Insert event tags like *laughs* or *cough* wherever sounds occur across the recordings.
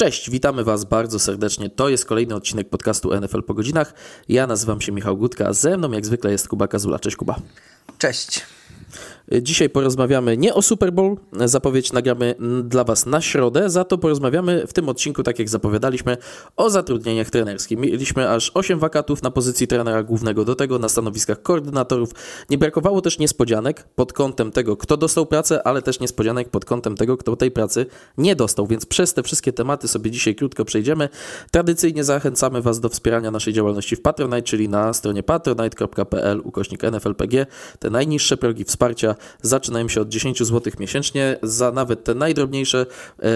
Cześć, witamy Was bardzo serdecznie. To jest kolejny odcinek podcastu NFL po godzinach. Ja nazywam się Michał Gutka, ze mną jak zwykle jest Kuba Kazula. Cześć Kuba. Cześć. Dzisiaj porozmawiamy nie o Super Bowl, zapowiedź nagramy dla Was na środę, za to porozmawiamy w tym odcinku, tak jak zapowiadaliśmy, o zatrudnieniach trenerskich. Mieliśmy aż 8 wakatów na pozycji trenera głównego, do tego na stanowiskach koordynatorów. Nie brakowało też niespodzianek pod kątem tego, kto dostał pracę, ale też niespodzianek pod kątem tego, kto tej pracy nie dostał, więc przez te wszystkie tematy sobie dzisiaj krótko przejdziemy. Tradycyjnie zachęcamy Was do wspierania naszej działalności w Patronite, czyli na stronie patronite.pl ukośnik NFLPG. Te najniższe progi wsparcia zaczynają się od 10 zł miesięcznie. Za nawet te najdrobniejsze e,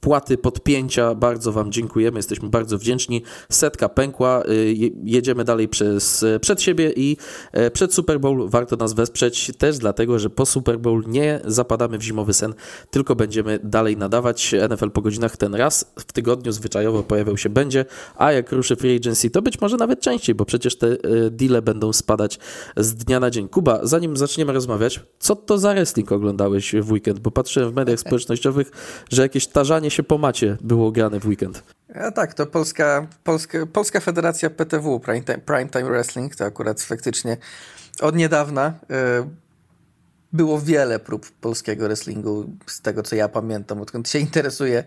wpłaty, podpięcia. Bardzo Wam dziękujemy, jesteśmy bardzo wdzięczni. Setka pękła, y, jedziemy dalej przez, przed siebie i e, przed Super Bowl warto nas wesprzeć też dlatego, że po Super Bowl nie zapadamy w zimowy sen, tylko będziemy dalej nadawać NFL po godzinach ten raz w tygodniu zwyczajowo pojawiał się będzie, a jak ruszy free agency, to być może nawet częściej, bo przecież te e, deale będą spadać z dnia na dzień. Kuba, zanim zaczniemy rozmawiać, co to za wrestling oglądałeś w weekend? Bo patrzyłem w mediach *laughs* społecznościowych, że jakieś tarzanie się po macie było grane w weekend. A tak, to Polska, Polska, Polska Federacja PTW, Primetime, Primetime Wrestling, to akurat faktycznie od niedawna y, było wiele prób polskiego wrestlingu, z tego co ja pamiętam, odkąd się interesuję,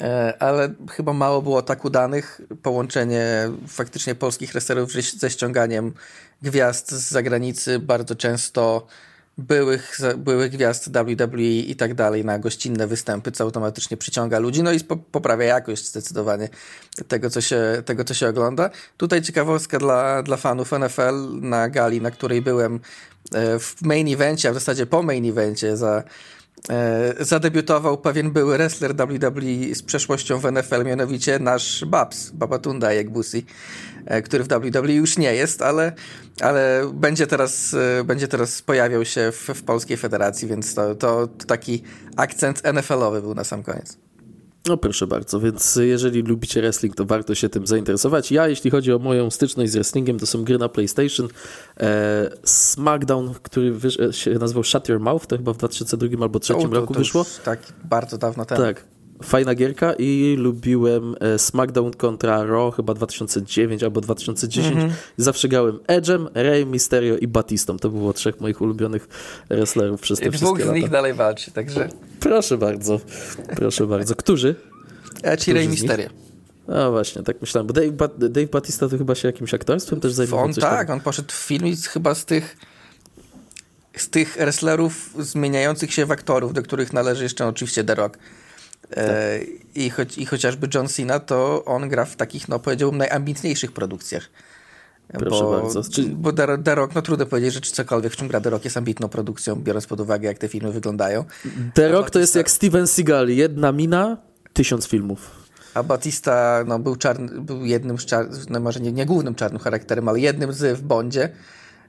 y, ale chyba mało było tak udanych. Połączenie faktycznie polskich wrestlerów ze ściąganiem gwiazd z zagranicy bardzo często byłych, byłych gwiazd WWE i tak dalej na gościnne występy, co automatycznie przyciąga ludzi, no i poprawia jakość zdecydowanie tego, co się, tego, co się ogląda. Tutaj ciekawostka dla, dla fanów NFL na gali, na której byłem e, w main evencie, a w zasadzie po main evencie za e, zadebiutował pewien były wrestler WWE z przeszłością w NFL, mianowicie nasz Babs, Babatunda Jekbusi. E, który w WWE już nie jest, ale, ale będzie, teraz, e, będzie teraz pojawiał się w, w Polskiej Federacji, więc to, to, to taki akcent NFL-owy był na sam koniec. No proszę bardzo, więc jeżeli lubicie wrestling, to warto się tym zainteresować. Ja, jeśli chodzi o moją styczność z wrestlingiem, to są gry na PlayStation. E, SmackDown, który się nazywał Shut Your Mouth, to chyba w 2002 albo 2003 roku to wyszło. Tak, bardzo dawno temu. Tak, fajna gierka i lubiłem e, SmackDown kontra Raw chyba 2009 albo 2010. Mm -hmm. Zawsze grałem Edge'em, Rey Mysterio i Batistą. To było trzech moich ulubionych wrestlerów przez te I wszystkie dwóch z nich dalej walczy, także... Proszę bardzo, proszę bardzo. Którzy? Edge i Rey Mysterio. No właśnie, tak myślałem, bo Dave, ba Dave Batista to chyba się jakimś aktorstwem też zajmował. On tak, tam. on poszedł w film i chyba z tych z tych wrestlerów zmieniających się w aktorów, do których należy jeszcze oczywiście The Rock. E, I, choć, I chociażby John Cena, to on gra w takich, no powiedziałbym, najambitniejszych produkcjach. Proszę bo, bardzo. Czy... Bo The, The Rock, no trudno powiedzieć, że czy cokolwiek, w czym gra The Rock jest ambitną produkcją, biorąc pod uwagę, jak te filmy wyglądają. The Rock to jest jak Steven Seagal, jedna mina, tysiąc filmów. A Batista no, był, czarny, był jednym z czarnych, no może nie, nie, głównym czarnym charakterem, ale jednym z w Bondzie.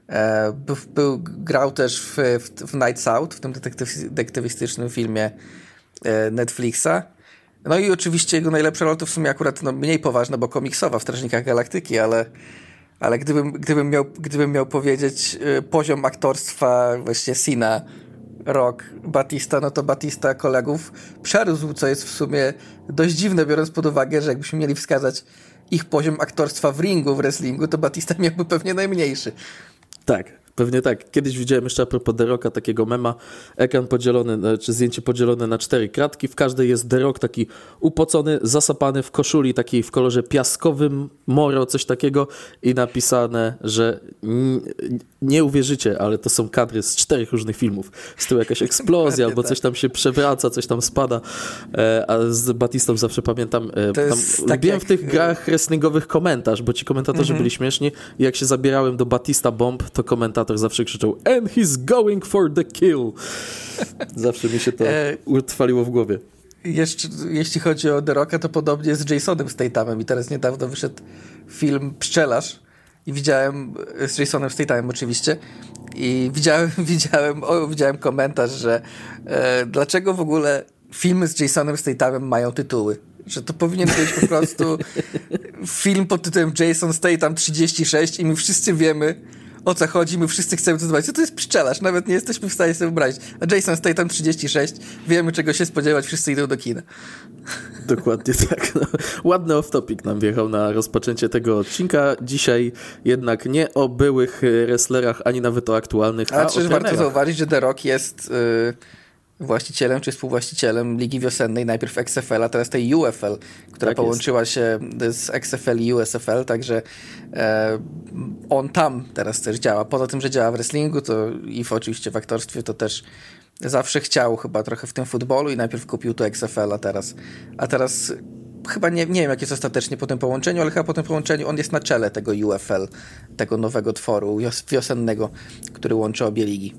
E, był, był, grał też w, w, w Nights Out, w tym detektyw, detektywistycznym filmie Netflixa. No i oczywiście jego najlepsza rola to w sumie akurat no, mniej poważna, bo komiksowa w Strażnikach Galaktyki, ale, ale gdybym, gdybym, miał, gdybym miał powiedzieć y, poziom aktorstwa właśnie Sina, Rock, Batista, no to Batista kolegów przerósł, co jest w sumie dość dziwne, biorąc pod uwagę, że jakbyśmy mieli wskazać ich poziom aktorstwa w ringu, w wrestlingu, to Batista miałby pewnie najmniejszy. Tak, Pewnie tak. Kiedyś widziałem jeszcze a propos Deroka takiego mema, ekran podzielony, e, czy zdjęcie podzielone na cztery kratki. W każdej jest Derok taki upocony, zasapany w koszuli takiej w kolorze piaskowym, moro, coś takiego i napisane, że nie uwierzycie, ale to są kadry z czterech różnych filmów. Z tyłu jakaś eksplozja, *laughs* albo coś tam się przewraca, coś tam spada. E, a z Batistą zawsze pamiętam, e, tam tak jak... w tych grach wrestlingowych komentarz, bo ci komentatorzy byli śmieszni jak się zabierałem do Batista Bomb, to komentator komentator zawsze krzyczał And he's going for the kill. Zawsze mi się to e, utrwaliło w głowie. Jeszcze, jeśli chodzi o The Rocka, to podobnie z Jasonem Stathamem i teraz niedawno wyszedł film Pszczelarz i widziałem, z Jasonem Stathamem oczywiście i widziałem, *laughs* widziałem, o, widziałem komentarz, że e, dlaczego w ogóle filmy z Jasonem Stathamem mają tytuły Że to powinien być po prostu *laughs* film pod tytułem Jason Statham 36 i my wszyscy wiemy, o co chodzi, my wszyscy chcemy to zobaczyć. Co to jest pszczelarz? Nawet nie jesteśmy w stanie sobie wyobrazić. A Jason Statham 36, wiemy czego się spodziewać, wszyscy idą do kina. *laughs* Dokładnie tak. No, ładny off-topic nam wjechał na rozpoczęcie tego odcinka. Dzisiaj jednak nie o byłych wrestlerach, ani nawet o aktualnych, a, a o warto zauważyć, że The Rock jest... Yy właścicielem czy współwłaścicielem Ligi Wiosennej, najpierw XFL, a teraz tej UFL, która tak połączyła jest. się z XFL i USFL, także e, on tam teraz też działa. Poza tym, że działa w wrestlingu, to i w, oczywiście w aktorstwie, to też zawsze chciał chyba trochę w tym futbolu i najpierw kupił to XFL, a teraz, a teraz chyba nie, nie wiem, jak jest ostatecznie po tym połączeniu, ale chyba po tym połączeniu on jest na czele tego UFL, tego nowego tworu wiosennego, który łączy obie ligi.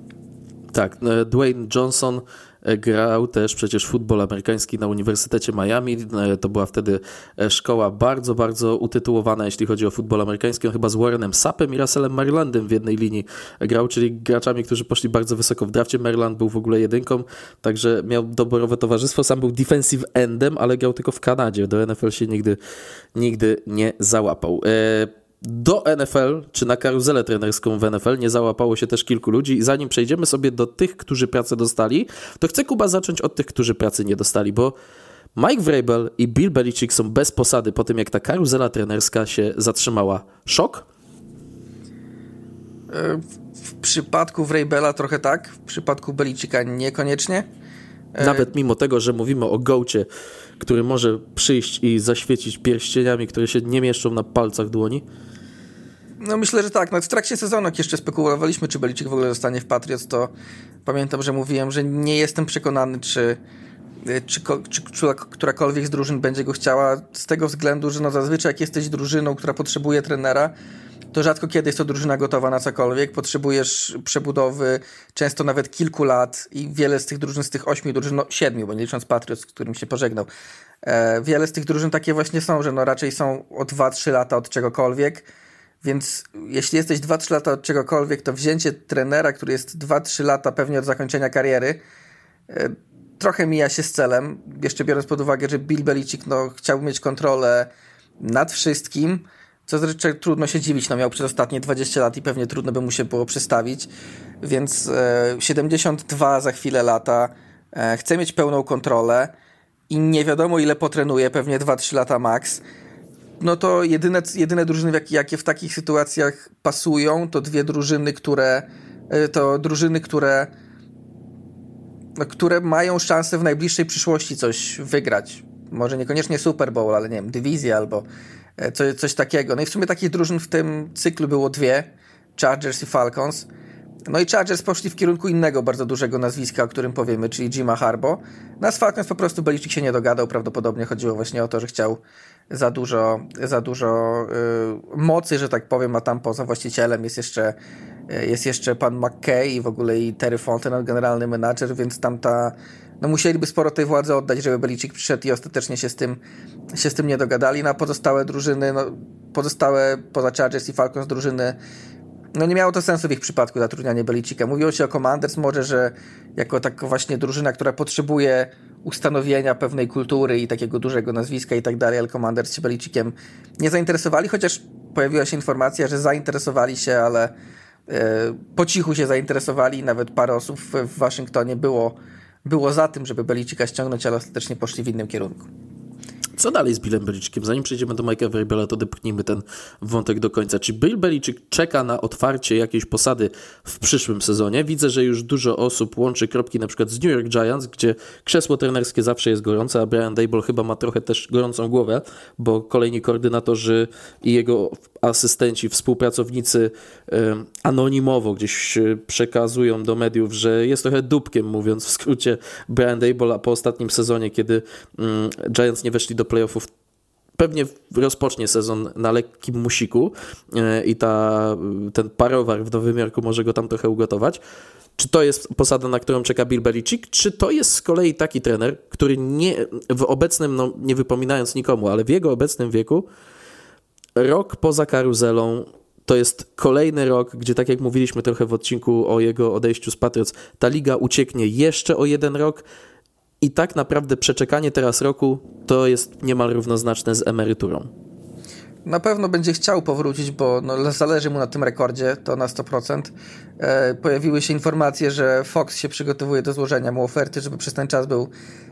Tak, e, Dwayne Johnson grał też przecież futbol amerykański na Uniwersytecie Miami. E, to była wtedy e, szkoła bardzo, bardzo utytułowana, jeśli chodzi o futbol amerykański. On chyba z Warrenem Sapem i Russellem Marylandem w jednej linii grał, czyli graczami, którzy poszli bardzo wysoko w drafcie. Maryland był w ogóle jedynką, także miał doborowe towarzystwo. Sam był defensive endem, ale grał tylko w Kanadzie. Do NFL się nigdy, nigdy nie załapał. E do NFL, czy na karuzelę trenerską w NFL nie załapało się też kilku ludzi. I zanim przejdziemy sobie do tych, którzy pracę dostali, to chcę Kuba zacząć od tych, którzy pracy nie dostali, bo Mike Vrabel i Bill Belichick są bez posady po tym, jak ta karuzela trenerska się zatrzymała. Szok? W przypadku Vrabela trochę tak, w przypadku Belicika niekoniecznie. Nawet mimo tego, że mówimy o gołcie, który może przyjść i zaświecić pierścieniami, które się nie mieszczą na palcach dłoni. No myślę, że tak. No w trakcie sezonu, jak jeszcze spekulowaliśmy, czy Belicik w ogóle zostanie w Patriots, to pamiętam, że mówiłem, że nie jestem przekonany, czy, czy, czy, czy którakolwiek z drużyn będzie go chciała, z tego względu, że no zazwyczaj jak jesteś drużyną, która potrzebuje trenera, to rzadko kiedy jest to drużyna gotowa na cokolwiek. Potrzebujesz przebudowy, często nawet kilku lat i wiele z tych drużyn, z tych ośmiu drużyn, no siedmiu, bo nie licząc Patriots, z którym się pożegnał, e, wiele z tych drużyn takie właśnie są, że no raczej są o 2-3 lata od czegokolwiek więc jeśli jesteś 2-3 lata od czegokolwiek, to wzięcie trenera, który jest 2-3 lata pewnie od zakończenia kariery, e, trochę mija się z celem. Jeszcze biorąc pod uwagę, że Bill Belichick no, chciał mieć kontrolę nad wszystkim, co zresztą trudno się dziwić, no miał przez ostatnie 20 lat i pewnie trudno by mu się było przestawić, więc e, 72 za chwilę lata, e, chce mieć pełną kontrolę i nie wiadomo ile potrenuje, pewnie 2-3 lata max no to jedyne, jedyne drużyny, jakie w takich sytuacjach pasują, to dwie drużyny, które e, to drużyny, które no, które mają szansę w najbliższej przyszłości coś wygrać. Może niekoniecznie Super Bowl, ale nie wiem, dywizję albo e, coś, coś takiego. No i w sumie takich drużyn w tym cyklu było dwie, Chargers i Falcons. No i Chargers poszli w kierunku innego bardzo dużego nazwiska, o którym powiemy, czyli Jima Harbo. Na Falcons po prostu Belichick się nie dogadał, prawdopodobnie chodziło właśnie o to, że chciał za dużo, za dużo y, mocy, że tak powiem, a tam poza właścicielem jest jeszcze, y, jest jeszcze pan McKay i w ogóle i Terry Fontenot, generalny menadżer, więc tam ta, no musieliby sporo tej władzy oddać, żeby Belichick przyszedł i ostatecznie się z tym, się z tym nie dogadali. No, pozostałe drużyny, no, pozostałe poza Chargers i Falcons drużyny no nie miało to sensu w ich przypadku zatrudnianie Belicika. Mówiło się o Commanders może, że jako tak właśnie drużyna, która potrzebuje ustanowienia pewnej kultury i takiego dużego nazwiska i tak dalej, ale Commanders się Belicikiem nie zainteresowali, chociaż pojawiła się informacja, że zainteresowali się, ale e, po cichu się zainteresowali. Nawet parę osób w, Waszyngtonie było, było za tym, żeby Belicika ściągnąć, ale ostatecznie poszli w innym kierunku. Co dalej z Billem Belichickiem? Zanim przejdziemy do Mike'a Vrabela, to dopchnijmy ten wątek do końca. Czy Bill Belichick czeka na otwarcie jakiejś posady w przyszłym sezonie? Widzę, że już dużo osób łączy kropki na przykład z New York Giants, gdzie krzesło trenerskie zawsze jest gorące, a Brian Dable chyba ma trochę też gorącą głowę, bo kolejni koordynatorzy i jego asystenci, współpracownicy anonimowo gdzieś przekazują do mediów, że jest trochę dupkiem, mówiąc w skrócie, Brian Dable, po ostatnim sezonie, kiedy mm, Giants nie weszli do playoffów, pewnie rozpocznie sezon na lekkim musiku e, i ta, ten parowar w Nowym Jorku może go tam trochę ugotować. Czy to jest posada, na którą czeka Bill Belichick, czy to jest z kolei taki trener, który nie, w obecnym, no nie wypominając nikomu, ale w jego obecnym wieku rok poza karuzelą to jest kolejny rok, gdzie tak jak mówiliśmy trochę w odcinku o jego odejściu z Patriots, ta liga ucieknie jeszcze o jeden rok i tak naprawdę przeczekanie teraz roku to jest niemal równoznaczne z emeryturą. Na pewno będzie chciał powrócić, bo no, zależy mu na tym rekordzie, to na 100%. E, pojawiły się informacje, że Fox się przygotowuje do złożenia mu oferty, żeby przez ten czas był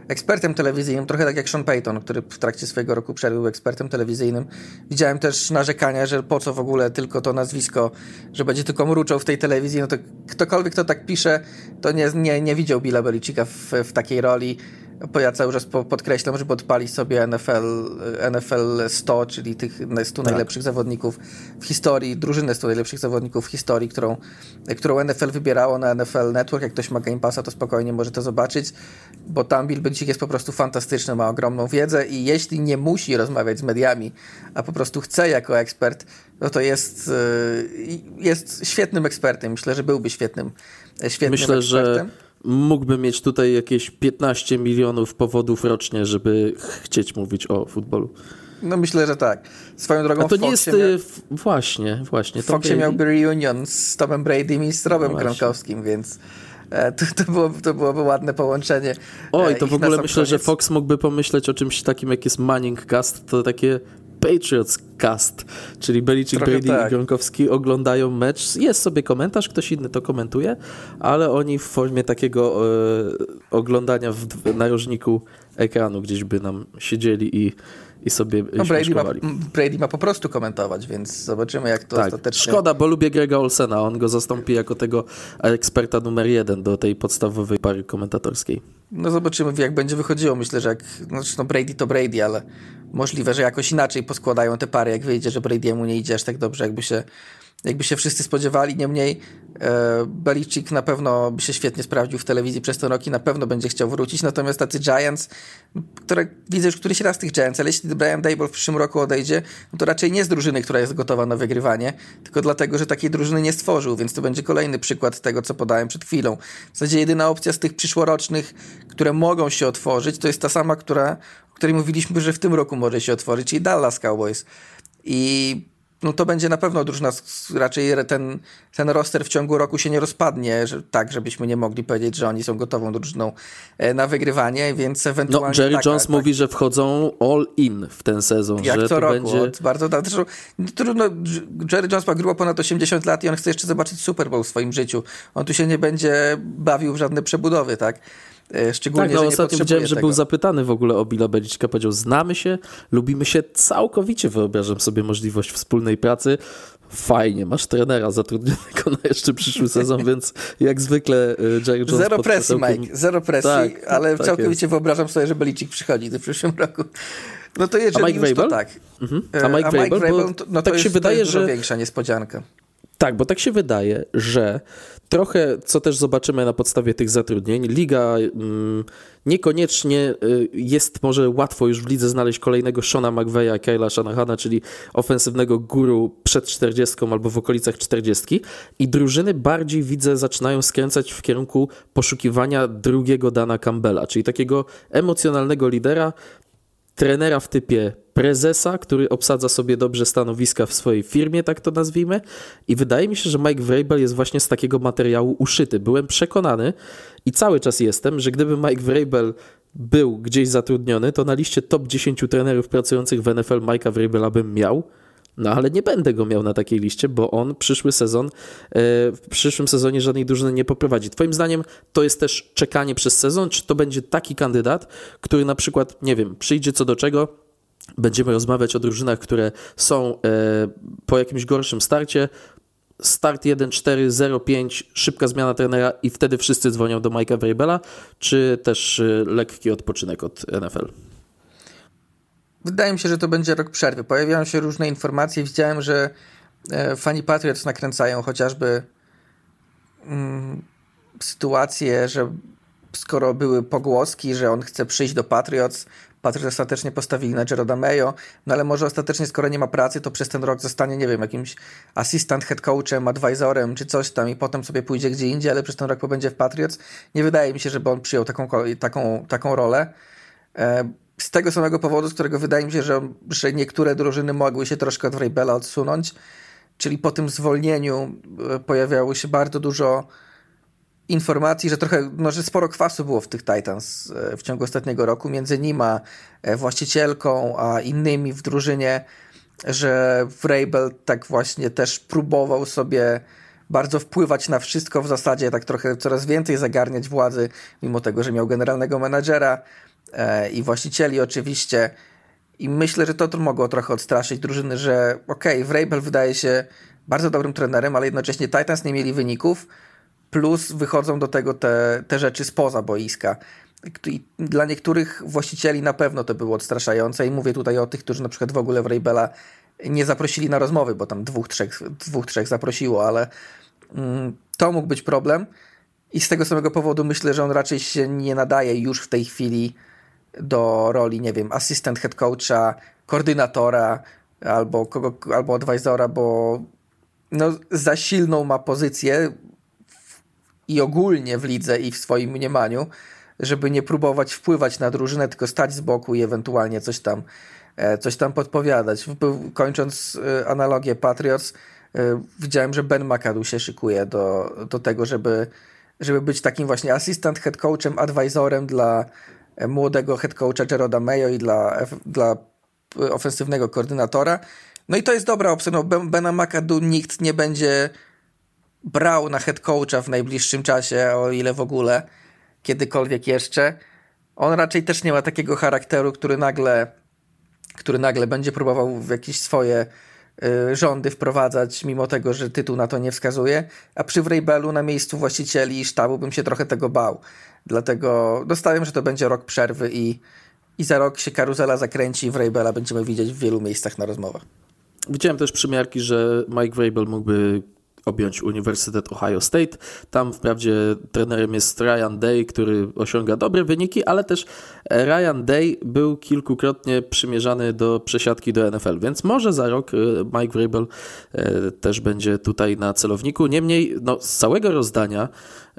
ekspertem telewizyjnym, trochę tak jak Sean Payton, który w trakcie swojego roku przerwy był ekspertem telewizyjnym. Widziałem też narzekania, że po co w ogóle tylko to nazwisko, że będzie tylko mruczał w tej telewizji. No to ktokolwiek, kto tak pisze, to nie, nie, nie widział Billa Belicika w, w takiej roli bo ja cały czas podkreślam, żeby odpalić sobie NFL, NFL 100, czyli tych 100 tak. najlepszych zawodników w historii, drużynę 100 najlepszych zawodników w historii, którą, którą NFL wybierało na NFL Network. Jak ktoś ma Game Passa, to spokojnie może to zobaczyć, bo tam Bill Belichick jest po prostu fantastyczny, ma ogromną wiedzę i jeśli nie musi rozmawiać z mediami, a po prostu chce jako ekspert, no to jest, y, jest świetnym ekspertem. Myślę, że byłby świetnym, świetnym Myślę, ekspertem. Że mógłbym mieć tutaj jakieś 15 milionów powodów rocznie, żeby chcieć mówić o futbolu. No myślę, że tak. Swoją drogą A to nie jest... Miał... Y, właśnie, właśnie. W Foxie miałby reunion z Tomem Bradym i z Robem Gronkowskim, więc... E, to, to, było, to byłoby ładne połączenie. Oj, to w ogóle myślę, koniec. że Fox mógłby pomyśleć o czymś takim, jak jest Manning Cast, to takie Patriots Cast, czyli Belichick, Brady tak. i Gronkowski oglądają mecz. Jest sobie komentarz, ktoś inny to komentuje, ale oni w formie takiego e, oglądania w, w narożniku ekranu gdzieś by nam siedzieli i i sobie no, Brady ma, Brady ma po prostu komentować, więc zobaczymy, jak to tak. ostatecznie... Szkoda, bo lubię Grega Olsena. On go zastąpi jako tego eksperta numer jeden do tej podstawowej pary komentatorskiej. No zobaczymy, jak będzie wychodziło. Myślę, że jak... Znaczy, no Brady to Brady, ale możliwe, że jakoś inaczej poskładają te pary, jak wyjdzie, że Brady'emu nie idzie aż tak dobrze, jakby się jakby się wszyscy spodziewali. Niemniej e, Belichick na pewno by się świetnie sprawdził w telewizji przez ten rok i na pewno będzie chciał wrócić. Natomiast tacy Giants, które widzę już któryś raz tych Giants, ale jeśli Brian Dable w przyszłym roku odejdzie, no to raczej nie z drużyny, która jest gotowa na wygrywanie, tylko dlatego, że takiej drużyny nie stworzył, więc to będzie kolejny przykład tego, co podałem przed chwilą. W zasadzie jedyna opcja z tych przyszłorocznych, które mogą się otworzyć, to jest ta sama, która, o której mówiliśmy, że w tym roku może się otworzyć, czyli Dallas Cowboys. I no to będzie na pewno drużyna, raczej ten, ten roster w ciągu roku się nie rozpadnie, że, tak, żebyśmy nie mogli powiedzieć, że oni są gotową drużyną e, na wygrywanie, więc ewentualnie... No, Jerry taka, Jones tak, mówi, że wchodzą all in w ten sezon, jak że co to roku, będzie... bardzo, zresztą, trudno, Jerry Jones ma grubo ponad 80 lat i on chce jeszcze zobaczyć Super Bowl w swoim życiu. On tu się nie będzie bawił w żadne przebudowy, tak? E, szczególnie, tak, no, że ostatnio widziałem, że był zapytany w ogóle o Billa Belichicka, powiedział, znamy się, lubimy się całkowicie, wyobrażam sobie możliwość wspólnej pracy. Fajnie, masz trenera zatrudnionego na jeszcze przyszły *laughs* sezon, więc jak zwykle e, Jerry Jones Zero presji, Mike, zero presji, tak, ale tak całkowicie jest. wyobrażam sobie, że Belichick przychodzi w przyszłym roku. No to jeżeli A Mike już, to tak. Mhm. A Mike, A Mike to, no to tak jest, się wydaje, że większa niespodzianka. Tak, bo tak się wydaje, że trochę, co też zobaczymy na podstawie tych zatrudnień, liga mm, niekoniecznie y, jest może łatwo już w lidze znaleźć kolejnego Shona McVeya, Kyla Shanahana, czyli ofensywnego guru przed 40 albo w okolicach 40 i drużyny bardziej widzę zaczynają skręcać w kierunku poszukiwania drugiego Dana Campbella, czyli takiego emocjonalnego lidera, trenera w typie prezesa, który obsadza sobie dobrze stanowiska w swojej firmie, tak to nazwijmy. I wydaje mi się, że Mike Vrabel jest właśnie z takiego materiału uszyty. Byłem przekonany i cały czas jestem, że gdyby Mike Vrabel był gdzieś zatrudniony, to na liście top 10 trenerów pracujących w NFL Mike'a Vrabela bym miał. No ale nie będę go miał na takiej liście, bo on przyszły sezon, e, w przyszłym sezonie żadnej drużyny nie poprowadzi. Twoim zdaniem to jest też czekanie przez sezon, czy to będzie taki kandydat, który na przykład, nie wiem, przyjdzie co do czego, będziemy rozmawiać o drużynach, które są e, po jakimś gorszym starcie, start 1-4-0-5, szybka zmiana trenera i wtedy wszyscy dzwonią do Mike'a Vrabela, czy też e, lekki odpoczynek od NFL? Wydaje mi się, że to będzie rok przerwy. Pojawiają się różne informacje. Widziałem, że e, fani Patriots nakręcają chociażby mm, sytuację, że skoro były pogłoski, że on chce przyjść do Patriots, Patriots ostatecznie postawili na Jeroda Mayo, no ale może ostatecznie, skoro nie ma pracy, to przez ten rok zostanie, nie wiem, jakimś asystent head coachem, advisorem czy coś tam i potem sobie pójdzie gdzie indziej, ale przez ten rok pobędzie w Patriots. Nie wydaje mi się, żeby on przyjął taką, taką, taką rolę. E, z tego samego powodu, z którego wydaje mi się, że, że niektóre drużyny mogły się troszkę od Vrabela odsunąć, czyli po tym zwolnieniu e, pojawiało się bardzo dużo informacji, że trochę, no, że sporo kwasu było w tych Titans e, w ciągu ostatniego roku, między nim a e, właścicielką, a innymi w drużynie, że Vrabel tak właśnie też próbował sobie bardzo wpływać na wszystko w zasadzie, tak trochę coraz więcej zagarniać władzy, mimo tego, że miał generalnego menadżera i właścicieli oczywiście. I myślę, że to, to mogło trochę odstraszyć drużyny, że okej, okay, Vrabel wydaje się bardzo dobrym trenerem, ale jednocześnie Titans nie mieli wyników, plus wychodzą do tego te, te rzeczy spoza boiska. I dla niektórych właścicieli na pewno to było odstraszające i mówię tutaj o tych, którzy na przykład w ogóle Vrabela nie zaprosili na rozmowy, bo tam dwóch, trzech, dwóch, trzech zaprosiło, ale mm, to mógł być problem. I z tego samego powodu myślę, że on raczej się nie nadaje już w tej chwili do roli, nie wiem, asystent head coacha, koordynatora albo, kogo, albo advisora, bo no, za silną ma pozycję i ogólnie w lidze i w swoim mniemaniu, żeby nie próbować wpływać na drużynę, tylko stać z boku i ewentualnie coś tam, e, coś tam podpowiadać. Kończąc e, analogię Patriots, e, widziałem, że Ben McAdoo się szykuje do, do tego, żeby, żeby być takim właśnie asystent head coachem, advisorem dla młodego head coacha Jeroda Mayo i dla, dla ofensywnego koordynatora. No i to jest dobra opcja. No, Bena McAdoo nikt nie będzie brał na head coacha w najbliższym czasie, o ile w ogóle, kiedykolwiek jeszcze. On raczej też nie ma takiego charakteru, który nagle, który nagle będzie próbował w jakieś swoje rządy wprowadzać, mimo tego, że tytuł na to nie wskazuje. A przy Vrabelu na miejscu właścicieli i sztabu bym się trochę tego bał. Dlatego dostałem, że to będzie rok przerwy i, i za rok się karuzela zakręci i Vrabela będziemy widzieć w wielu miejscach na rozmowach. Widziałem też przymiarki, że Mike Vrabel mógłby objąć Uniwersytet Ohio State. Tam wprawdzie trenerem jest Ryan Day, który osiąga dobre wyniki, ale też Ryan Day był kilkukrotnie przymierzany do przesiadki do NFL, więc może za rok e, Mike Vrabel e, też będzie tutaj na celowniku. Niemniej no, z całego rozdania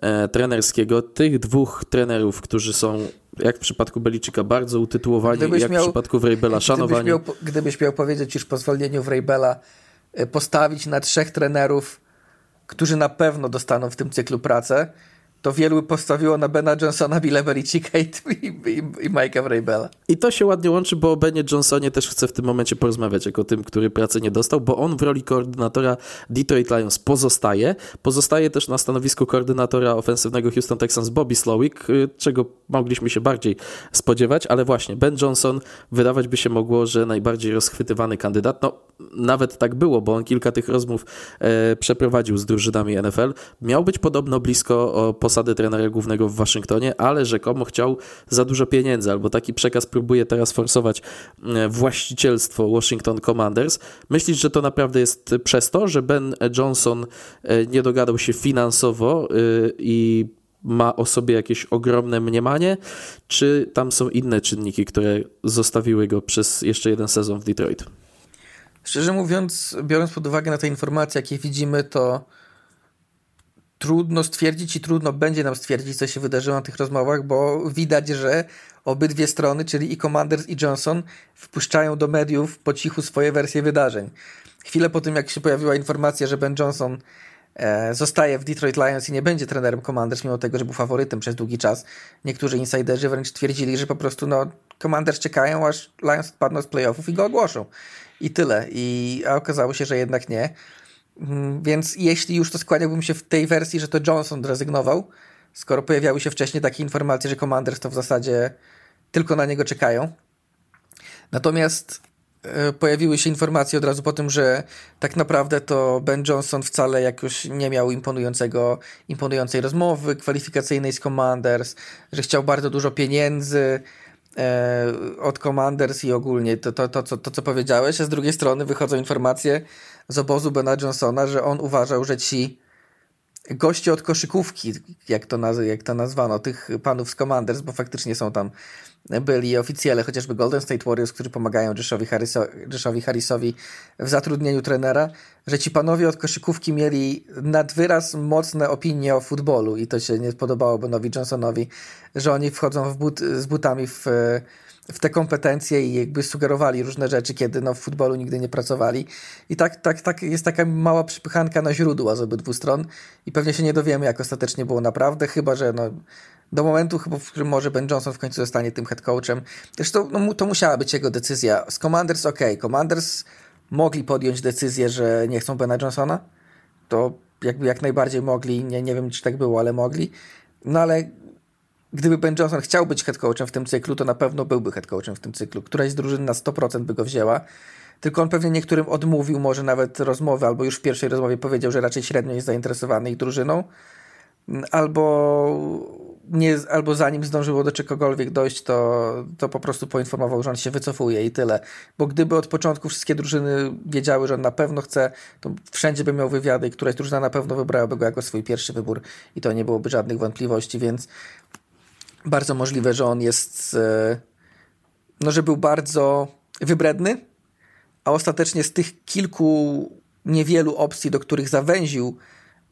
e, trenerskiego tych dwóch trenerów, którzy są jak w przypadku Beliczyka bardzo utytułowani, gdybyś jak miał, w przypadku Vrabela szanowani. Gdybyś miał, gdybyś miał powiedzieć już po zwolnieniu Vrabela postawić na trzech trenerów którzy na pewno dostaną w tym cyklu pracę, to wielu postawiło na Bena Johnsona, Billa i, i, i, i Mike'a Vrabela. I to się ładnie łączy, bo o Benie Johnsonie też chcę w tym momencie porozmawiać, jako tym, który pracy nie dostał, bo on w roli koordynatora Detroit Lions pozostaje. Pozostaje też na stanowisku koordynatora ofensywnego Houston Texans Bobby Slowick, y, czego mogliśmy się bardziej spodziewać, ale właśnie Ben Johnson wydawać by się mogło, że najbardziej rozchwytywany kandydat. No, nawet tak było, bo on kilka tych rozmów e, przeprowadził z drużynami NFL. Miał być podobno blisko o, posady trenera głównego w Waszyngtonie, ale rzekomo chciał za dużo pieniędzy, albo taki przekaz próbuje teraz forsować e, właścicielstwo Washington Commanders. Myślisz, że to naprawdę jest przez to, że Ben Johnson e, nie dogadał się finansowo e, i ma o sobie jakieś ogromne mniemanie, czy tam są inne czynniki, które zostawiły go przez jeszcze jeden sezon w Detroit? Szczerze mówiąc, biorąc pod uwagę na te informacje, jakie widzimy, to trudno stwierdzić i trudno będzie nam stwierdzić, co się wydarzyło na tych rozmowach, bo widać, że obydwie strony, czyli i Commanders i Johnson, wpuszczają do mediów po cichu swoje wersje wydarzeń. Chwilę po tym, jak się pojawiła informacja, że Ben Johnson e, zostaje w Detroit Lions i nie będzie trenerem Commanders, mimo tego, że był faworytem przez długi czas, niektórzy insiderzy wręcz twierdzili, że po prostu no, Commanders czekają, aż Lions spadną z playoffów i go ogłoszą. I tyle. I, a okazało się, że jednak nie. Mm, więc jeśli już to skłaniałbym się w tej wersji, że to Johnson zrezygnował, skoro pojawiały się wcześniej takie informacje, że Commanders to w zasadzie tylko na niego czekają. Natomiast e, pojawiły się informacje od razu po tym, że tak naprawdę to Ben Johnson wcale jakoś nie miał imponującego, imponującej rozmowy kwalifikacyjnej z Commanders, że chciał bardzo dużo pieniędzy, e, od Commanders i ogólnie to, to, to, to, to, co powiedziałeś, a z drugiej strony wychodzą informacje z obozu Bena Johnsona, że on uważał, że ci goście od koszykówki, jak to, naz jak to nazwano, tych panów z Commanders, bo faktycznie są tam byli oficjele, chociażby Golden State Warriors, którzy pomagają Joshowi, Harriso, Harrisowi w zatrudnieniu trenera, że ci panowie od koszykówki mieli nad wyraz mocne opinie o futbolu i to się nie podobało Benowi Johnsonowi, że oni wchodzą but, z butami w, w te kompetencje i jakby sugerowali różne rzeczy, kiedy no, w futbolu nigdy nie pracowali. I tak, tak, tak jest taka mała przypychanka na źródła z obydwu stron i pewnie się nie dowiemy, jak ostatecznie było naprawdę, chyba że no, do momentu, chyba, w którym może Ben Johnson w końcu zostanie tym head coachem. Zresztą no, to musiała być jego decyzja. Z Commanders ok, Commanders mogli podjąć decyzję, że nie chcą Bena Johnsona. To jakby jak najbardziej mogli, nie, nie wiem czy tak było, ale mogli. No ale gdyby Ben Johnson chciał być head coachem w tym cyklu, to na pewno byłby head coachem w tym cyklu. Któraś z drużyn na 100% by go wzięła. Tylko on pewnie niektórym odmówił, może nawet rozmowy, albo już w pierwszej rozmowie powiedział, że raczej średnio jest zainteresowany ich drużyną. Albo nie, albo zanim zdążyło do czegokolwiek dojść, to, to po prostu poinformował, że on się wycofuje i tyle. Bo gdyby od początku wszystkie drużyny wiedziały, że on na pewno chce, to wszędzie by miał wywiady i któraś drużyna na pewno wybrałaby go jako swój pierwszy wybór i to nie byłoby żadnych wątpliwości, więc bardzo możliwe, że on jest, e, no, że był bardzo wybredny, a ostatecznie z tych kilku niewielu opcji, do których zawęził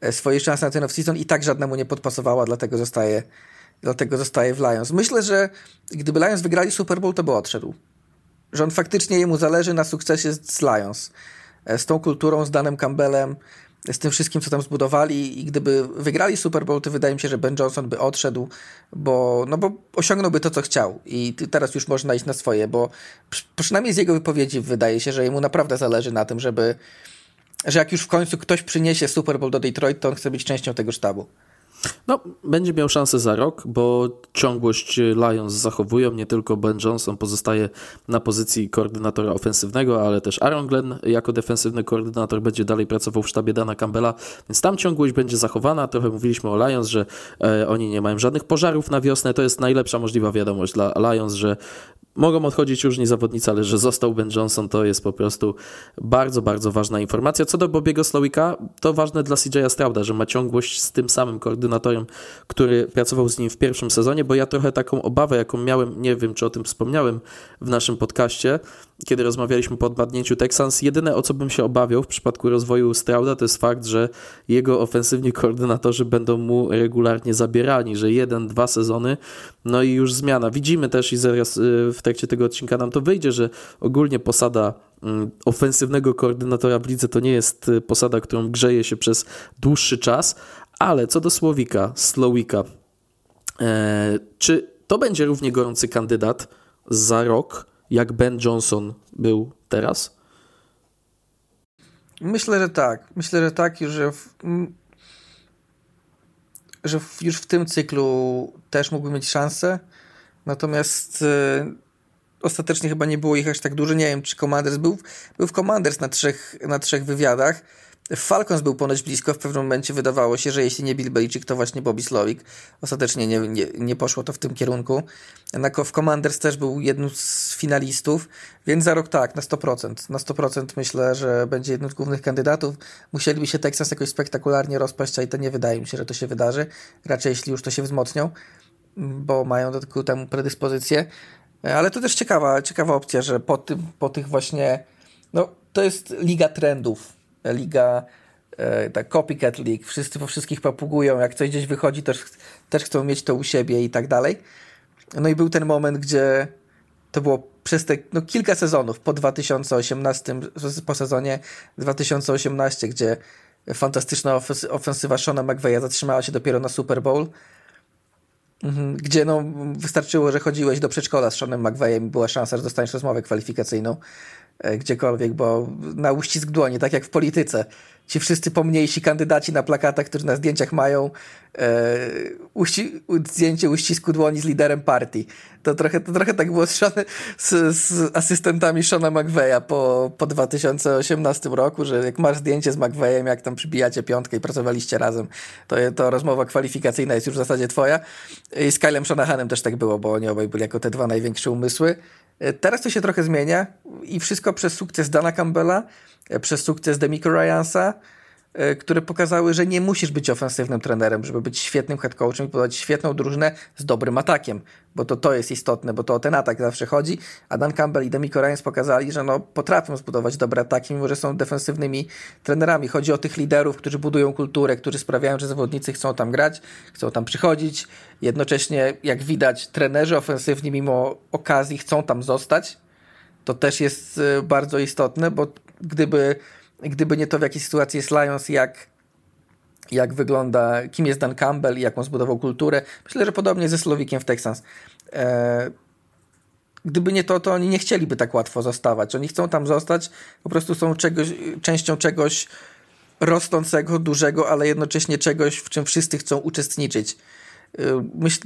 e, swoje szanse na ten off-season i tak żadnemu nie podpasowała, dlatego zostaje, dlatego zostaje w Lions. Myślę, że gdyby Lions wygrali Super Bowl, to by odszedł. Że on faktycznie jemu zależy na sukcesie z Lions. E, z tą kulturą, z Danem Campbellem, z tym wszystkim, co tam zbudowali i gdyby wygrali Super Bowl, to wydaje mi się, że Ben Johnson by odszedł, bo, no bo osiągnąłby to, co chciał i teraz już można iść na swoje, bo przynajmniej z jego wypowiedzi wydaje się, że jemu naprawdę zależy na tym, żeby, że jak już w końcu ktoś przyniesie Super Bowl do Detroit, to on chce być częścią tego sztabu. No, będzie miał szansę za rok, bo ciągłość Lions zachowują. Nie tylko Ben Johnson pozostaje na pozycji koordynatora ofensywnego, ale też Aaron Glenn jako defensywny koordynator będzie dalej pracował w sztabie Dana Campbella, więc tam ciągłość będzie zachowana. Trochę mówiliśmy o Lions, że e, oni nie mają żadnych pożarów na wiosnę. To jest najlepsza możliwa wiadomość dla Lions, że Mogą odchodzić różni zawodnicy, ale że został Ben Johnson, to jest po prostu bardzo, bardzo ważna informacja. Co do Bobiego Slowika, to ważne dla CJ'a Strauda, że ma ciągłość z tym samym koordynatorem, który pracował z nim w pierwszym sezonie, bo ja trochę taką obawę, jaką miałem, nie wiem, czy o tym wspomniałem w naszym podcaście, kiedy rozmawialiśmy po odpadnięciu Texans, jedyne o co bym się obawiał w przypadku rozwoju Strauda, to jest fakt, że jego ofensywni koordynatorzy będą mu regularnie zabierani, że jeden, dwa sezony, no i już zmiana. Widzimy też i zaraz y, w trakcie tego odcinka nam to wyjdzie, że ogólnie posada mm, ofensywnego koordynatora w lidze to nie jest y, posada, którą grzeje się przez dłuższy czas, ale co do Słowika, Slowika, e, czy to będzie równie gorący kandydat za rok, jak Ben Johnson był teraz? Myślę, że tak. Myślę, że tak, że, w, że już w tym cyklu też mógłby mieć szansę. Natomiast e, ostatecznie chyba nie było ich aż tak dużo. Nie wiem, czy Commanders był, był w Commanders na trzech, na trzech wywiadach. Falcons był ponoć blisko, w pewnym momencie wydawało się, że jeśli nie Bill Belichick, to właśnie Bobby Slowik. Ostatecznie nie, nie, nie poszło to w tym kierunku. Na, w Commanders też był jednym z finalistów, więc za rok tak, na 100%. Na 100% myślę, że będzie jednym z głównych kandydatów. Musieliby się Texas jakoś spektakularnie rozpaść, a i to nie wydaje mi się, że to się wydarzy. Raczej jeśli już to się wzmocnią, bo mają do tego temu predyspozycję. Ale to też ciekawa, ciekawa opcja, że po, tym, po tych właśnie, no to jest liga trendów liga, e, tak copycat league, wszyscy po wszystkich papugują, jak coś gdzieś wychodzi, też, też chcą mieć to u siebie i tak dalej. No i był ten moment, gdzie to było przez te no, kilka sezonów po 2018, po sezonie 2018, gdzie fantastyczna ofensywa Shona McVeya zatrzymała się dopiero na Super Bowl, mhm, gdzie no, wystarczyło, że chodziłeś do przedszkola z Seanem McVeyem i była szansa, że dostaniesz rozmowę kwalifikacyjną. E, gdziekolwiek, bo na uścisk dłoni, tak jak w polityce. Ci wszyscy pomniejsi kandydaci na plakatach, którzy na zdjęciach mają e, uści zdjęcie uścisku dłoni z liderem partii. To trochę, to trochę tak było z, z, z asystentami Shona McVeya po, po 2018 roku, że jak masz zdjęcie z McVeyem, jak tam przybijacie piątkę i pracowaliście razem, to, to rozmowa kwalifikacyjna jest już w zasadzie twoja. I z Kylem Shanahanem też tak było, bo oni obaj byli jako te dwa największe umysły. E, teraz to się trochę zmienia i wszystko przez sukces Dana Campbella, e, przez sukces Demico Ryansa, które pokazały, że nie musisz być ofensywnym trenerem, żeby być świetnym head coachem i budować świetną drużynę z dobrym atakiem, bo to, to jest istotne, bo to o ten atak zawsze chodzi, a Dan Campbell i Demi Ryans pokazali, że no, potrafią zbudować dobre ataki, mimo że są defensywnymi trenerami. Chodzi o tych liderów, którzy budują kulturę, którzy sprawiają, że zawodnicy chcą tam grać, chcą tam przychodzić, jednocześnie jak widać trenerzy ofensywni mimo okazji chcą tam zostać, to też jest e, bardzo istotne, bo gdyby gdyby nie to, w jakiej sytuacji jest Lions, jak, jak wygląda, kim jest Dan Campbell i jaką zbudował kulturę. Myślę, że podobnie ze Slowikiem w Texans. E, gdyby nie to, to oni nie chcieliby tak łatwo zostawać. Oni chcą tam zostać, po prostu są czegoś, częścią czegoś rosnącego, dużego, ale jednocześnie czegoś, w czym wszyscy chcą uczestniczyć. Y, myśl,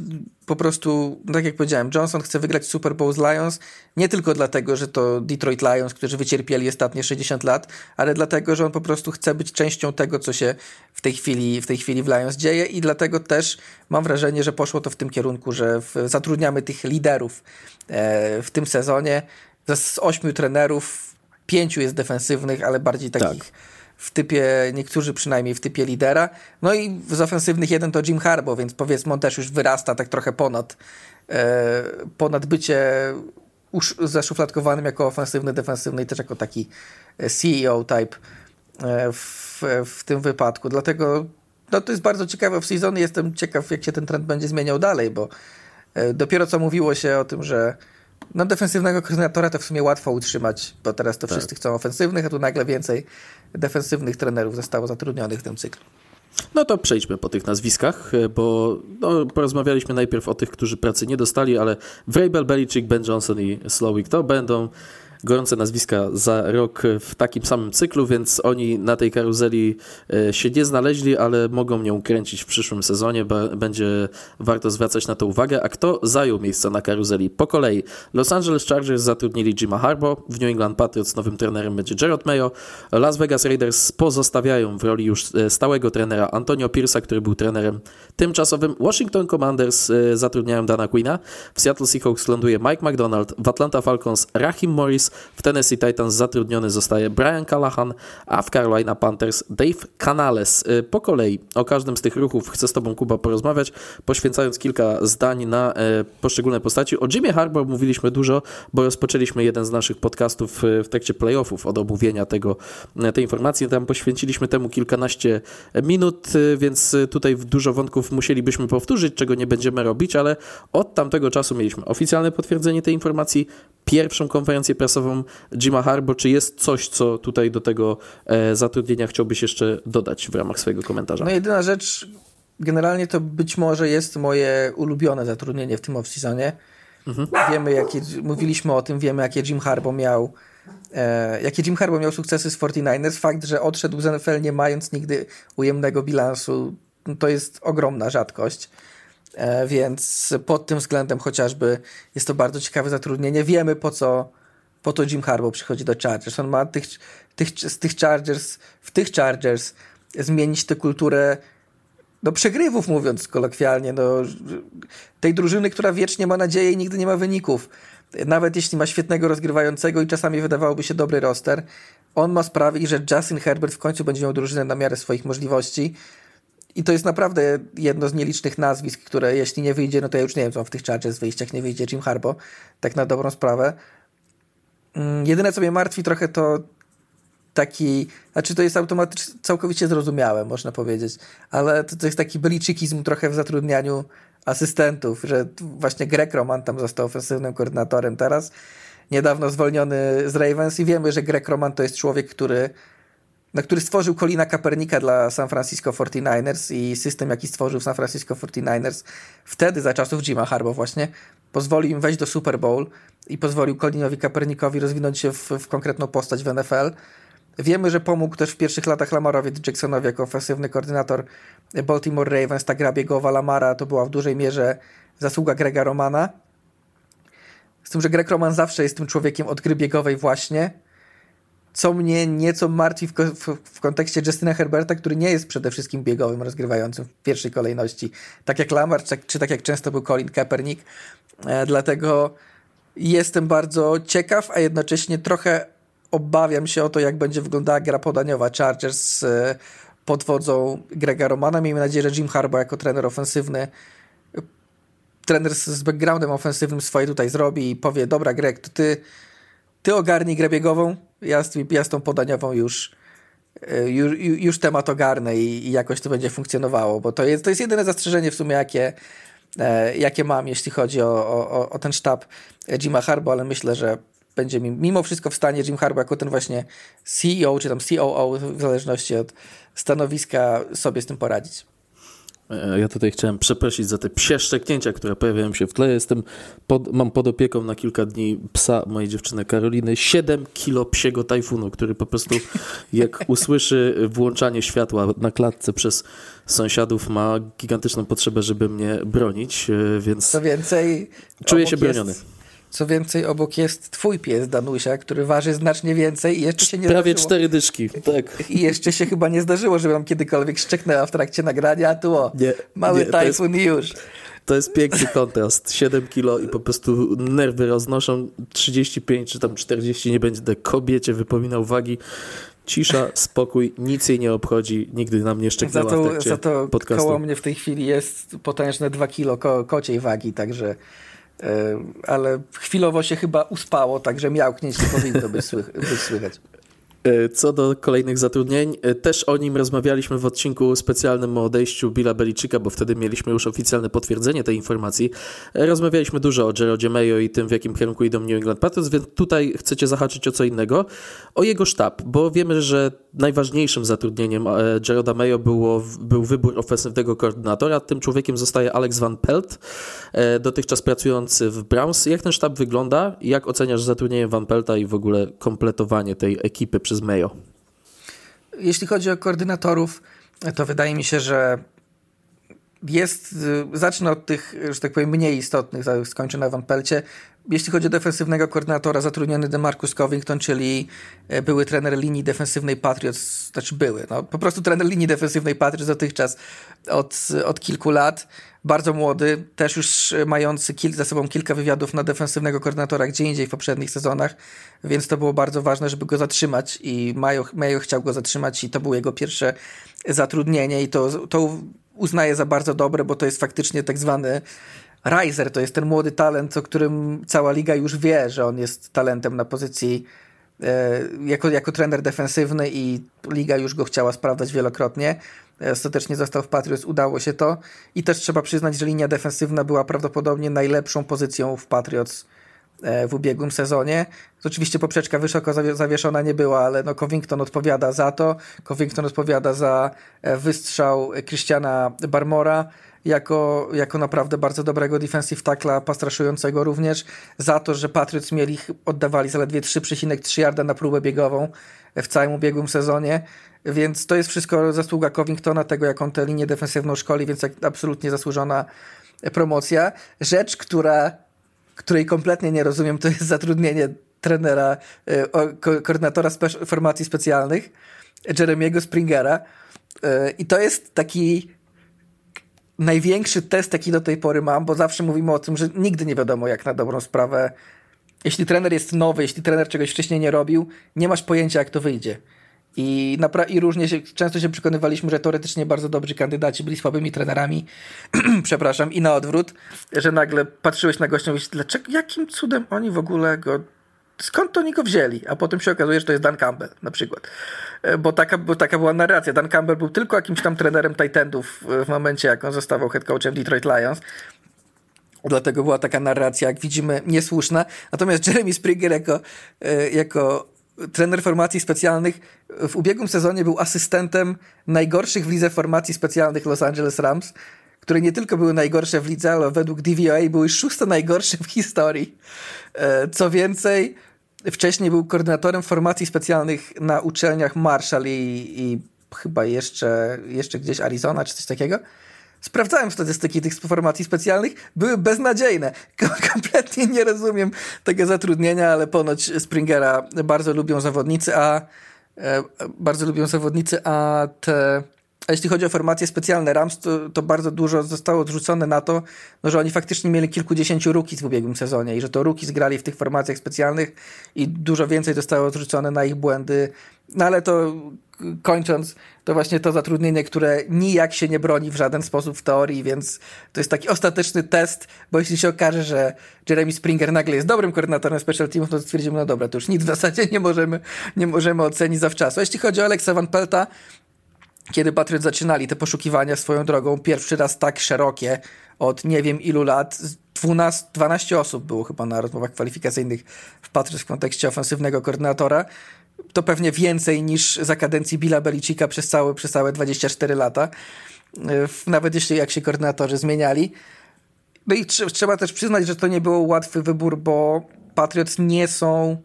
po prostu, tak jak powiedziałem, Johnson chce wygrać Super Bowl z Lions nie tylko dlatego, że to Detroit Lions, którzy wycierpieli ostatnie 60 lat, ale dlatego, że on po prostu chce być częścią tego, co się w tej chwili w, tej chwili w Lions dzieje i dlatego też mam wrażenie, że poszło to w tym kierunku, że w, zatrudniamy tych liderów e, w tym sezonie. Z ośmiu trenerów pięciu jest defensywnych, ale bardziej takich tak w typie, niektórzy przynajmniej w typie lidera. No i z ofensywnych jeden to Jim Harbaugh, więc powiedzmy on też już wyrasta tak trochę ponad, e, ponad bycie już zaszufladkowanym jako ofensywny, defensywny i też jako taki CEO type e, w, w tym wypadku. Dlatego no, to jest bardzo ciekawe w sezonie. Jestem ciekaw, jak się ten trend będzie zmieniał dalej, bo e, dopiero co mówiło się o tym, że no defensywnego koordynatora to w sumie łatwo utrzymać, bo teraz to tak. wszyscy chcą ofensywnych, a tu nagle więcej defensywnych trenerów zostało zatrudnionych w tym cyklu. No to przejdźmy po tych nazwiskach, bo no, porozmawialiśmy najpierw o tych, którzy pracy nie dostali, ale Vrabel, Belichick, Ben Johnson i Slowick to będą gorące nazwiska za rok w takim samym cyklu, więc oni na tej karuzeli e, się nie znaleźli, ale mogą nią kręcić w przyszłym sezonie. Będzie warto zwracać na to uwagę. A kto zajął miejsce na karuzeli? Po kolei Los Angeles Chargers zatrudnili Jima Harbaugh, w New England Patriots nowym trenerem będzie Gerard Mayo, Las Vegas Raiders pozostawiają w roli już e, stałego trenera Antonio Pierce'a, który był trenerem tymczasowym. Washington Commanders e, zatrudniają Dana Quina, w Seattle Seahawks ląduje Mike McDonald, w Atlanta Falcons Rahim Morris, w Tennessee Titans zatrudniony zostaje Brian Callahan, a w Carolina Panthers Dave Canales. Y, po kolei o każdym z tych ruchów chcę z Tobą, Kuba, porozmawiać, poświęcając kilka zdań na e, poszczególne postaci. O Jimie Harbour mówiliśmy dużo, bo rozpoczęliśmy jeden z naszych podcastów e, w trakcie playoffów od omówienia tego, tej informacji. Tam poświęciliśmy temu kilkanaście minut, więc tutaj dużo wątków musielibyśmy powtórzyć, czego nie będziemy robić, ale od tamtego czasu mieliśmy oficjalne potwierdzenie tej informacji, pierwszą konferencję prasową Jima Harbo. Czy jest coś, co tutaj do tego e, zatrudnienia chciałbyś jeszcze dodać w ramach swojego komentarza? No jedyna rzecz, generalnie to być może jest moje ulubione zatrudnienie w tym off-seasonie. Mhm. Wiemy, jakie, mówiliśmy o tym, wiemy, jakie Jim Harbo miał e, jakie Jim Harbo miał sukcesy z 49ers. Fakt, że odszedł z NFL nie mając nigdy ujemnego bilansu, to jest ogromna rzadkość. E, więc pod tym względem chociażby jest to bardzo ciekawe zatrudnienie. Wiemy po co, po to Jim Harbaugh przychodzi do Chargers. On ma tych, tych, z tych Chargers, w tych Chargers zmienić tę kulturę do przegrywów, mówiąc kolokwialnie, no, tej drużyny, która wiecznie ma nadzieję i nigdy nie ma wyników. Nawet jeśli ma świetnego rozgrywającego i czasami wydawałoby się dobry roster, on ma sprawić, że Justin Herbert w końcu będzie miał drużynę na miarę swoich możliwości i to jest naprawdę jedno z nielicznych nazwisk, które jeśli nie wyjdzie, no to ja już nie wiem, co w tych Chargers wyjściach nie wyjdzie Jim Harbo, tak na dobrą sprawę. Mm, jedyne, co mnie martwi trochę, to taki, znaczy to jest automatycznie, całkowicie zrozumiałe, można powiedzieć, ale to, to jest taki beliczykizm trochę w zatrudnianiu asystentów, że właśnie Greg Roman tam został ofensywnym koordynatorem teraz, niedawno zwolniony z Ravens i wiemy, że Greg Roman to jest człowiek, który na który stworzył Colina Kapernika dla San Francisco 49ers i system, jaki stworzył San Francisco 49ers wtedy, za czasów Jima Harbo właśnie, pozwolił im wejść do Super Bowl i pozwolił Colinowi Kapernikowi rozwinąć się w, w konkretną postać w NFL. Wiemy, że pomógł też w pierwszych latach Lamarowi Jacksonowi jako ofensywny koordynator Baltimore Ravens. Ta gra biegowa Lamara to była w dużej mierze zasługa Grega Romana. Z tym, że Greg Roman zawsze jest tym człowiekiem od gry biegowej właśnie, co mnie nieco martwi w, w, w, kontekście Justina Herberta, który nie jest przede wszystkim biegowym rozgrywającym w pierwszej kolejności, tak jak Lamar, czy, czy tak jak często był Colin Kaepernick. E, dlatego jestem bardzo ciekaw, a jednocześnie trochę obawiam się o to, jak będzie wyglądała gra podaniowa Chargers e, pod wodzą Grega Romana. Miejmy nadzieję, że Jim Harbaugh jako trener ofensywny trener z backgroundem ofensywnym swoje tutaj zrobi i powie, dobra Greg, to ty, ty ogarnij grę biegową, ja z, ja z tą podaniową już, e, już, już temat ogarnę i, i, jakoś to będzie funkcjonowało, bo to jest, to jest jedyne zastrzeżenie w sumie, jakie, e, jakie mam, jeśli chodzi o, o, o ten sztab Jima Harbo, ale myślę, że będzie mi mimo wszystko w stanie Jim Harbo jako ten właśnie CEO, czy tam COO, w zależności od stanowiska, sobie z tym poradzić. E, ja tutaj chciałem przeprosić za te psie szczeknięcia, które pojawiają się w tle. Jestem pod, mam pod opieką na kilka dni psa mojej dziewczyny Karoliny. 7 kilo psiego tajfunu, który po prostu jak *laughs* usłyszy włączanie światła na klatce przez sąsiadów ma gigantyczną potrzebę, żeby mnie bronić, e, więc Co więcej, czuję się broniony. Jest co więcej, obok jest twój pies Danusia, który waży znacznie więcej i jeszcze się nie Prawie zdarzyło. cztery dyszki, tak. I jeszcze się chyba nie zdarzyło, żeby nam kiedykolwiek szczeknęła w trakcie nagrania, a tu o, nie, mały nie, tajfun jest... już. To jest piękny kontrast. 7 kilo i po prostu nerwy roznoszą. 35 czy tam 40 nie będzie kobiecie wypominał wagi. Cisza, spokój, nic jej nie obchodzi, nigdy nam nie szczeknęła za to, w Za to podcastu. koło mnie w tej chwili jest potężne 2 kilo ko kociej wagi, także ale chwilowo się chyba uspało, także miałknięć nie powinno być słychać. E, co do kolejnych zatrudnień, e, też o nim rozmawialiśmy w odcinku specjalnym o odejściu Billa Beliczyka, bo wtedy mieliśmy już oficjalne potwierdzenie tej informacji. E, rozmawialiśmy dużo o Jerodzie Mayo i tym, w jakim kierunku idą New England Patriots, więc tutaj chcecie zahaczyć o co innego. O jego sztab, bo wiemy, że najważniejszym zatrudnieniem Jeroda Mayo było, był wybór ofensywnego koordynatora. Tym człowiekiem zostaje Alex Van Pelt, dotychczas pracujący w Browns. Jak ten sztab wygląda? Jak oceniasz zatrudnienie Van Pelta i w ogóle kompletowanie tej ekipy przez przez Mayo? Jeśli chodzi o koordynatorów, to wydaje mi się, że jest, zacznę od tych, że tak powiem, mniej istotnych, skończę na Van. Jeśli chodzi o defensywnego koordynatora, zatrudniony DeMarcus Covington, czyli e, były trener linii defensywnej Patriots, znaczy były, no, po prostu trener linii defensywnej Patriots dotychczas od, od kilku lat bardzo młody, też już mający kil, za sobą kilka wywiadów na defensywnego koordynatora gdzie indziej w poprzednich sezonach, więc to było bardzo ważne, żeby go zatrzymać i Mayo, chciał go zatrzymać i to było jego pierwsze zatrudnienie i to, to uznaję za bardzo dobre, bo to jest faktycznie tak zwany riser, to jest ten młody talent, o którym cała liga już wie, że on jest talentem na pozycji e, jako, jako trener defensywny i liga już go chciała sprawdzać wielokrotnie. E, ostatecznie został w Patriots, udało się to. I też trzeba przyznać, że linia defensywna była prawdopodobnie najlepszą pozycją w Patriots e, w ubiegłym sezonie. Oczywiście poprzeczka wysoko zawieszona nie była, ale no Covington odpowiada za to. Covington odpowiada za e, wystrzał Christiana Barmora jako, jako naprawdę bardzo dobrego defensive tackla, pastraszującego również, za to, że Patriots mieli, oddawali zaledwie 3,3 yarda na próbę biegową w całym ubiegłym sezonie. Więc to jest wszystko zasługa Covingtona, tego jak on tę linię defensywną szkoli, więc absolutnie zasłużona promocja. Rzecz, która, której kompletnie nie rozumiem, to jest zatrudnienie trenera, e, ko koordynatora spe formacji specjalnych, Jeremiego Springera. E, I to jest taki największy test, jaki do tej pory mam, bo zawsze mówimy o tym, że nigdy nie wiadomo, jak na dobrą sprawę. Jeśli trener jest nowy, jeśli trener czegoś wcześniej nie robił, nie masz pojęcia, jak to wyjdzie. I, I różnie się, często się przekonywaliśmy, że teoretycznie bardzo dobrzy kandydaci byli słabymi trenerami, *clears throat* przepraszam, i na odwrót, że nagle patrzyłeś na gościa i mówisz, dlaczego, jakim cudem oni w ogóle go, skąd to oni go wzięli? A potem się okazuje, że to jest Dan Campbell na przykład. E, bo taka, bo taka była narracja. Dan Campbell był tylko jakimś tam trenerem Titanów w momencie, jak on zostawał head coachem Detroit Lions. Dlatego była taka narracja, jak widzimy, niesłuszna. Natomiast Jeremy Springer jako, e, jako trener formacji specjalnych w ubiegłym sezonie był asystentem najgorszych w lidze formacji specjalnych Los Angeles Rams, które nie tylko były najgorsze w lidze, ale według DVOA były szóste najgorsze w historii. E, co więcej, wcześniej był koordynatorem formacji specjalnych na uczelniach Marshall i, i chyba jeszcze, jeszcze gdzieś Arizona czy coś takiego. Sprawdzałem statystyki tych formacji specjalnych, były beznadziejne. *laughs* Kompletnie nie rozumiem tego zatrudnienia, ale ponoć Springera bardzo lubią zawodnicy, a e, bardzo lubią zawodnicy, a te a jeśli chodzi o formacje specjalne Rams, to, to, bardzo dużo zostało odrzucone na to, no, że oni faktycznie mieli kilkudziesięciu rookies w ubiegłym sezonie i że to rookies grali w tych formacjach specjalnych i dużo więcej zostało odrzucone na ich błędy. No ale to kończąc, to właśnie to zatrudnienie, które nijak się nie broni w żaden sposób w teorii, więc to jest taki ostateczny test, bo jeśli się okaże, że Jeremy Springer nagle jest dobrym koordynatorem special teamów, to stwierdzimy, no dobra, to już nic w zasadzie nie możemy, nie możemy ocenić zawczasu. Jeśli chodzi o Alexa Van Pelta, kiedy Patriot zaczynali te poszukiwania swoją drogą, pierwszy raz tak szerokie od nie wiem ilu lat, 12, 12 osób było chyba na rozmowach kwalifikacyjnych w Patriot w kontekście ofensywnego koordynatora, to pewnie więcej niż za kadencji Billa Belicika przez całe, przez całe 24 lata, nawet jeśli jak się koordynatorzy zmieniali. No i trzeba też przyznać, że to nie był łatwy wybór, bo Patriots nie są,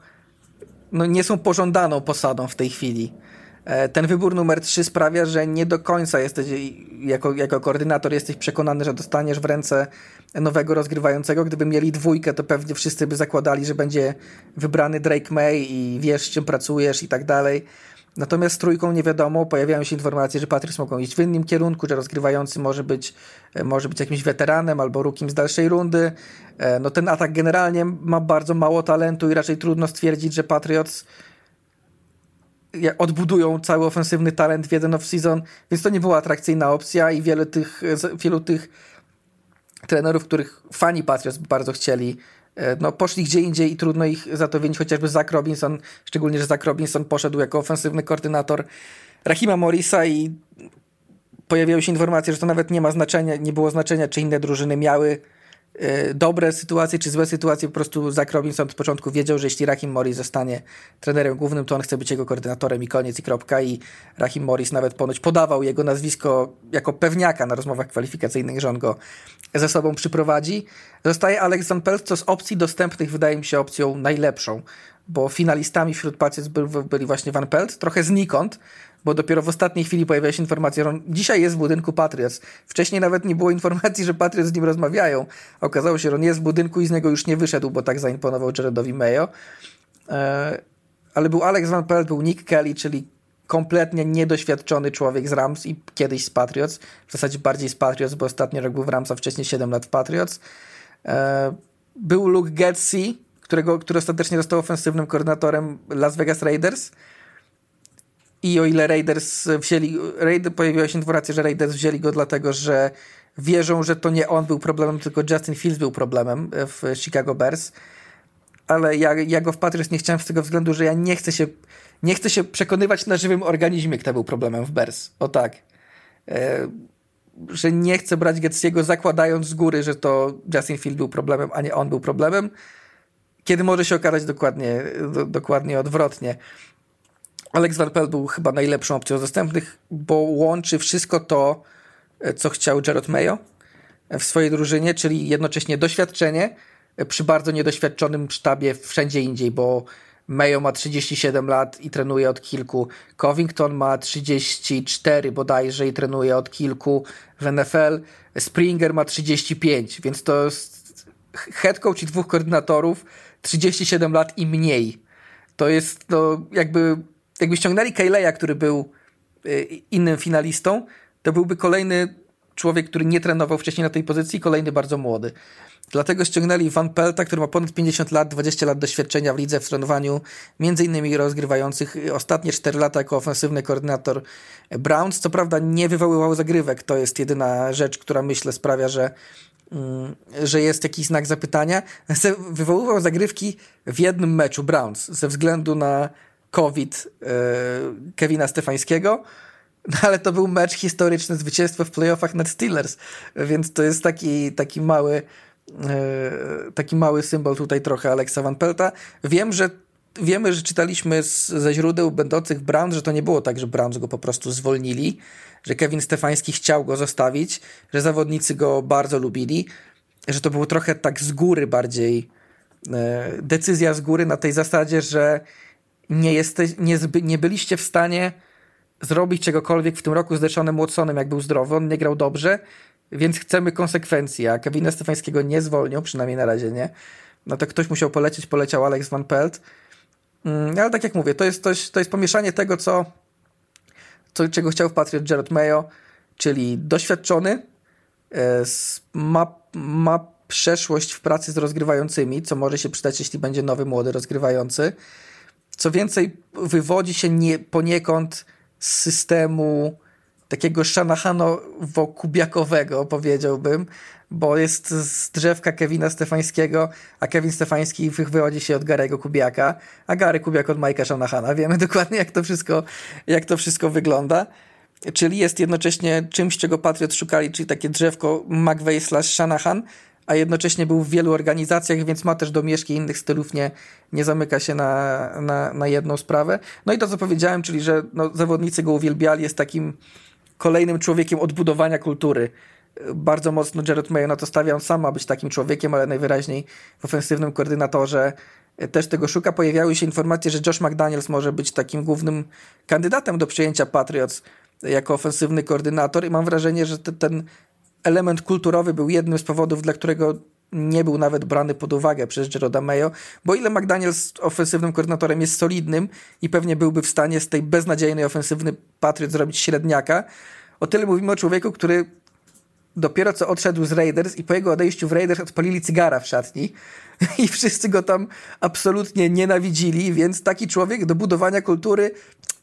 no nie są pożądaną posadą w tej chwili. E, ten wybór numer 3 sprawia, że nie do końca jesteś, jako, jako koordynator jesteś przekonany, że dostaniesz w ręce nowego rozgrywającego. Gdyby mieli dwójkę, to pewnie wszyscy by zakładali, że będzie wybrany Drake May i wiesz, czym pracujesz i tak dalej. Natomiast z trójką nie wiadomo, pojawiają się informacje, że Patriots mogą iść w innym kierunku, że rozgrywający może być, e, może być jakimś weteranem albo rukim z dalszej rundy. E, no ten atak generalnie ma bardzo mało talentu i raczej trudno stwierdzić, że Patriots odbudują cały ofensywny talent w jeden off-season, więc to nie była atrakcyjna opcja i wiele tych, wielu tych trenerów, których fani Patriots bardzo chcieli, e, no poszli gdzie indziej i trudno ich za to winić, chociażby Zach Robinson, szczególnie, że Zach Robinson poszedł jako ofensywny koordynator Rahima Morrisa i pojawiały się informacje, że to nawet nie ma znaczenia, nie było znaczenia, czy inne drużyny miały dobre sytuacje czy złe sytuacje, po prostu Zach Robinson od początku wiedział, że jeśli Rahim Morris zostanie trenerem głównym, to on chce być jego koordynatorem i koniec i kropka i Rahim Morris nawet ponoć podawał jego nazwisko jako pewniaka na rozmowach kwalifikacyjnych, że on go ze sobą przyprowadzi. Zostaje Alex Van Pelt, co z opcji dostępnych wydaje mi się opcją najlepszą, bo finalistami wśród Patriots byli właśnie Van Pelt, trochę znikąd, bo dopiero w ostatniej chwili pojawiła się informacja, że on dzisiaj jest w budynku Patriots. Wcześniej nawet nie było informacji, że Patriots z nim rozmawiają. Okazało się, że on jest w budynku i z niego już nie wyszedł, bo tak zaimponował Jaredowi Mayo. E, ale był Alex Van Pelt, był Nick Kelly, czyli kompletnie niedoświadczony człowiek z Rams i kiedyś z Patriots. W zasadzie bardziej z Patriots, bo ostatni rok był w Rams, a wcześniej 7 lat w Patriots. E, był Luke Getsy, którego, który ostatecznie został ofensywnym koordynatorem Las Vegas Raiders. I o ile Raiders wzięli, Raid, pojawiła się informacja, że Raiders wzięli go dlatego, że wierzą, że to nie on był problemem, tylko Justin Fields był problemem w Chicago Bears. Ale ja, ja go w Patriots nie chciałem z tego względu, że ja nie chcę się, nie chcę się przekonywać na żywym organizmie, kto był problemem w Bears. O tak. E, że nie chcę brać Getsiego zakładając z góry, że to Justin Fields był problemem, a nie on był problemem, kiedy może się okazać dokładnie, do, dokładnie odwrotnie. Alex Van był chyba najlepszą opcją dostępnych, bo łączy wszystko to, e, co chciał Jared Mayo w swojej drużynie, czyli jednocześnie doświadczenie przy bardzo niedoświadczonym sztabie wszędzie indziej, bo Mayo ma 37 lat i trenuje od kilku. Covington ma 34 bodajże i trenuje od kilku w NFL. Springer ma 35, więc to jest head coach i dwóch koordynatorów 37 lat i mniej. To jest no, jakby jakby ściągnęli Kayleya, który był y, innym finalistą, to byłby kolejny człowiek, który nie trenował wcześniej na tej pozycji, kolejny bardzo młody. Dlatego ściągnęli Van Pelta, który ma ponad 50 lat, 20 lat doświadczenia w lidze w trenowaniu, między innymi rozgrywających ostatnie 4 lata jako ofensywny koordynator Browns. Co prawda nie wywoływał zagrywek, to jest jedyna rzecz, która myślę sprawia, że, że jest jakiś znak zapytania. Wywoływał zagrywki w jednym meczu Browns ze względu na COVID e, Kevina Stefańskiego, no ale to był mecz historyczny, zwycięstwo w playoffach nad Steelers, więc to jest taki, taki mały e, taki mały symbol tutaj trochę Alexa Van Pelta. Wiem, że wiemy, że czytaliśmy z, ze źródeł będących w Browns, że to nie było tak, że Browns go po prostu zwolnili, że Kevin Stefański chciał go zostawić, że zawodnicy go bardzo lubili, że to było trochę tak z góry bardziej e, decyzja z góry na tej zasadzie, że nie, jesteś, nie, nie byliście w stanie zrobić czegokolwiek w tym roku z Deshanem Watsonem, jak był zdrowy, on nie grał dobrze, więc chcemy konsekwencji, a Kevina Stefańskiego nie zwolnią, przynajmniej na razie nie, no to ktoś musiał polecieć, poleciał Alex Van Pelt, ale tak jak mówię, to jest, jest, to jest pomieszanie tego, co, co czego chciał Patriot Jared Mayo, czyli doświadczony, e, ma, ma przeszłość w pracy z rozgrywającymi, co może się przydać, jeśli będzie nowy, młody rozgrywający, co więcej, wywodzi się nie, poniekąd systemu takiego Shanahanowo-kubiakowego, powiedziałbym, bo jest z drzewka Kevina Stefańskiego, a Kevin Stefański wywodzi się od Garego Kubiaka, a Gary Kubiak od Majka Shanahana. Wiemy *laughs* dokładnie, jak to wszystko, jak to wszystko wygląda. Czyli jest jednocześnie czymś, czego Patriot szukali, czyli takie drzewko McVeigh slash Shanahan, a jednocześnie był w wielu organizacjach, więc ma też domieszki innych stylów, nie, nie zamyka się na, na, na jedną sprawę. No i to, co powiedziałem, czyli że no, zawodnicy go uwielbiali, jest takim kolejnym człowiekiem odbudowania kultury. Bardzo mocno Jared Mayo na to stawia, on sam ma być takim człowiekiem, ale najwyraźniej w ofensywnym koordynatorze też tego szuka. Pojawiały się informacje, że Josh McDaniels może być takim głównym kandydatem do przyjęcia Patriots jako ofensywny koordynator i mam wrażenie, że te, ten element kulturowy był jednym z powodów, dla którego nie był nawet brany pod uwagę przez Jeroda Mayo, bo ile McDaniels ofensywnym koordynatorem jest solidnym i pewnie byłby w stanie z tej beznadziejnej ofensywny Patriot zrobić średniaka, o tyle mówimy o człowieku, który dopiero co odszedł z Raiders i po jego odejściu w Raiders odpalili cygara w szatni *laughs* i wszyscy go tam absolutnie nienawidzili, więc taki człowiek do budowania kultury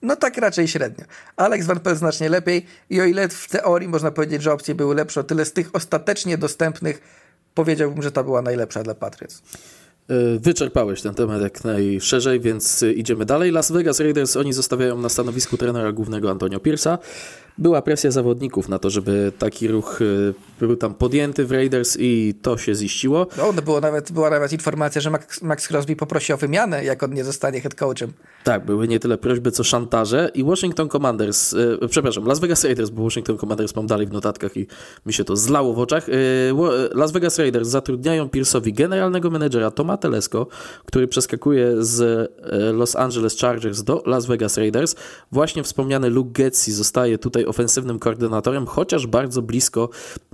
no tak raczej średnio. Alex Van Pelt znacznie lepiej i o ile w teorii można powiedzieć, że opcje były lepsze, o tyle z tych ostatecznie dostępnych powiedziałbym, że ta była najlepsza dla Patriots. E, wyczerpałeś ten temat jak najszerzej, więc idziemy dalej. Las Vegas Raiders, oni zostawiają na stanowisku trenera głównego Antonio Pierce'a była presja zawodników na to, żeby taki ruch y, był tam podjęty w Raiders i to się ziściło. No, no było nawet, była nawet informacja, że Max, Max Crosby poprosi o wymianę, jak on nie zostanie head coachem. Tak, były nie tyle prośby, co szantaże i Washington Commanders, yy, przepraszam, Las Vegas Raiders, bo Washington Commanders mam dalej w notatkach i mi się to zlało w oczach. Yy, Las Vegas Raiders zatrudniają Pierce'owi generalnego menedżera Toma Telesco, który przeskakuje z Los Angeles Chargers do Las Vegas Raiders. Właśnie wspomniany Luke Getzi zostaje tutaj ofensywnym koordynatorem, chociaż bardzo blisko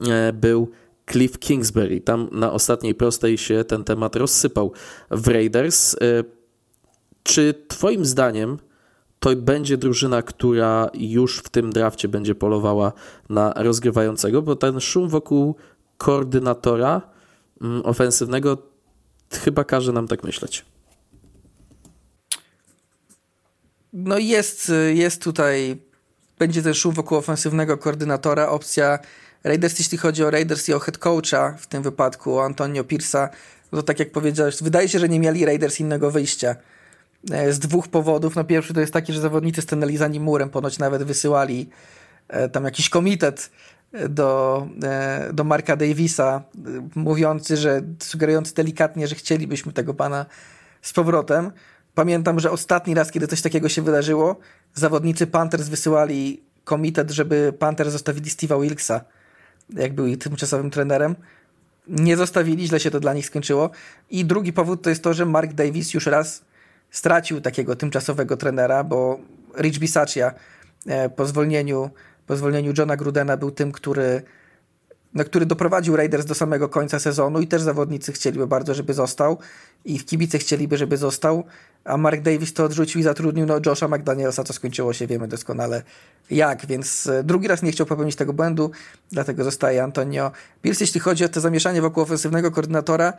e, był Cliff Kingsbury. Tam na ostatniej prostej się ten temat rozsypał w Raiders. E, czy Twoim zdaniem to będzie drużyna, która już w tym drafcie będzie polowała na rozgrywającego? Bo ten szum wokół koordynatora mm, ofensywnego chyba każe nam tak myśleć. No jest, jest tutaj będzie też wokół ofensywnego koordynatora. Opcja Raiders, jeśli chodzi o Raiders i o head coacha, w tym wypadku o Antonio Pierce'a, no to tak jak powiedziałeś, wydaje się, że nie mieli Raiders innego wyjścia. E, z dwóch powodów. No pierwszy to jest taki, że zawodnicy stanęli za nim murem, ponoć nawet wysyłali e, tam jakiś komitet e, do, do Marka Davisa, mówiący, że sugerujący delikatnie, że chcielibyśmy tego pana z powrotem. Pamiętam, że ostatni raz, kiedy coś takiego się wydarzyło, zawodnicy Panthers wysyłali komitet, żeby Panthers zostawili Steve'a Wilksa, jak był tymczasowym trenerem. Nie zostawili, źle się to dla nich skończyło. I drugi powód to jest to, że Mark Davis już raz stracił takiego tymczasowego trenera, bo Rich Bisaccia e, po zwolnieniu, po zwolnieniu Johna Grudena był tym, który no, który doprowadził Raiders do samego końca sezonu i też zawodnicy chcieliby bardzo, żeby został i w kibice chcieliby, żeby został, a Mark Davis to odrzucił i zatrudnił no, Josha McDanielsa, co skończyło się, wiemy doskonale jak, więc e, drugi raz nie chciał popełnić tego błędu, dlatego zostaje Antonio Pierce. Jeśli chodzi o to zamieszanie wokół ofensywnego koordynatora,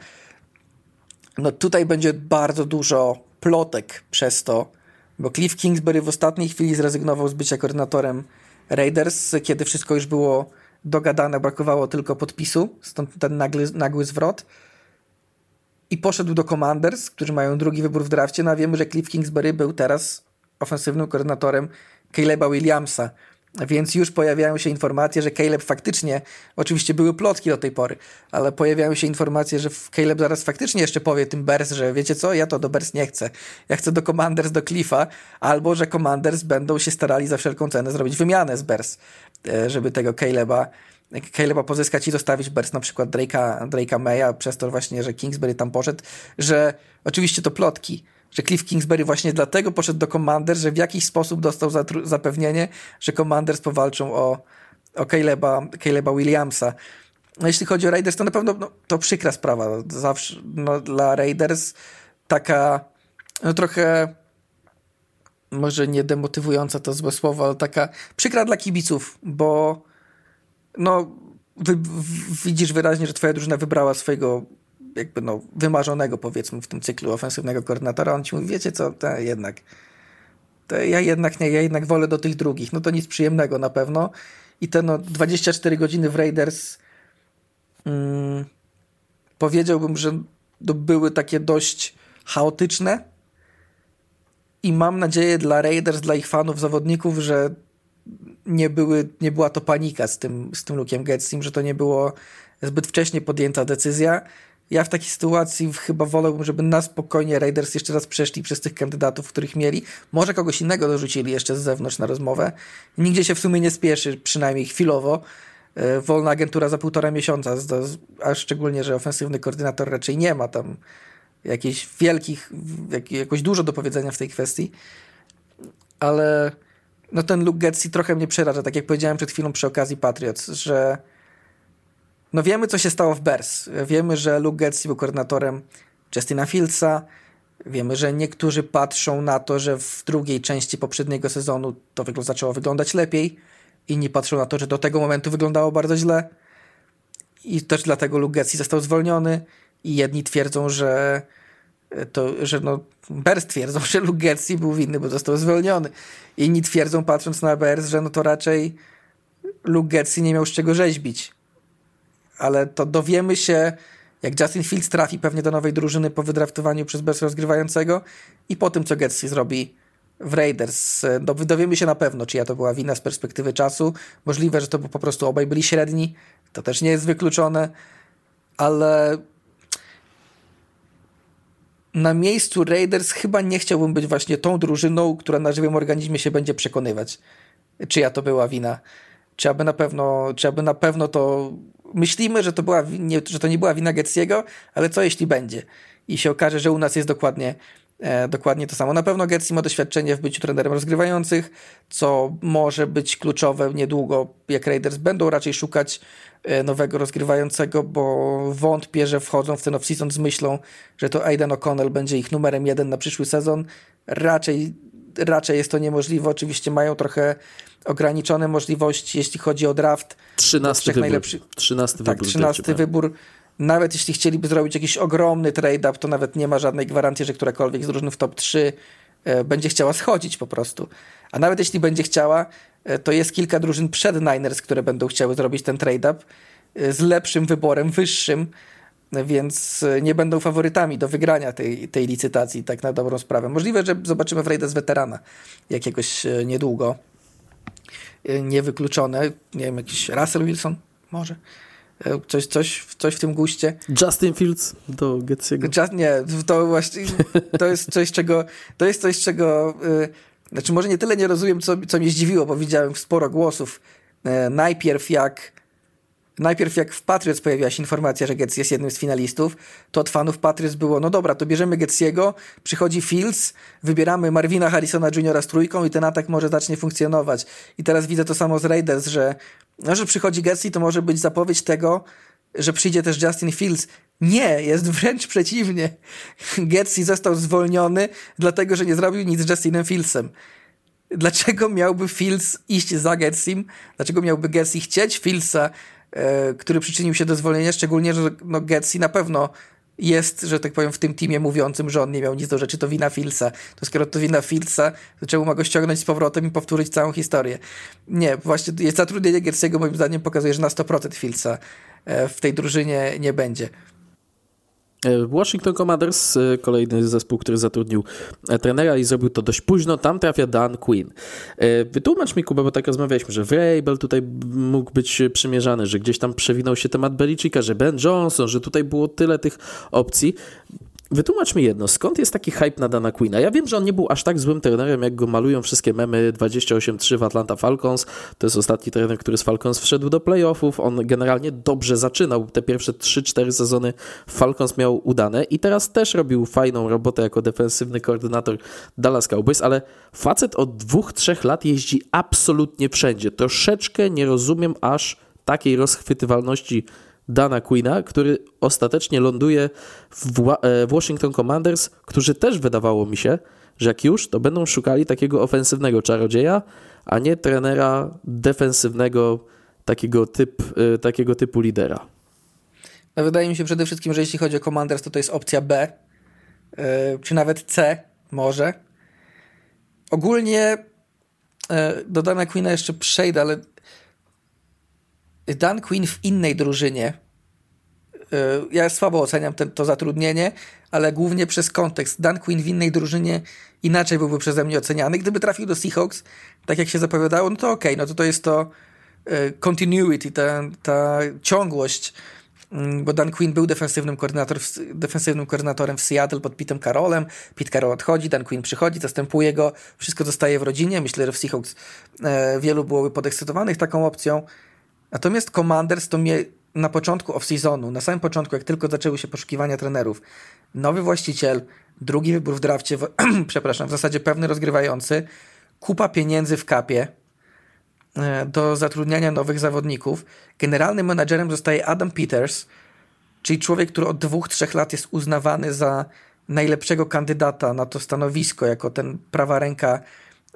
no tutaj będzie bardzo dużo plotek przez to, bo Cliff Kingsbury w ostatniej chwili zrezygnował z bycia koordynatorem Raiders, kiedy wszystko już było dogadane, brakowało tylko podpisu, stąd ten nagły, nagły zwrot. I poszedł do Commanders, którzy mają drugi wybór w drafcie. No a wiemy, że Cliff Kingsbury był teraz ofensywnym koordynatorem Caleba Williamsa. Więc już pojawiają się informacje, że Caleb faktycznie, oczywiście były plotki do tej pory, ale pojawiają się informacje, że Caleb zaraz faktycznie jeszcze powie tym Bears, że wiecie co, ja to do Bears nie chcę. Ja chcę do Commanders, do Cliffa, albo że Commanders będą się starali za wszelką cenę zrobić wymianę z Bears, e, żeby tego Caleba Caleba pozyskać i zostawić Bears na przykład Drake'a, Drake'a Maya przez to właśnie, że Kingsbury tam poszedł, że oczywiście to plotki, że Cliff Kingsbury właśnie dlatego poszedł do Commanders, że w jakiś sposób dostał zapewnienie, że Commanders powalczą o, o Caleba, Caleba Williamsa. No, jeśli chodzi o Raiders, to na pewno no, to przykra sprawa. Zawsze no, dla Raiders taka no, trochę może nie demotywująca to złe słowo, ale taka przykra dla kibiców, bo no wy, widzisz wyraźnie, że twoja drużyna wybrała swojego jakby no, wymarzonego powiedzmy w tym cyklu ofensywnego koordynatora, on ci mówi, wiecie co, to jednak ja jednak nie, ja jednak wolę do tych drugich. No to nic przyjemnego na pewno. I te no, 24 godziny w Raiders mm, powiedziałbym, że to były takie dość chaotyczne. I mam nadzieję dla Raiders, dla ich fanów, zawodników, że nie, były, nie była to panika z tym, z tym Luke'em Getsim, że to nie było zbyt wcześnie podjęta decyzja. Ja w takiej sytuacji chyba wolałbym, żeby na spokojnie Raiders jeszcze raz przeszli przez tych kandydatów, których mieli. Może kogoś innego dorzucili jeszcze z zewnątrz na rozmowę. Nigdzie się w sumie nie spieszy, przynajmniej chwilowo. E, wolna agentura za półtora miesiąca, a szczególnie, że ofensywny koordynator raczej nie ma tam jakichś wielkich, jakoś dużo do powiedzenia w tej kwestii. Ale no ten Luke Getzi trochę mnie przeraża, tak jak powiedziałem przed chwilą przy okazji Patriots, że no wiemy, co się stało w Bears. Wiemy, że Luke Getzi był koordynatorem Justina Fieldsa. Wiemy, że niektórzy patrzą na to, że w drugiej części poprzedniego sezonu to zaczęło wyglądać lepiej. Inni patrzą na to, że do tego momentu wyglądało bardzo źle. I też dlatego Luke Getzi został zwolniony. I jedni twierdzą, że to, że no, Bears twierdzą, *laughs* że Luke Getzi był winny, bo został zwolniony. Inni twierdzą, patrząc na Bears, że no to raczej Luke Getzi nie miał z czego rzeźbić. Ale to dowiemy się, jak Justin Fields trafi pewnie do nowej drużyny po wydraftowaniu przez Bears rozgrywającego i po tym, co Getzi zrobi w Raiders. No, dowiemy się na pewno, czyja to była wina z perspektywy czasu. Możliwe, że to po prostu obaj byli średni. To też nie jest wykluczone. Ale na miejscu Raiders chyba nie chciałbym być właśnie tą drużyną, która na żywym organizmie się będzie przekonywać, czyja to była wina. Czy aby na pewno, czy aby na pewno to myślimy, że to, była, nie, że to nie była wina Getziego, ale co jeśli będzie? I się okaże, że u nas jest dokładnie, dokładnie to samo. Na pewno Getzi ma doświadczenie w byciu trenerem rozgrywających, co może być kluczowe niedługo, jak Raiders będą raczej szukać E, nowego rozgrywającego, bo wątpię, że wchodzą w ten off-season z myślą, że to Aidan O'Connell będzie ich numerem jeden na przyszły sezon. Raczej, raczej jest to niemożliwe. Oczywiście mają trochę ograniczone możliwości, jeśli chodzi o draft. 13 wybór. Najlepszy... 13 tak, wybór. 13 wybór. Nawet jeśli chcieliby zrobić jakiś ogromny trade-up, to nawet nie ma żadnej gwarancji, że którakolwiek z drużyn w top 3 e, będzie chciała schodzić po prostu. A nawet jeśli będzie chciała, E, to jest kilka drużyn przed Niners, które będą chciały zrobić ten trade-up e, z lepszym wyborem, wyższym, więc nie będą faworytami do wygrania tej, tej licytacji, tak na dobrą sprawę. Możliwe, że zobaczymy w Raiders weterana jakiegoś niedługo. Niewykluczone. Nie wiem, jakiś Russell Wilson? Może. Coś, coś, coś w tym guście. Justin Fields do Getsiego. Just, nie, to właśnie to jest coś, czego to jest coś, czego znaczy, może nie tyle nie rozumiem, co, co mnie zdziwiło, bo widziałem sporo głosów. E, najpierw jak Najpierw jak w Patriots pojawiła się informacja, że Getz jest jednym z finalistów, to od fanów Patriots było, no dobra, to bierzemy Getsiego, przychodzi Fields, wybieramy Marvina Harrisona Jr. z trójką i ten atak może zacznie funkcjonować. I teraz widzę to samo z Raiders, że, no, że przychodzi Getsi, to może być zapowiedź tego, że przyjdzie też Justin Fields. Nie, jest wręcz przeciwnie. *laughs* Getsi został zwolniony, dlatego że nie zrobił nic z Justinem Fieldsem. Dlaczego miałby Fields iść za Getsim? Dlaczego miałby Getsi chcieć Fieldsa, który przyczynił się do zwolnienia? Szczególnie, że no, Getsi na pewno jest, że tak powiem, w tym teamie mówiącym, że on nie miał nic do rzeczy, to wina Fieldsa. To skoro to wina Fieldsa, to czemu ma go ściągnąć z powrotem i powtórzyć całą historię? Nie, właśnie jest zatrudnienie Gersiego moim zdaniem pokazuje, że na 100% Fieldsa e, w tej drużynie nie będzie. E, Washington Commanders, e, kolejny zespół, który zatrudnił e, trenera i zrobił to dość późno. Tam trafia Dan Quinn. Wytłumacz mi, Kuba, bo tak rozmawialiśmy, że Vrabel tutaj mógł być przymierzany, że gdzieś tam przewinął się temat Belichicka, że Ben Johnson, że tutaj było tyle tych opcji. Wytłumacz mi jedno, skąd jest taki hype na Dana Quina? Ja wiem, że on nie był aż tak złym trenerem, jak go malują wszystkie memy 28-3 w Atlanta Falcons. To jest ostatni trener, który z Falcons wszedł do playoffów. On generalnie dobrze zaczynał. Te pierwsze 3-4 sezony Falcons miał udane i teraz też robił fajną robotę jako defensywny koordynator Dallas Cowboys, ale facet od dwóch, trzech lat jeździ absolutnie wszędzie. Troszeczkę nie rozumiem aż takiej rozchwytywalności Dana Quina, który ostatecznie ląduje w, e, Washington Commanders, którzy też wydawało mi się, że jak już, to będą szukali takiego ofensywnego czarodzieja, a nie trenera defensywnego takiego, typ, e, takiego typu lidera. No wydaje mi się przede wszystkim, że jeśli chodzi o Commanders, to to jest opcja B, yy, czy nawet C może. ogólnie e, do Dana Queena jeszcze przejdę, ale Dan Quinn w innej drużynie. E, ja słabo oceniam ten, to zatrudnienie, ale głównie przez kontekst. Dan Quinn w innej drużynie inaczej byłby przeze mnie oceniany. Gdyby trafił do Seahawks, tak jak się zapowiadało, no to okej, okay, no to to jest to e, continuity, ta, ta ciągłość Mm, bo Dan Quinn był defensywnym, koordynator, defensywnym koordynatorem w Seattle pod Pitem Carrollem. Pete Carroll odchodzi, Dan Quinn przychodzi, zastępuje go, wszystko zostaje w rodzinie. Myślę, że w Seahawks e, wielu byłoby podekscytowanych taką opcją. Natomiast Commanders to mnie na początku off-seasonu, na samym początku, jak tylko zaczęły się poszukiwania trenerów, nowy właściciel, drugi wybór w drafcie, w, *clears throat* przepraszam, w zasadzie pewny rozgrywający, kupa pieniędzy w kapie, E, do zatrudniania nowych zawodników. Generalnym menadżerem zostaje Adam Peters, czyli człowiek, który od dwóch, trzech lat jest uznawany za najlepszego kandydata na to stanowisko, jako ten prawa ręka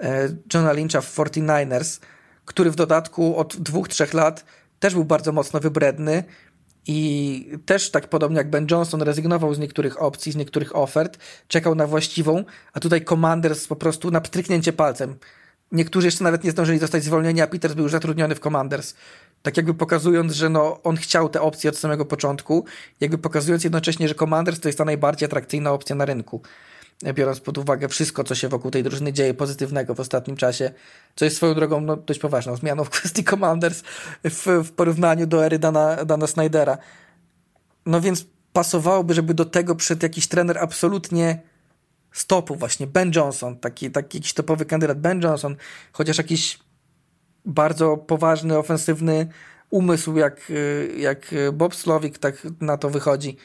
e, Johna Lyncha w 49ers, który w dodatku od dwóch, trzech lat też był bardzo mocno wybredny i też tak podobnie jak Ben Johnson rezygnował z niektórych opcji, z niektórych ofert, czekał na właściwą, a tutaj Commanders po prostu na pstryknięcie palcem Niektórzy jeszcze nawet nie zdążyli zostać zwolnieni, a Peters był już zatrudniony w Commanders. Tak jakby pokazując, że no, on chciał te opcje od samego początku, jakby pokazując jednocześnie, że Commanders to jest ta najbardziej atrakcyjna opcja na rynku. Biorąc pod uwagę wszystko, co się wokół tej drużyny dzieje pozytywnego w ostatnim czasie, co jest swoją drogą no, dość poważną zmianą w kwestii Commanders w, w porównaniu do ery Dana, Dana Snydera. No więc pasowałoby, żeby do tego przed jakiś trener absolutnie stopu właśnie Ben Johnson, taki, taki jakiś topowy kandydat Ben Johnson, chociaż jakiś bardzo poważny, ofensywny umysł jak, jak Bob Slowik tak na to wychodzi.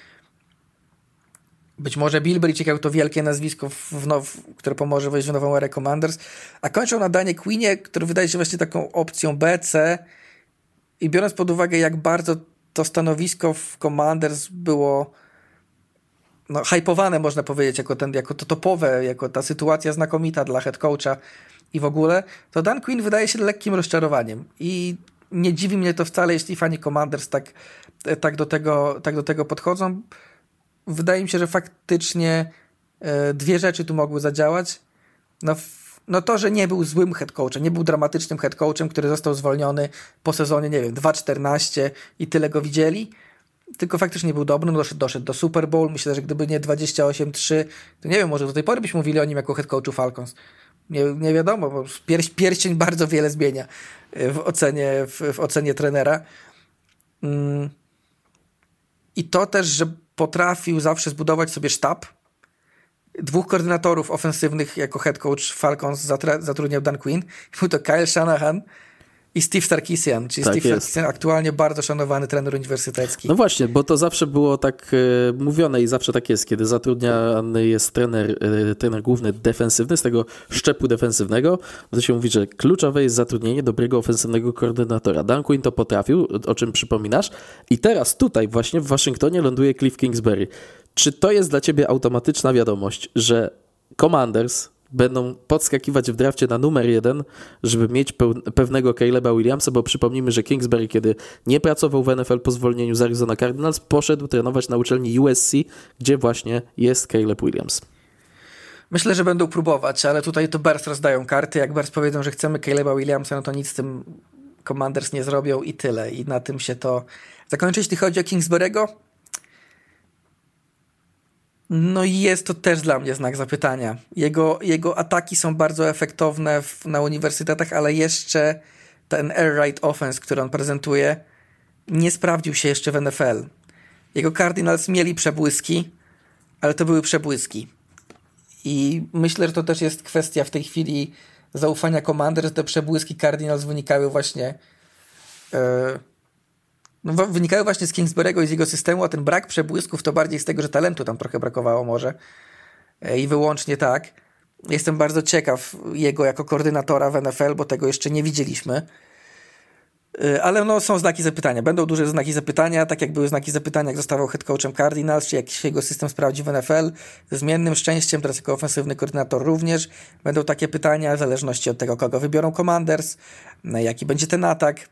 Być może Bill Belichick to wielkie nazwisko, w now, które pomoże wejść w nową erę Commanders, a kończą na Danie Queenie, który wydaje się właśnie taką opcją B, C i biorąc pod uwagę jak bardzo to stanowisko w Commanders było no, hypowane, można powiedzieć, jako, ten, jako to topowe, jako ta sytuacja znakomita dla head coacha i w ogóle, to Dan Quinn wydaje się lekkim rozczarowaniem. I nie dziwi mnie to wcale, jeśli fani Commanders tak, tak, do, tego, tak do tego podchodzą. Wydaje mi się, że faktycznie e, dwie rzeczy tu mogły zadziałać. No, no to, że nie był złym head coachem, nie był dramatycznym head coachem, który został zwolniony po sezonie, nie wiem, 2-14 i tyle go widzieli tylko faktycznie był dobry, no doszedł, doszedł do Super Bowl. Myślę, że gdyby nie 28-3, to nie wiem, może do tej pory byśmy mówili o nim jako head coachu Falcons. Nie, nie wiadomo, bo pier, pierścień bardzo wiele zmienia w ocenie, w, w ocenie trenera. Mm. I to też, że potrafił zawsze zbudować sobie sztab. Dwóch koordynatorów ofensywnych jako head coach Falcons zatrudniał Dan Quinn. Był to Kyle Shanahan, i Steve Sarkisian, czyli tak Steve jest. Sarkisian, aktualnie bardzo szanowany trener uniwersytecki. No właśnie, bo to zawsze było tak e, mówione i zawsze tak jest, kiedy zatrudniany jest trener, e, trener główny defensywny, z tego szczepu defensywnego, to się mówi, że kluczowe jest zatrudnienie dobrego ofensywnego koordynatora. Dan Quinn to potrafił, o czym przypominasz i teraz tutaj właśnie w Waszyngtonie ląduje Cliff Kingsbury. Czy to jest dla ciebie automatyczna wiadomość, że Commanders będą podskakiwać w drafcie na numer jeden, żeby mieć pewnego Caleba Williamsa, bo przypomnijmy, że Kingsbury, kiedy nie pracował w NFL po zwolnieniu z Arizona Cardinals, poszedł trenować na uczelni USC, gdzie właśnie jest Caleb Williams. Myślę, że będą próbować, ale tutaj to Bears rozdają karty. Jak Bears powiedzą, że chcemy Caleba Williamsa, no to nic z tym Commanders nie zrobią i tyle. I na tym się to zakończy. Jeśli chodzi o Kingsbury'ego, no i jest to też dla mnie znak zapytania. Jego, jego ataki są bardzo efektowne w, na uniwersytetach, ale jeszcze ten air raid offense, który on prezentuje, nie sprawdził się jeszcze w NFL. Jego Cardinals mieli przebłyski, ale to były przebłyski. I myślę, że to też jest kwestia w tej chwili zaufania komandy, że te przebłyski Cardinals wynikały właśnie yy, no, wynikały właśnie z Kingsbury'ego i z jego systemu, a ten brak przebłysków to bardziej z tego, że talentu tam trochę brakowało może e, i wyłącznie tak. Jestem bardzo ciekaw jego jako koordynatora w NFL, bo tego jeszcze nie widzieliśmy. E, ale no, są znaki zapytania. Będą duże znaki zapytania, tak jak były znaki zapytania, jak zostawał head coachem Cardinals, czy jak się jego system sprawdzi w NFL. Zmiennym szczęściem, teraz jako ofensywny koordynator również. Będą takie pytania, w zależności od tego, kogo wybiorą Commanders, jaki będzie ten atak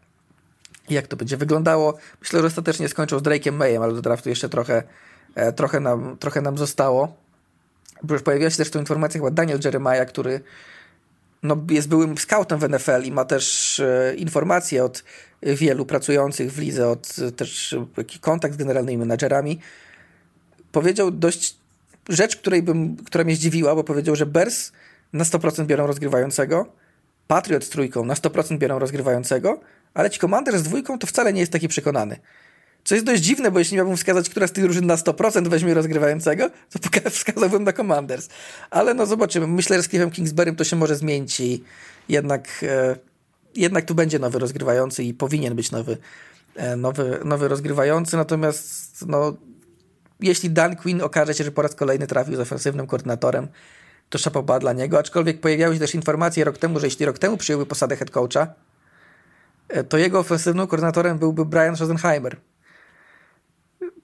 jak to będzie wyglądało. Myślę, że ostatecznie skończą z Drake'em Mayem, ale do draftu jeszcze trochę, e, trochę, nam, trochę nam zostało. Bo już pojawiła się też tu informacja chyba Daniel Jeremiah, który no, jest byłym scoutem w NFL i ma też e, informacje od wielu pracujących w lidze, od też kontakt z generalnymi menadżerami. Powiedział dość rzecz, której bym, która mnie zdziwiła, bo powiedział, że Bears na 100% biorą rozgrywającego, Patriot z trójką na 100% biorą rozgrywającego, ale ci Commanders z dwójką to wcale nie jest taki przekonany. Co jest dość dziwne, bo jeśli miałbym wskazać, która z tych drużyn na 100% weźmie rozgrywającego, to *laughs* wskazałbym na Commanders. Ale no zobaczymy. Myślę, że z Cliffem Kingsburym to się może zmienić i jednak, e, jednak tu będzie nowy rozgrywający i powinien być nowy, e, nowy, nowy rozgrywający. Natomiast no, jeśli Dan Quinn okaże się, że po raz kolejny trafił z ofensywnym koordynatorem, to szapoba dla niego. Aczkolwiek pojawiały się też informacje rok temu, że jeśli rok temu przyjąłby posadę head coacha, to jego ofensywnym koordynatorem byłby Brian Schosenheimer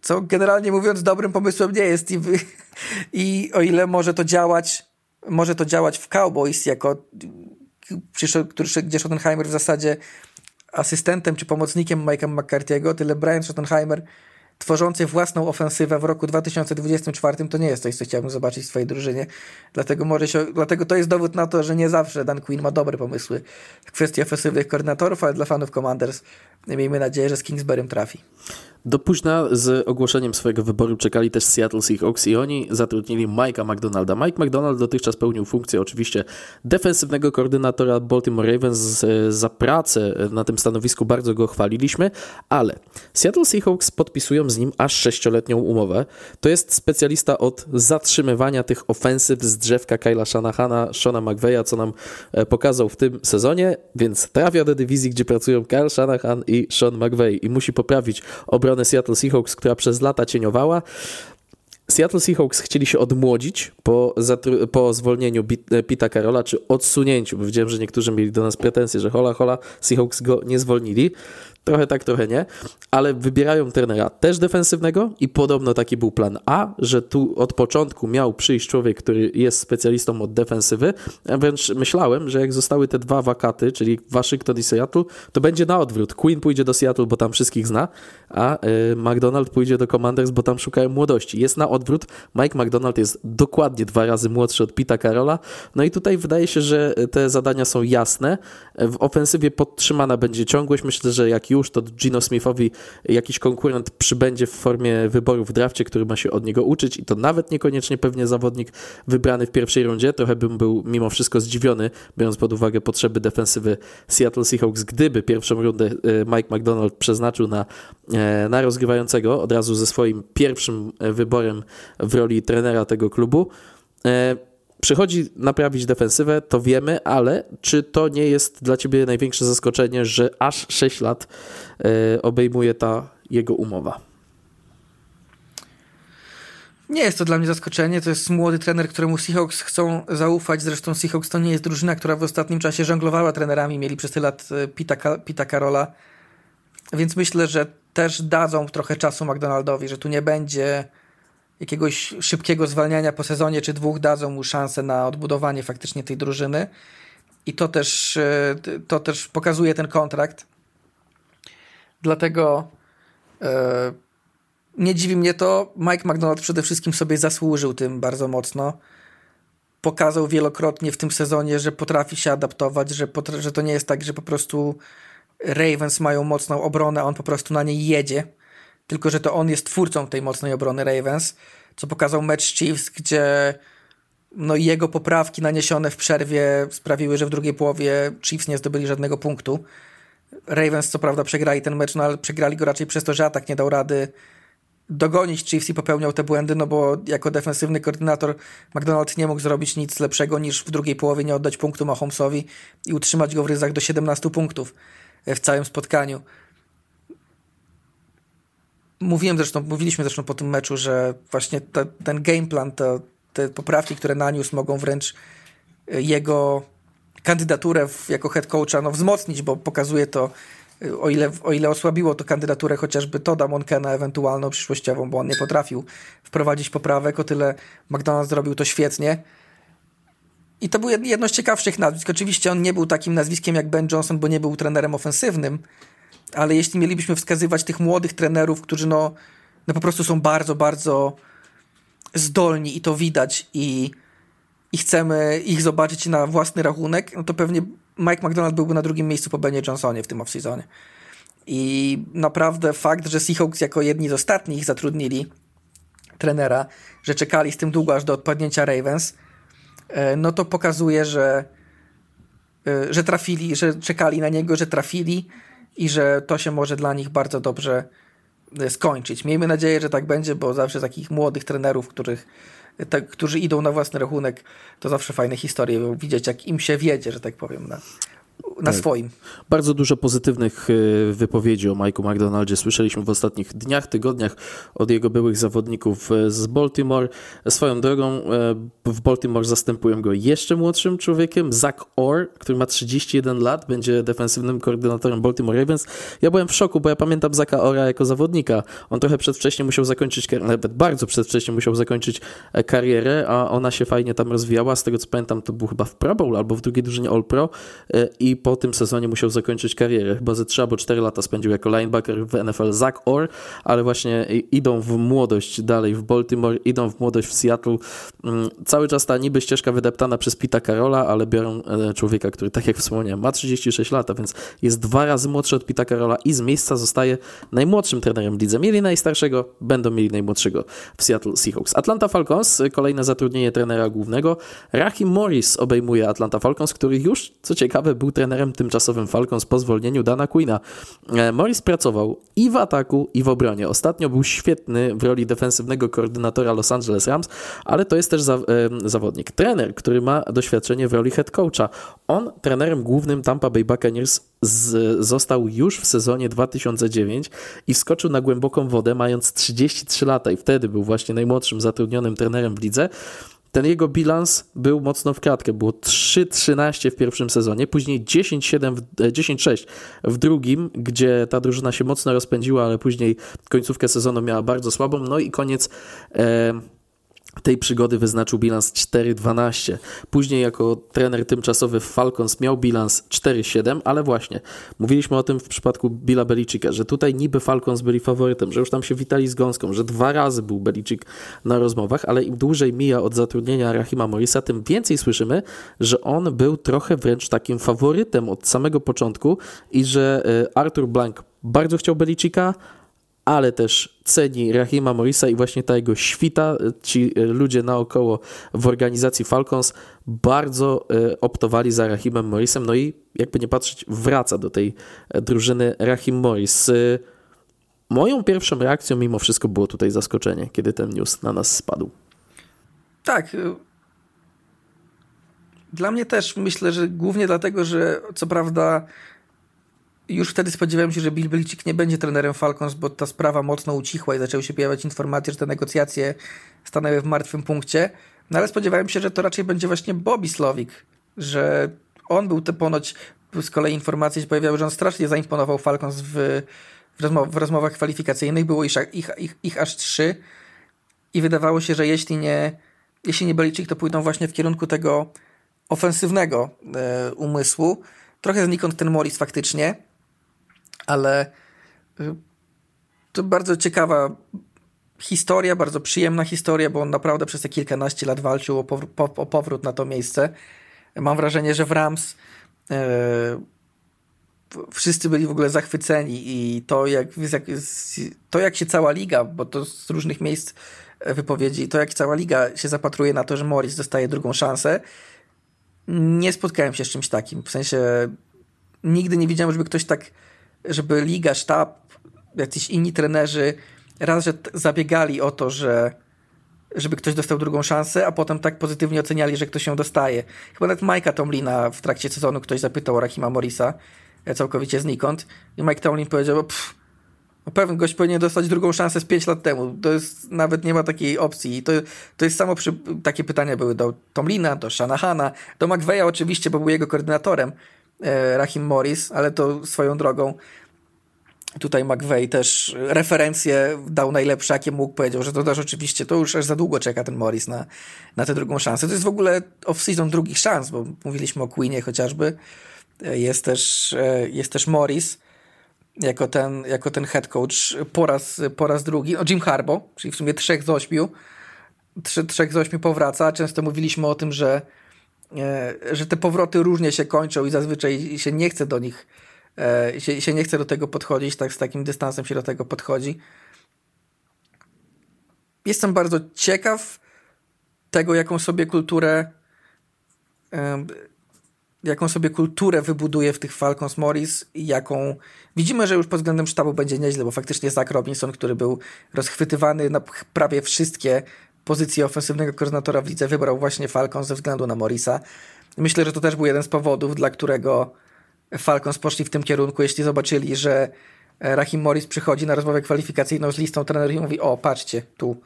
co generalnie mówiąc dobrym pomysłem nie jest i, *laughs* i o ile może to działać może to działać w Cowboys jako gdzie Schottenheimer w zasadzie asystentem czy pomocnikiem Mike'a McCarthy'ego, tyle Brian Schottenheimer tworzący własną ofensywę w roku 2024 to nie jest coś, co chciałbym zobaczyć w swojej drużynie. Dlatego, może się, dlatego to jest dowód na to, że nie zawsze Dan Quinn ma dobre pomysły w kwestii ofensywnych koordynatorów, ale dla fanów Commanders miejmy nadzieję, że z Kingsburym trafi. Do późna z ogłoszeniem swojego wyboru czekali też Seattle Seahawks i oni zatrudnili Mike'a McDonalda. Mike McDonald dotychczas pełnił funkcję oczywiście defensywnego koordynatora Baltimore Ravens. Za pracę na tym stanowisku bardzo go chwaliliśmy, ale Seattle Seahawks podpisują z nim aż sześcioletnią umowę. To jest specjalista od zatrzymywania tych ofensyw z drzewka Kyla Shanahana, Shona McVeya, co nam e, pokazał w tym sezonie, więc trafia do dywizji, gdzie pracują Kyle Shanahan i Sean McVay i musi poprawić obronę obronę Seattle Seahawks, która przez lata cieniowała. Seattle Seahawks chcieli się odmłodzić po, po zwolnieniu e, Pita Karola, czy odsunięciu, bo widziałem, że niektórzy mieli do nas pretensje, że hola, hola, Seahawks go nie zwolnili. Trochę tak, trochę nie, ale wybierają trenera też defensywnego i podobno taki był plan A, że tu od początku miał przyjść człowiek, który jest specjalistą od defensywy. Ja wręcz myślałem, że jak zostały te dwa wakaty, czyli Waszyngton i Seattle, to będzie na odwrót. Queen pójdzie do Seattle, bo tam wszystkich zna, a y, McDonald pójdzie do Commanders, bo tam szukają młodości. Jest na odwrót. Mike McDonald jest dokładnie dwa razy młodszy od Pita Karola. No i tutaj wydaje się, że te zadania są jasne. W ofensywie podtrzymana będzie ciągłość. Myślę, że jak już, to Gino Smithowi jakiś konkurent przybędzie w formie wyboru w drafcie, który ma się od niego uczyć i to nawet niekoniecznie pewnie zawodnik wybrany w pierwszej rundzie. Trochę bym był mimo wszystko zdziwiony, biorąc pod uwagę potrzeby defensywy Seattle Seahawks, gdyby pierwszą rundę e, Mike McDonald przeznaczył na, e, na rozgrywającego od razu ze swoim pierwszym e, wyborem w roli trenera tego klubu. Przychodzi naprawić defensywę, to wiemy, ale czy to nie jest dla ciebie największe zaskoczenie, że aż 6 lat e, obejmuje ta jego umowa? Nie jest to dla mnie zaskoczenie. To jest młody trener, któremu Seahawks chcą zaufać. Zresztą Seahawks to nie jest drużyna, która w ostatnim czasie żonglowała trenerami. Mieli przez tyle lat e, Pita, Pita Karola. Więc myślę, że też dadzą trochę czasu McDonaldowi, że tu nie będzie jakiegoś szybkiego zwalniania po sezonie czy dwóch dadzą mu szansę na odbudowanie faktycznie tej drużyny. I to też, e, to też pokazuje ten kontrakt. Dlatego e, nie dziwi mnie to. Mike McDonald przede wszystkim sobie zasłużył tym bardzo mocno. Pokazał wielokrotnie w tym sezonie, że potrafi się adaptować, że, że to nie jest tak, że po prostu Ravens mają mocną obronę, a on po prostu na niej jedzie tylko że to on jest twórcą tej mocnej obrony Ravens, co pokazał mecz Chiefs, gdzie no jego poprawki naniesione w przerwie sprawiły, że w drugiej połowie Chiefs nie zdobyli żadnego punktu. Ravens co prawda przegrali ten mecz, no ale przegrali go raczej przez to, że atak nie dał rady dogonić Chiefs i popełniał te błędy, no bo jako defensywny koordynator McDonald nie mógł zrobić nic lepszego niż w drugiej połowie nie oddać punktu Mahomesowi i utrzymać go w ryzach do 17 punktów w całym spotkaniu mówiłem zresztą, mówiliśmy zresztą po tym meczu, że właśnie te, ten game plan, to, te poprawki, które naniósł, mogą wręcz e, jego kandydaturę w, jako head coacha no, wzmocnić, bo pokazuje to, e, o ile, o ile osłabiło to kandydaturę chociażby Toda Monkena ewentualną przyszłościową, bo on nie potrafił wprowadzić poprawek, o tyle McDonald's zrobił to świetnie. I to był jedno z ciekawszych nazwisk. Oczywiście on nie był takim nazwiskiem jak Ben Johnson, bo nie był trenerem ofensywnym, ale jeśli mielibyśmy wskazywać tych młodych trenerów, którzy no, no po prostu są bardzo, bardzo zdolni i to widać i, i chcemy ich zobaczyć na własny rachunek, no to pewnie Mike McDonald byłby na drugim miejscu po Benie Johnsonie w tym off-seasonie. I naprawdę fakt, że Seahawks jako jedni z ostatnich zatrudnili trenera, że czekali z tym długo aż do odpadnięcia Ravens, e, no to pokazuje, że, e, że trafili, że czekali na niego, że trafili i że to się może dla nich bardzo dobrze e, skończyć. Miejmy nadzieję, że tak będzie, bo zawsze takich młodych trenerów, których, te, którzy idą na własny rachunek, to zawsze fajne historie widzieć, jak im się wiedzie, że tak powiem, na, na tak. swoim. Bardzo dużo pozytywnych e, wypowiedzi o Mike'u McDonaldzie słyszeliśmy w ostatnich dniach, tygodniach od jego byłych zawodników e, z Baltimore. Swoją drogą e, w Baltimore zastępują go jeszcze młodszym człowiekiem, Zach Orr, który ma 31 lat, będzie defensywnym koordynatorem Baltimore Ravens. Ja byłem w szoku, bo ja pamiętam Zacha Orra jako zawodnika. On trochę przedwcześnie musiał zakończyć, nawet bardzo przedwcześnie musiał zakończyć karierę, a ona się fajnie tam rozwijała. Z tego co pamiętam, to był chyba w Pro Bowl albo w drugiej drużynie All Pro i po tym sezonie musiał zakończyć karierę. Chyba ze 3 albo 4 lata spędził jako linebacker w NFL Zach Orr, ale właśnie idą w młodość dalej w Baltimore, idą w młodość w Seattle. Mm, cały czas ta niby ścieżka wydeptana przez Pita Carola, ale biorą e, człowieka, który tak jak wspomniałem ma 36 lat, więc jest dwa razy młodszy od Pita Carola i z miejsca zostaje najmłodszym trenerem w lidze. Mieli najstarszego, będą mieli najmłodszego w Seattle Seahawks. Atlanta Falcons, kolejne zatrudnienie trenera głównego. Rahim Morris obejmuje Atlanta Falcons, który już, co ciekawe, był trenerem tymczasowym Falcons po zwolnieniu Dana Quina. E, Morris pracował i w ataku, i w obronie. Ostatnio był świetny w roli defensywnego koordynatora Los Angeles Rams, ale to jest też za, e, zawodnik. Trener, który ma doświadczenie w roli head coacha. On trenerem głównym Tampa Bay Buccaneers z, został już w sezonie 2009 i wskoczył na głęboką wodę mając 33 lata i wtedy był właśnie najmłodszym zatrudnionym trenerem w lidze ten jego bilans był mocno w kratkę. Było 3-13 w pierwszym sezonie, później 10-7, 10-6 e, w drugim, gdzie ta drużyna się mocno rozpędziła, ale później końcówkę sezonu miała bardzo słabą. No i koniec. E, tej przygody wyznaczył bilans 4-12. Później jako trener tymczasowy w Falcons miał bilans 4-7, ale właśnie mówiliśmy o tym w przypadku Billa Belicika, że tutaj niby Falcons byli faworytem, że już tam się witali z gąską, że dwa razy był Belicik na rozmowach, ale im dłużej mija od zatrudnienia Rahima Morisa, tym więcej słyszymy, że on był trochę wręcz takim faworytem od samego początku i że e, Arthur Blank bardzo chciał Belicika, ale też ceni Rahima Morisa i właśnie ta jego świta, ci ludzie naokoło w organizacji Falcons bardzo e, optowali za Rahimem Morrisem, no i jakby nie patrzeć, wraca do tej drużyny Rahim Morris. E, moją pierwszą reakcją mimo wszystko było tutaj zaskoczenie, kiedy ten news na nas spadł. Tak. E, dla mnie też myślę, że głównie dlatego, że co prawda już wtedy spodziewałem się, że Bill Belichick nie będzie trenerem Falcons, bo ta sprawa mocno ucichła i zaczęły się pojawiać informacje, że te negocjacje stanęły w martwym punkcie. No ale spodziewałem się, że to raczej będzie właśnie Bobby Slowik, że on był te ponoć, z kolei informacje się pojawiały, że on strasznie zaimponował Falcons w, w, rozmow w rozmowach kwalifikacyjnych. Było ich, ich, ich, ich aż trzy i wydawało się, że jeśli nie, jeśli nie Belichick, to pójdą właśnie w kierunku tego ofensywnego e, umysłu. Trochę znikąd ten Morris faktycznie, ale y, to bardzo ciekawa historia, bardzo przyjemna historia, bo on naprawdę przez te kilkanaście lat walczył o, o powrót na to miejsce. Mam wrażenie, że w Rams e, wszyscy byli w ogóle zachwyceni i to jak, to jak się cała liga, bo to z różnych miejsc wypowiedzi, to jak cała liga się zapatruje na to, że Morris dostaje drugą szansę, nie spotkałem się z czymś takim. W sensie nigdy nie widziałem, żeby ktoś tak żeby liga, sztab, jacyś inni trenerzy raz, że zabiegali o to, że żeby ktoś dostał drugą szansę, a potem tak pozytywnie oceniali, że ktoś ją dostaje. Chyba nawet Mike'a Tomlina w trakcie sezonu ktoś zapytał o Rahima Morisa, e, całkowicie znikąd, i Mike Tomlin powiedział, pff, no pewien gość powinien dostać drugą szansę z 5 lat temu. To jest, nawet nie ma takiej opcji. To, to jest samo przy, takie pytania były do Tomlina, do Shanahana, do McVeya oczywiście, bo był jego koordynatorem, Rahim Morris, ale to swoją drogą tutaj McVeigh też referencje dał najlepsze, jakie mógł. Powiedział, że to też oczywiście, to już aż za długo czeka ten Morris na, na tę drugą szansę. To jest w ogóle off-season drugich szans, bo mówiliśmy o Queenie chociażby. E, jest też, e, jest też Morris jako ten, jako ten head coach po raz, po raz drugi. O Jim Harbaugh, czyli w sumie trzech z ośmiu. trzy, trzech z ośmiu powraca. Często mówiliśmy o tym, że, e, że te powroty różnie się kończą i zazwyczaj się nie chce do nich, e, się, się nie chce do tego podchodzić, tak z takim dystansem się do tego podchodzi. Jestem bardzo ciekaw tego, jaką sobie kulturę jaką sobie kulturę wybuduje w tych Falcons Morris i jaką widzimy, że już pod względem sztabu będzie nieźle, bo faktycznie Zach Robinson, który był rozchwytywany na prawie wszystkie pozycje ofensywnego koordynatora w lidze, wybrał właśnie Falcons ze względu na Morrisa. Myślę, że to też był jeden z powodów, dla którego Falcons poszli w tym kierunku, jeśli zobaczyli, że Rahim Morris przychodzi na rozmowę kwalifikacyjną z listą trenerów i mówi, o patrzcie, tu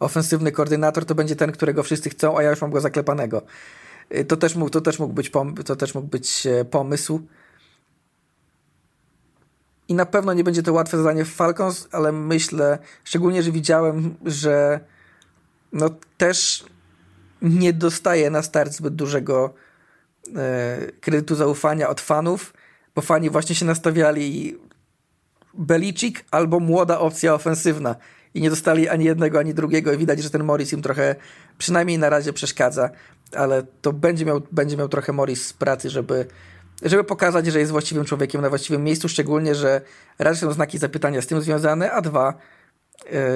ofensywny koordynator to będzie ten, którego wszyscy chcą, a ja już mam go zaklepanego. Y, to też mógł, to też mógł, być, pom- to też mógł być e, pomysł. I na pewno nie będzie to łatwe zadanie w Falcons, ale myślę, szczególnie, że widziałem, że no też nie dostaje na start zbyt dużego e, kredytu zaufania od fanów, bo fani właśnie się nastawiali Belicik albo młoda opcja ofensywna i nie dostali ani jednego, ani drugiego i widać, że ten Morris im trochę przynajmniej na razie przeszkadza, ale to będzie miał, będzie miał trochę Morris z pracy, żeby, żeby pokazać, że jest właściwym człowiekiem na właściwym miejscu, szczególnie, że raz są znaki zapytania z tym związane, a dwa,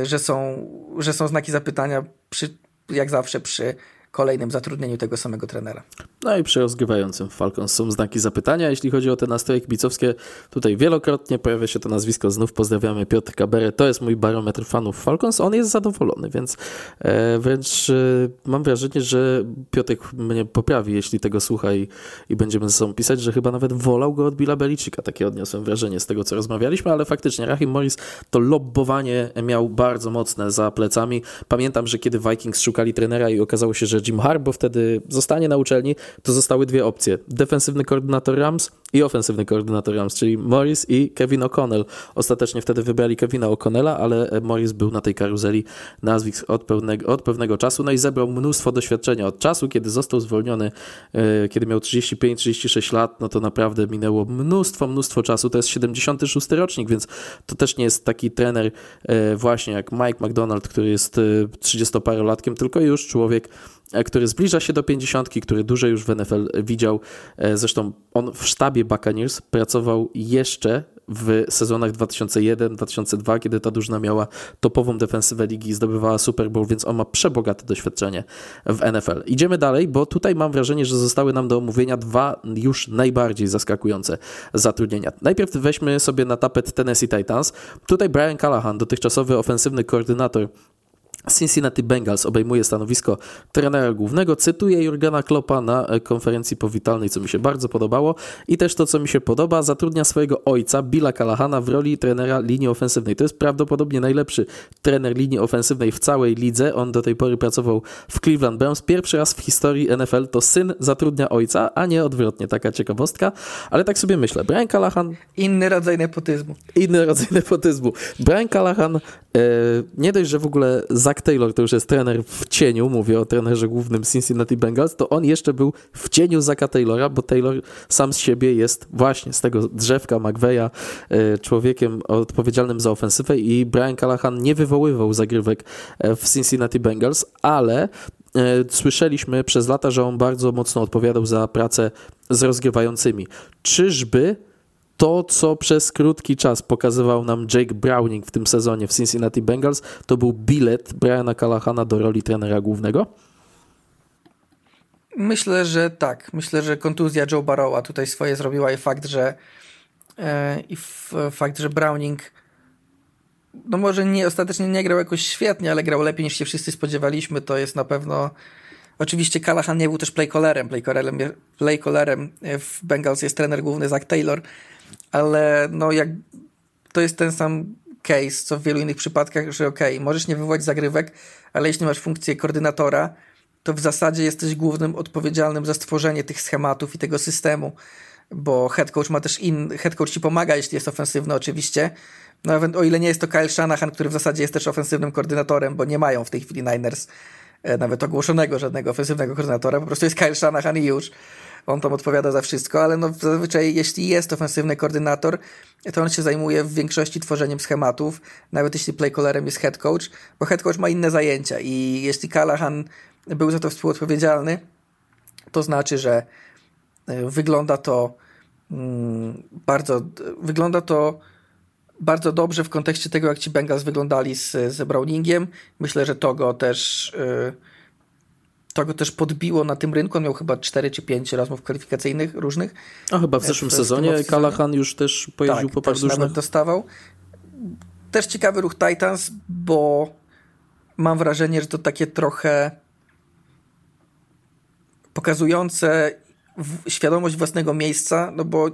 że, są, że są znaki zapytania przy, jak zawsze przy kolejnym zatrudnieniu tego samego trenera. No i przy rozgrywającym Falcons są znaki zapytania. Jeśli chodzi o te nastroje kibicowskie, tutaj wielokrotnie pojawia się to nazwisko. Znów pozdrawiamy Piotr Kaberę. To jest mój barometr fanów Falcons. On jest zadowolony, więc e, wręcz e, mam wrażenie, że Piotrek mnie poprawi, jeśli tego słucha i, i będziemy ze sobą pisać, że chyba nawet wolał go od Billa Belicika. Takie odniosłem wrażenie z tego, co rozmawialiśmy, ale faktycznie Rahim Morris to lobbowanie miał bardzo mocne za plecami. Pamiętam, że kiedy Vikings szukali trenera i okazało się, że Jim Harbaugh wtedy zostanie na uczelni, to zostały dwie opcje. Defensywny koordynator Rams i ofensywny koordynator Rams, czyli Morris i Kevin O'Connell. Ostatecznie wtedy wybrali Kevina O'Connella, ale Morris był na tej karuzeli nazwisk od pewnego, od pewnego czasu, no i zebrał mnóstwo doświadczenia. Od czasu, kiedy został zwolniony, e, kiedy miał 35-36 lat, no to naprawdę minęło mnóstwo, mnóstwo czasu. To jest 76 rocznik, więc to też nie jest taki trener e, właśnie jak Mike McDonald, który jest 30-parolatkiem, e, tylko już człowiek E, który zbliża się do 50, który dużo już w NFL widział. E, zresztą on w sztabie Buccaneers pracował jeszcze w sezonach 2001-2002, kiedy ta drużyna miała topową defensywę ligi i zdobywała Super Bowl, więc on ma przebogate doświadczenie w NFL. Idziemy dalej, bo tutaj mam wrażenie, że zostały nam do omówienia dwa już najbardziej zaskakujące zatrudnienia. Najpierw weźmy sobie na tapet Tennessee Titans. Tutaj Brian Callahan, dotychczasowy ofensywny koordynator Cincinnati Bengals obejmuje stanowisko trenera głównego. Cytuję Jurgena Kloppa na e, konferencji powitalnej, co mi się bardzo podobało. I też to, co mi się podoba, zatrudnia swojego ojca, Billa Callahana, w roli trenera linii ofensywnej. To jest prawdopodobnie najlepszy trener linii ofensywnej w całej lidze. On do tej pory pracował w Cleveland Browns. Pierwszy raz w historii NFL to syn zatrudnia ojca, a nie odwrotnie. Taka ciekawostka. Ale tak sobie myślę. Brian Callahan... Inny rodzaj nepotyzmu. Inny rodzaj *laughs* nepotyzmu. Brian Callahan e, nie dość, że w ogóle za Zach Taylor to już jest trener w cieniu, mówię o trenerze głównym Cincinnati Bengals, to on jeszcze był w cieniu Zaka Taylora, bo Taylor sam z siebie jest właśnie z tego drzewka McVeya e, człowiekiem odpowiedzialnym za ofensywę i Brian Callahan nie wywoływał zagrywek e, w Cincinnati Bengals, ale e, słyszeliśmy przez lata, że on bardzo mocno odpowiadał za pracę z rozgrywającymi. Czyżby to, co przez krótki czas pokazywał nam Jake Browning w tym sezonie w Cincinnati Bengals, to był bilet Briana Callahana do roli trenera głównego? Myślę, że tak. Myślę, że kontuzja Joe Barrowa tutaj swoje zrobiła i fakt, że e, i fakt, że Browning no może nie, ostatecznie nie grał jakoś świetnie, ale grał lepiej niż się wszyscy spodziewaliśmy, to jest na pewno Oczywiście Callahan nie był też playcallerem. Playcallerem, playcallerem w Bengals jest trener główny Zach Taylor, ale no jak to jest ten sam case, co w wielu innych przypadkach, że okay, możesz nie wywołać zagrywek, ale jeśli masz funkcję koordynatora, to w zasadzie jesteś głównym odpowiedzialnym za stworzenie tych schematów i tego systemu, bo head coach ma też in, head coach ci pomaga, jeśli jest ofensywny oczywiście, nawet o ile nie jest to Kyle Shanahan, który w zasadzie jest też ofensywnym koordynatorem, bo nie mają w tej chwili Niners e, nawet ogłoszonego żadnego ofensywnego koordynatora, po prostu jest Kyle Shanahan i już on tam odpowiada za wszystko, ale no zazwyczaj jeśli jest ofensywny koordynator, to on się zajmuje w większości tworzeniem schematów, nawet jeśli playcallerem jest head coach, bo head coach ma inne zajęcia i jeśli Callahan był za to współodpowiedzialny, to znaczy, że e, wygląda to mm, bardzo, wygląda to bardzo dobrze w kontekście tego, jak ci Bengals wyglądali z, z Browningiem. Myślę, że to go też yy, to go też podbiło na tym rynku. On miał chyba 4 czy 5 rozmów kwalifikacyjnych różnych. A chyba w zeszłym w, sezonie w Callahan już też pojeździł tak, po paru różnych. dostawał. Też ciekawy ruch Titans, bo mam wrażenie, że to takie trochę pokazujące świadomość własnego miejsca, no bo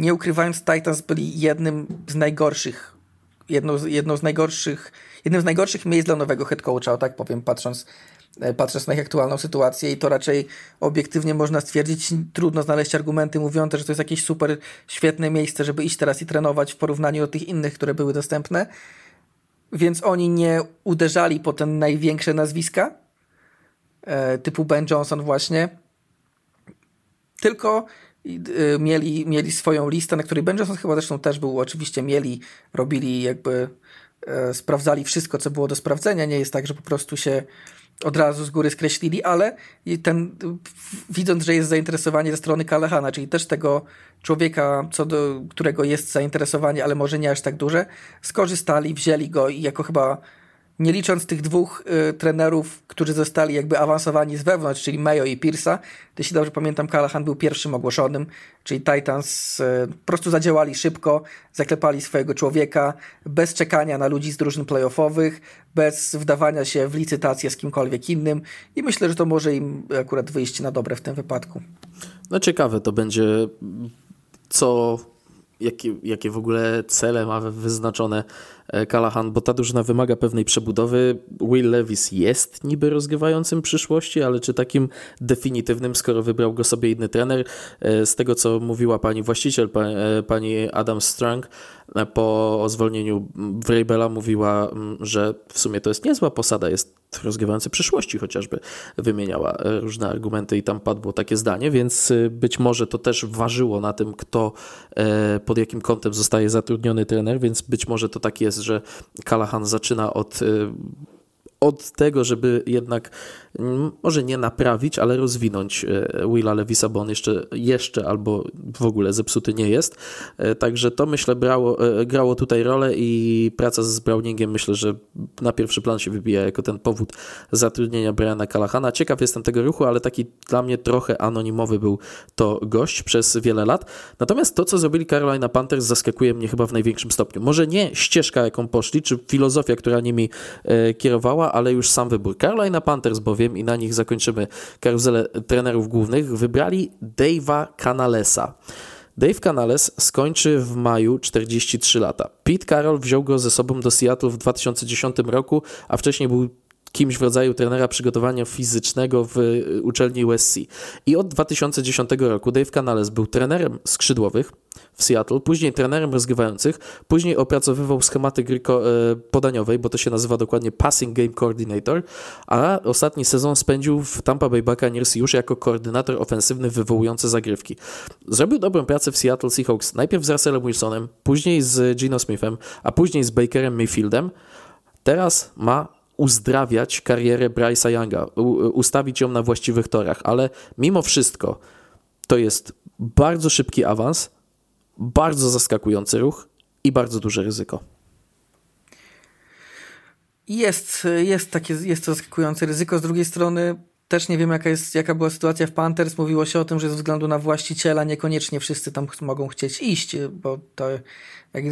nie ukrywając, Titans byli jednym z najgorszych, jedną, jedną z najgorszych, jednym z najgorszych miejsc dla nowego head coacha, tak powiem, patrząc, e, patrząc na ich aktualną sytuację i to raczej obiektywnie można stwierdzić, trudno znaleźć argumenty mówiące, że to jest jakieś super świetne miejsce, żeby iść teraz i trenować w porównaniu do tych innych, które były dostępne. Więc oni nie uderzali po te największe nazwiska, e, typu Ben Johnson właśnie, tylko Y, mieli, mieli swoją listę, na której Ben Johnson chyba zresztą też był, oczywiście mieli, robili jakby, e, sprawdzali wszystko, co było do sprawdzenia. Nie jest tak, że po prostu się od razu z góry skreślili, ale ten, widząc, że jest zainteresowanie ze strony Kalahana, czyli też tego człowieka, co do którego jest zainteresowanie, ale może nie aż tak duże, skorzystali, wzięli go i jako chyba nie licząc tych dwóch y, trenerów, którzy zostali jakby awansowani z wewnątrz, czyli Mayo i Pierce'a, jeśli dobrze pamiętam, Callahan był pierwszym ogłoszonym, czyli Titans y, po prostu zadziałali szybko, zaklepali swojego człowieka, bez czekania na ludzi z drużyn playoffowych, bez wdawania się w licytację z kimkolwiek innym i myślę, że to może im akurat wyjść na dobre w tym wypadku. No ciekawe to będzie, co jakie, jakie w ogóle cele ma wyznaczone Callahan, bo ta drużyna wymaga pewnej przebudowy. Will Levis jest niby rozgrywającym przyszłości, ale czy takim definitywnym, skoro wybrał go sobie inny trener? E, z tego, co mówiła pani właściciel, e, pani Adam Strang, po zwolnieniu Vrabela mówiła, mm, że w sumie to jest niezła posada, jest rozgrywający przyszłości chociażby, wymieniała różne argumenty i tam padło takie zdanie, więc być może to też ważyło na tym, kto pod jakim kątem zostaje zatrudniony trener, więc być może to tak jest, że Callahan zaczyna od y, od tego, żeby jednak mm, może nie naprawić, ale rozwinąć e, Willa Levisa, bo on jeszcze, jeszcze albo w ogóle zepsuty nie jest. E, także to myślę brało, e, grało tutaj rolę i praca z Browningiem myślę, że na pierwszy plan się wybija jako ten powód zatrudnienia Briana Calahana. Ciekaw jestem tego ruchu, ale taki dla mnie trochę anonimowy był to gość przez wiele lat. Natomiast to, co zrobili Carolina Panthers zaskakuje mnie chyba w największym stopniu. Może nie ścieżka, jaką poszli, czy filozofia, która nimi kierowała, ale już sam wybór. Carolina Panthers bowiem, i na nich zakończymy karuzelę trenerów głównych, wybrali Dave'a Canalesa. Dave Canales skończy w maju 43 lata. Pete Carroll wziął go ze sobą do Seattle w 2010 roku, a wcześniej był kimś w rodzaju trenera przygotowania fizycznego w uczelni USC. I od 2010 roku Dave Canales był trenerem skrzydłowych, w Seattle, później trenerem rozgrywających, później opracowywał schematy gry e, podaniowej, bo to się nazywa dokładnie Passing Game Coordinator, a ostatni sezon spędził w Tampa Bay Buccaneers już jako koordynator ofensywny wywołujący zagrywki. Zrobił dobrą pracę w Seattle Seahawks, najpierw z Russellem Wilsonem, później z Gino Smithem, a później z Bakerem Mayfieldem. Teraz ma uzdrawiać karierę Bryce'a Younga, ustawić ją na właściwych torach, ale mimo wszystko to jest bardzo szybki awans, bardzo zaskakujący ruch i bardzo duże ryzyko. Jest, jest takie jest to zaskakujące ryzyko. Z drugiej strony też nie wiem, jaka, jest, jaka była sytuacja w Panthers. Mówiło się o tym, że ze względu na właściciela niekoniecznie wszyscy tam mogą chcieć iść, bo, to,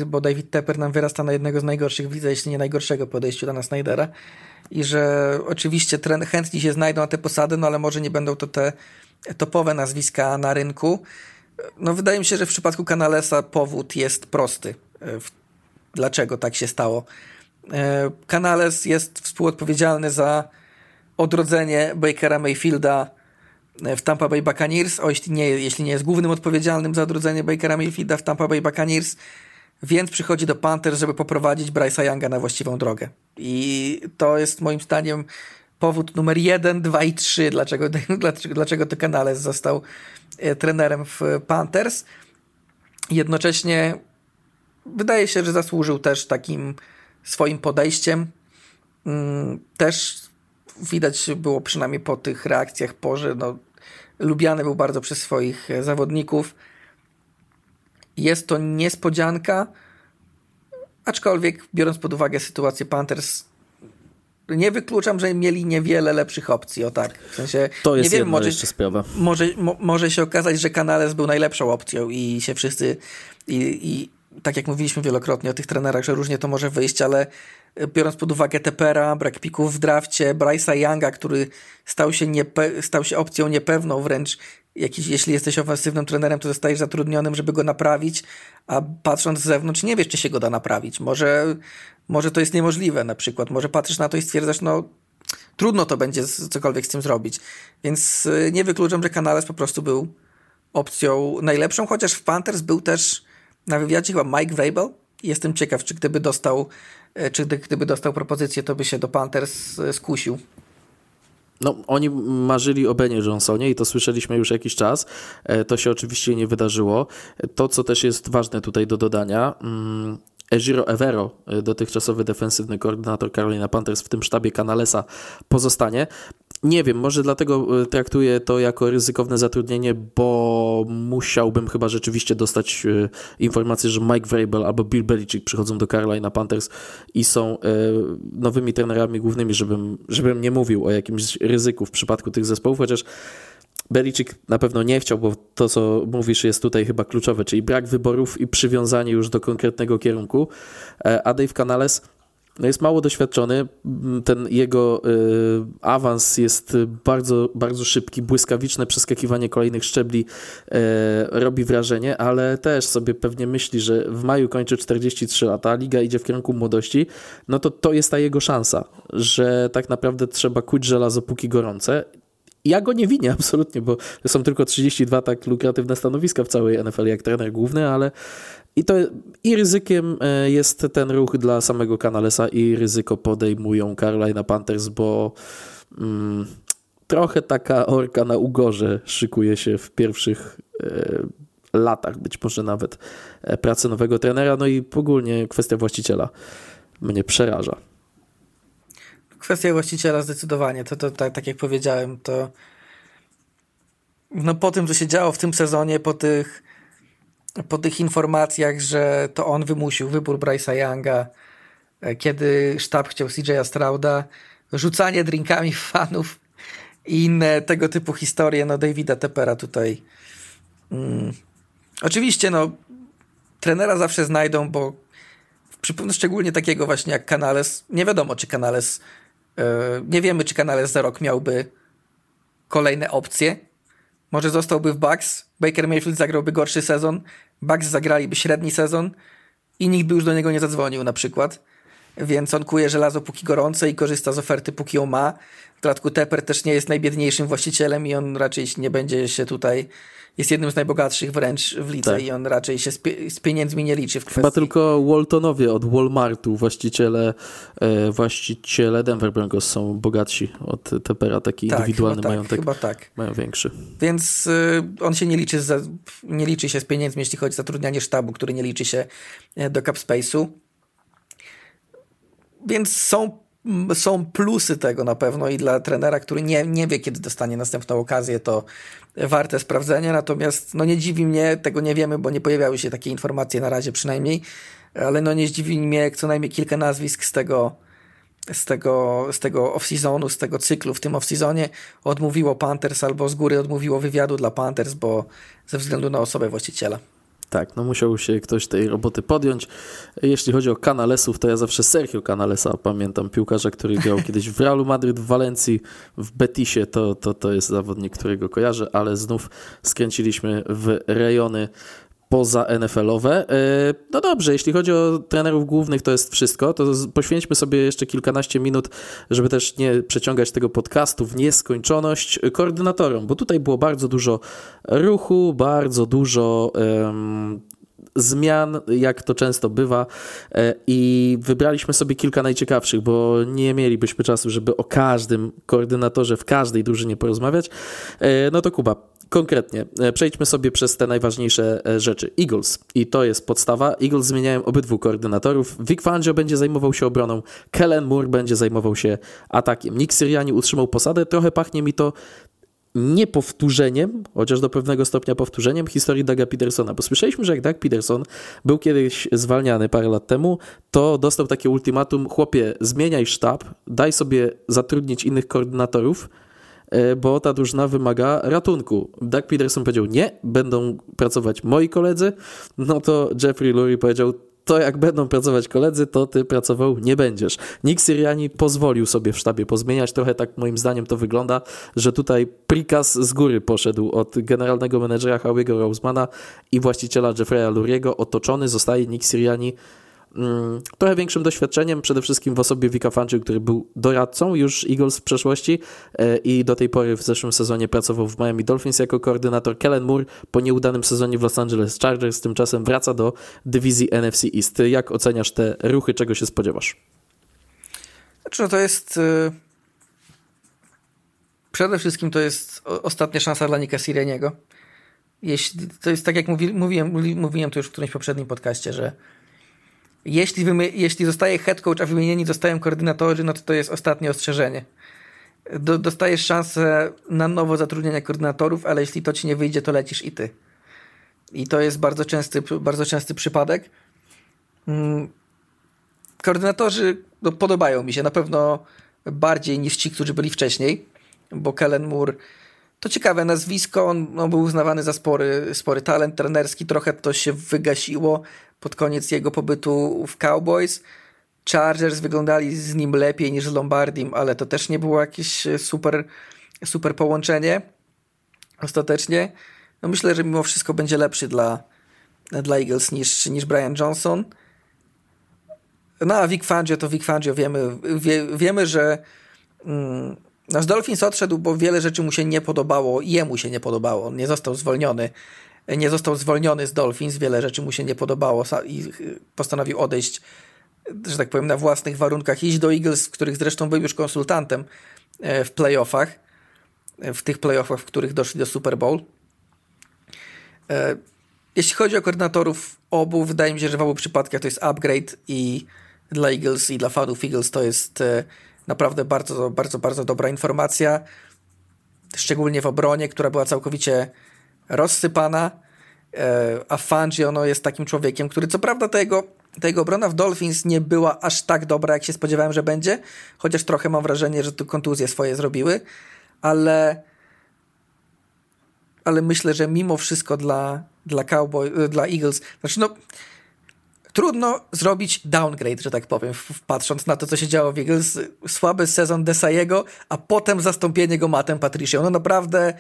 bo David Tepper nam wyrasta na jednego z najgorszych widzę, jeśli nie najgorszego podejściu do Snydera. I że oczywiście tren, chętni się znajdą na te posady, no ale może nie będą to te topowe nazwiska na rynku. No, wydaje mi się, że w przypadku Canalesa powód jest prosty. E, dlaczego tak się stało? E, Canales jest współodpowiedzialny za odrodzenie Bakera Mayfielda e, w Tampa Bay Buccaneers, o jeśli nie, jeśli nie jest głównym odpowiedzialnym za odrodzenie Bakera Mayfielda w Tampa Bay Buccaneers, więc przychodzi do Panthers, żeby poprowadzić Bryce'a Younga na właściwą drogę. I to jest moim zdaniem powód numer jeden, dwa i trzy, dlaczego, *laughs* dlaczego, dlaczego to Canales został e, trenerem w Panthers. Jednocześnie wydaje się, że zasłużył też takim swoim podejściem. Mm, też widać było przynajmniej po tych reakcjach po, że no, lubiany był bardzo przez swoich e, zawodników. Jest to niespodzianka, aczkolwiek biorąc pod uwagę sytuację Panthers, nie wykluczam, że mieli niewiele lepszych opcji, o tak. W sensie, to jest nie wiem, może, jeszcze sprawa. Może, mo, może się okazać, że Canales był najlepszą opcją i się wszyscy i, i tak jak mówiliśmy wielokrotnie o tych trenerach, że różnie to może wyjść, ale biorąc pod uwagę Tepera, brak pików w drafcie, Bryce'a Younga, który stał się, niepe- stał się opcją niepewną wręcz, jakiś, jeśli jesteś ofensywnym trenerem, to zostajesz zatrudnionym, żeby go naprawić, a patrząc z zewnątrz nie wiesz, czy się go da naprawić. Może, może to jest niemożliwe na przykład. Może patrzysz na to i stwierdzasz, no trudno to będzie cokolwiek z tym zrobić. Więc y, nie wykluczam, że Canales po prostu był opcją najlepszą, chociaż w Panthers był też na wywiadzie chyba Mike Vrabel. Jestem ciekaw, czy gdyby dostał, e, czy gdyby dostał propozycję, to by się do Panthers e, skusił. No, oni marzyli o Benie Johnsonie i to słyszeliśmy już jakiś czas. E, to się oczywiście nie wydarzyło. To, co też jest ważne tutaj do dodania, mm, Ejiro Evero, dotychczasowy defensywny koordynator Carolina Panthers w tym sztabie Canalesa pozostanie. Nie wiem, może dlatego e, traktuję to jako ryzykowne zatrudnienie, bo musiałbym chyba rzeczywiście dostać e, informację, że Mike Vrabel albo Bill Belichick przychodzą do Carolina Panthers i są e, nowymi trenerami głównymi, żebym, żebym nie mówił o jakimś ryzyku w przypadku tych zespołów, chociaż Belichick na pewno nie chciał, bo to, co mówisz, jest tutaj chyba kluczowe, czyli brak wyborów i przywiązanie już do konkretnego kierunku. A Dave Canales jest mało doświadczony, ten jego y, awans jest bardzo, bardzo szybki, błyskawiczne przeskakiwanie kolejnych szczebli y, robi wrażenie, ale też sobie pewnie myśli, że w maju kończy 43 lata, liga idzie w kierunku młodości, no to to jest ta jego szansa, że tak naprawdę trzeba kuć żelazo póki gorące. Ja go nie winię *laughs* absolutnie, bo są tylko 32 tak lukratywne stanowiska w całej NFL jak trener główny, ale i to i ryzykiem e, jest ten ruch dla samego Canalesa i ryzyko podejmują Carolina Panthers, bo mm, trochę taka orka na ugorze szykuje się w pierwszych e, latach, być może nawet e, pracy nowego trenera, no i ogólnie kwestia właściciela mnie przeraża. Kwestia właściciela zdecydowanie, to, to tak, tak jak powiedziałem, to no po tym, co się działo w tym sezonie, po tych po tych informacjach, że to on wymusił wybór Bryce'a Younga, e, kiedy sztab chciał CJ'a Strauda, rzucanie drinkami fanów i inne tego typu historie, no Davida Tepera tutaj. Mm. Oczywiście, no, trenera zawsze znajdą, bo w, szczególnie takiego właśnie jak Canales, nie wiadomo, czy Canales, yy, nie wiemy, czy Canales za rok miałby kolejne opcje. Może zostałby w Bucks, Baker Mayfield zagrałby gorszy sezon, Bucks zagraliby średni sezon i nikt by już do niego nie zadzwonił na przykład. Więc on kuje żelazo póki gorące i korzysta z oferty póki ją ma. W dodatku Tepper też nie jest najbiedniejszym właścicielem i on raczej nie będzie się tutaj jest jednym z najbogatszych wręcz w lidze tak. i on raczej się z, pie z, pieniędzmi nie liczy w kwestii. Chyba tylko Waltonowie od Walmartu, właściciele, e, właściciele Denver Broncos są bogatsi od Tepera, taki tak, indywidualny tak, majątek. Chyba tak. Mają większy. Więc y, on się nie liczy, za, nie liczy się z pieniędzmi, jeśli chodzi o zatrudnianie sztabu, który nie liczy się e, do cap space'u. Więc są są plusy tego na pewno i dla trenera, który nie, nie wie, kiedy dostanie następną okazję, to warte sprawdzenia. Natomiast no nie dziwi mnie, tego nie wiemy, bo nie pojawiały się takie informacje na razie przynajmniej, ale no nie zdziwi mnie co najmniej kilka nazwisk z tego, z tego, z tego off-seasonu, z tego cyklu w tym off-seasonie odmówiło Panthers albo z góry odmówiło wywiadu dla Panthers, bo ze względu na osobę właściciela. Tak, no musiał się ktoś tej roboty podjąć. Jeśli chodzi o Canalesów, to ja zawsze Sergio Canalesa pamiętam, piłkarza, który grał *laughs* kiedyś w Realu Madryt, w Walencji, w Betisie, to, to, to jest zawodnik, którego kojarzę, ale znów skręciliśmy w rejony poza NFL-owe. E, no dobrze, jeśli chodzi o trenerów głównych, to jest wszystko. To poświęćmy sobie jeszcze kilkanaście minut, żeby też nie przeciągać tego podcastu w nieskończoność koordynatorom, bo tutaj było bardzo dużo ruchu, bardzo dużo um, zmian, jak to często bywa e, i wybraliśmy sobie kilka najciekawszych, bo nie mielibyśmy czasu, żeby o każdym koordynatorze w każdej drużynie porozmawiać. E, no to Kuba, konkretnie, e, przejdźmy sobie przez te najważniejsze rzeczy. Eagles i to jest podstawa. Eagles zmieniają obydwu koordynatorów. Vic Fangio będzie zajmował się obroną, Kellen Moore będzie zajmował się atakiem. Nick Siriani utrzymał posadę. Trochę pachnie mi to nie powtórzeniem, chociaż do pewnego stopnia powtórzeniem historii Daga Petersona, bo słyszeliśmy, że jak Doug Peterson był kiedyś zwalniany parę lat temu, to dostał takie ultimatum, chłopie, zmieniaj sztab, daj sobie zatrudnić innych koordynatorów, e, bo ta drużyna wymaga ratunku. Doug Peterson powiedział, nie, będą pracować moi koledzy, no to Jeffrey Lurie powiedział, to jak będą pracować koledzy, to ty pracował nie będziesz. Nick Siriani pozwolił sobie w sztabie pozmieniać, trochę tak moim zdaniem to wygląda, że tutaj prikaz z góry poszedł od generalnego menedżera Howiego Rosemana i właściciela Jeffrey'a Luriego, otoczony zostaje Nick Siriani trochę większym doświadczeniem, przede wszystkim w osobie Vika Fangio, który był doradcą już Eagles w przeszłości e, i do tej pory w zeszłym sezonie pracował w Miami Dolphins jako koordynator. Kellen Moore po nieudanym sezonie w Los Angeles Chargers tymczasem wraca do dywizji NFC East. Jak oceniasz te ruchy, czego się spodziewasz? Znaczy, no to jest... Yy... Przede wszystkim to jest ostatnia szansa dla Nika Sireniego. Jeśli, to jest tak jak mówi, mówiłem, mówiłem to już w którymś poprzednim podcaście, że jeśli, jeśli zostaje head coach, a wymienieni zostają koordynatorzy, no to to jest ostatnie ostrzeżenie. Do, dostajesz szansę na nowo zatrudnienia koordynatorów, ale jeśli to ci nie wyjdzie, to lecisz i ty. I to jest bardzo częsty, bardzo częsty przypadek. Mm. Koordynatorzy no, podobają mi się na pewno bardziej niż ci, którzy byli wcześniej, bo Kellen Moore to ciekawe nazwisko, on, on był uznawany za spory, spory talent trenerski, trochę to się wygasiło pod koniec jego pobytu w Cowboys. Chargers wyglądali z nim lepiej niż z Lombardim, ale to też nie było jakieś super, super połączenie ostatecznie. No myślę, że mimo wszystko będzie lepszy dla, dla Eagles niż, niż Brian Johnson. No a Vic Fangio to Vic Fangio wiemy, wie, wiemy że mm, Nasz Dolphins odszedł, bo wiele rzeczy mu się nie podobało, jemu się nie podobało. On nie został zwolniony. Nie został zwolniony z Dolphins, wiele rzeczy mu się nie podobało i postanowił odejść, że tak powiem, na własnych warunkach, iść do Eagles, których zresztą był już konsultantem e, w playoffach, e, w tych playoffach, w których doszli do Super Bowl. E, jeśli chodzi o koordynatorów obu, wydaje mi się, że w obu przypadkach to jest upgrade i dla Eagles i dla fanów Eagles to jest Naprawdę bardzo, bardzo, bardzo dobra informacja. Szczególnie w obronie, która była całkowicie rozsypana. E, a Fangio no, jest takim człowiekiem, który co prawda tego, tego obrona w Dolphins nie była aż tak dobra, jak się spodziewałem, że będzie. Chociaż trochę mam wrażenie, że tu kontuzje swoje zrobiły. Ale ale myślę, że mimo wszystko dla, dla Cowboy, dla Eagles, znaczy no, trudno zrobić downgrade, że tak powiem, patrząc na to, co się działo w Eagles. Słaby sezon Desaiego, a potem zastąpienie go Matem Patricio. No naprawdę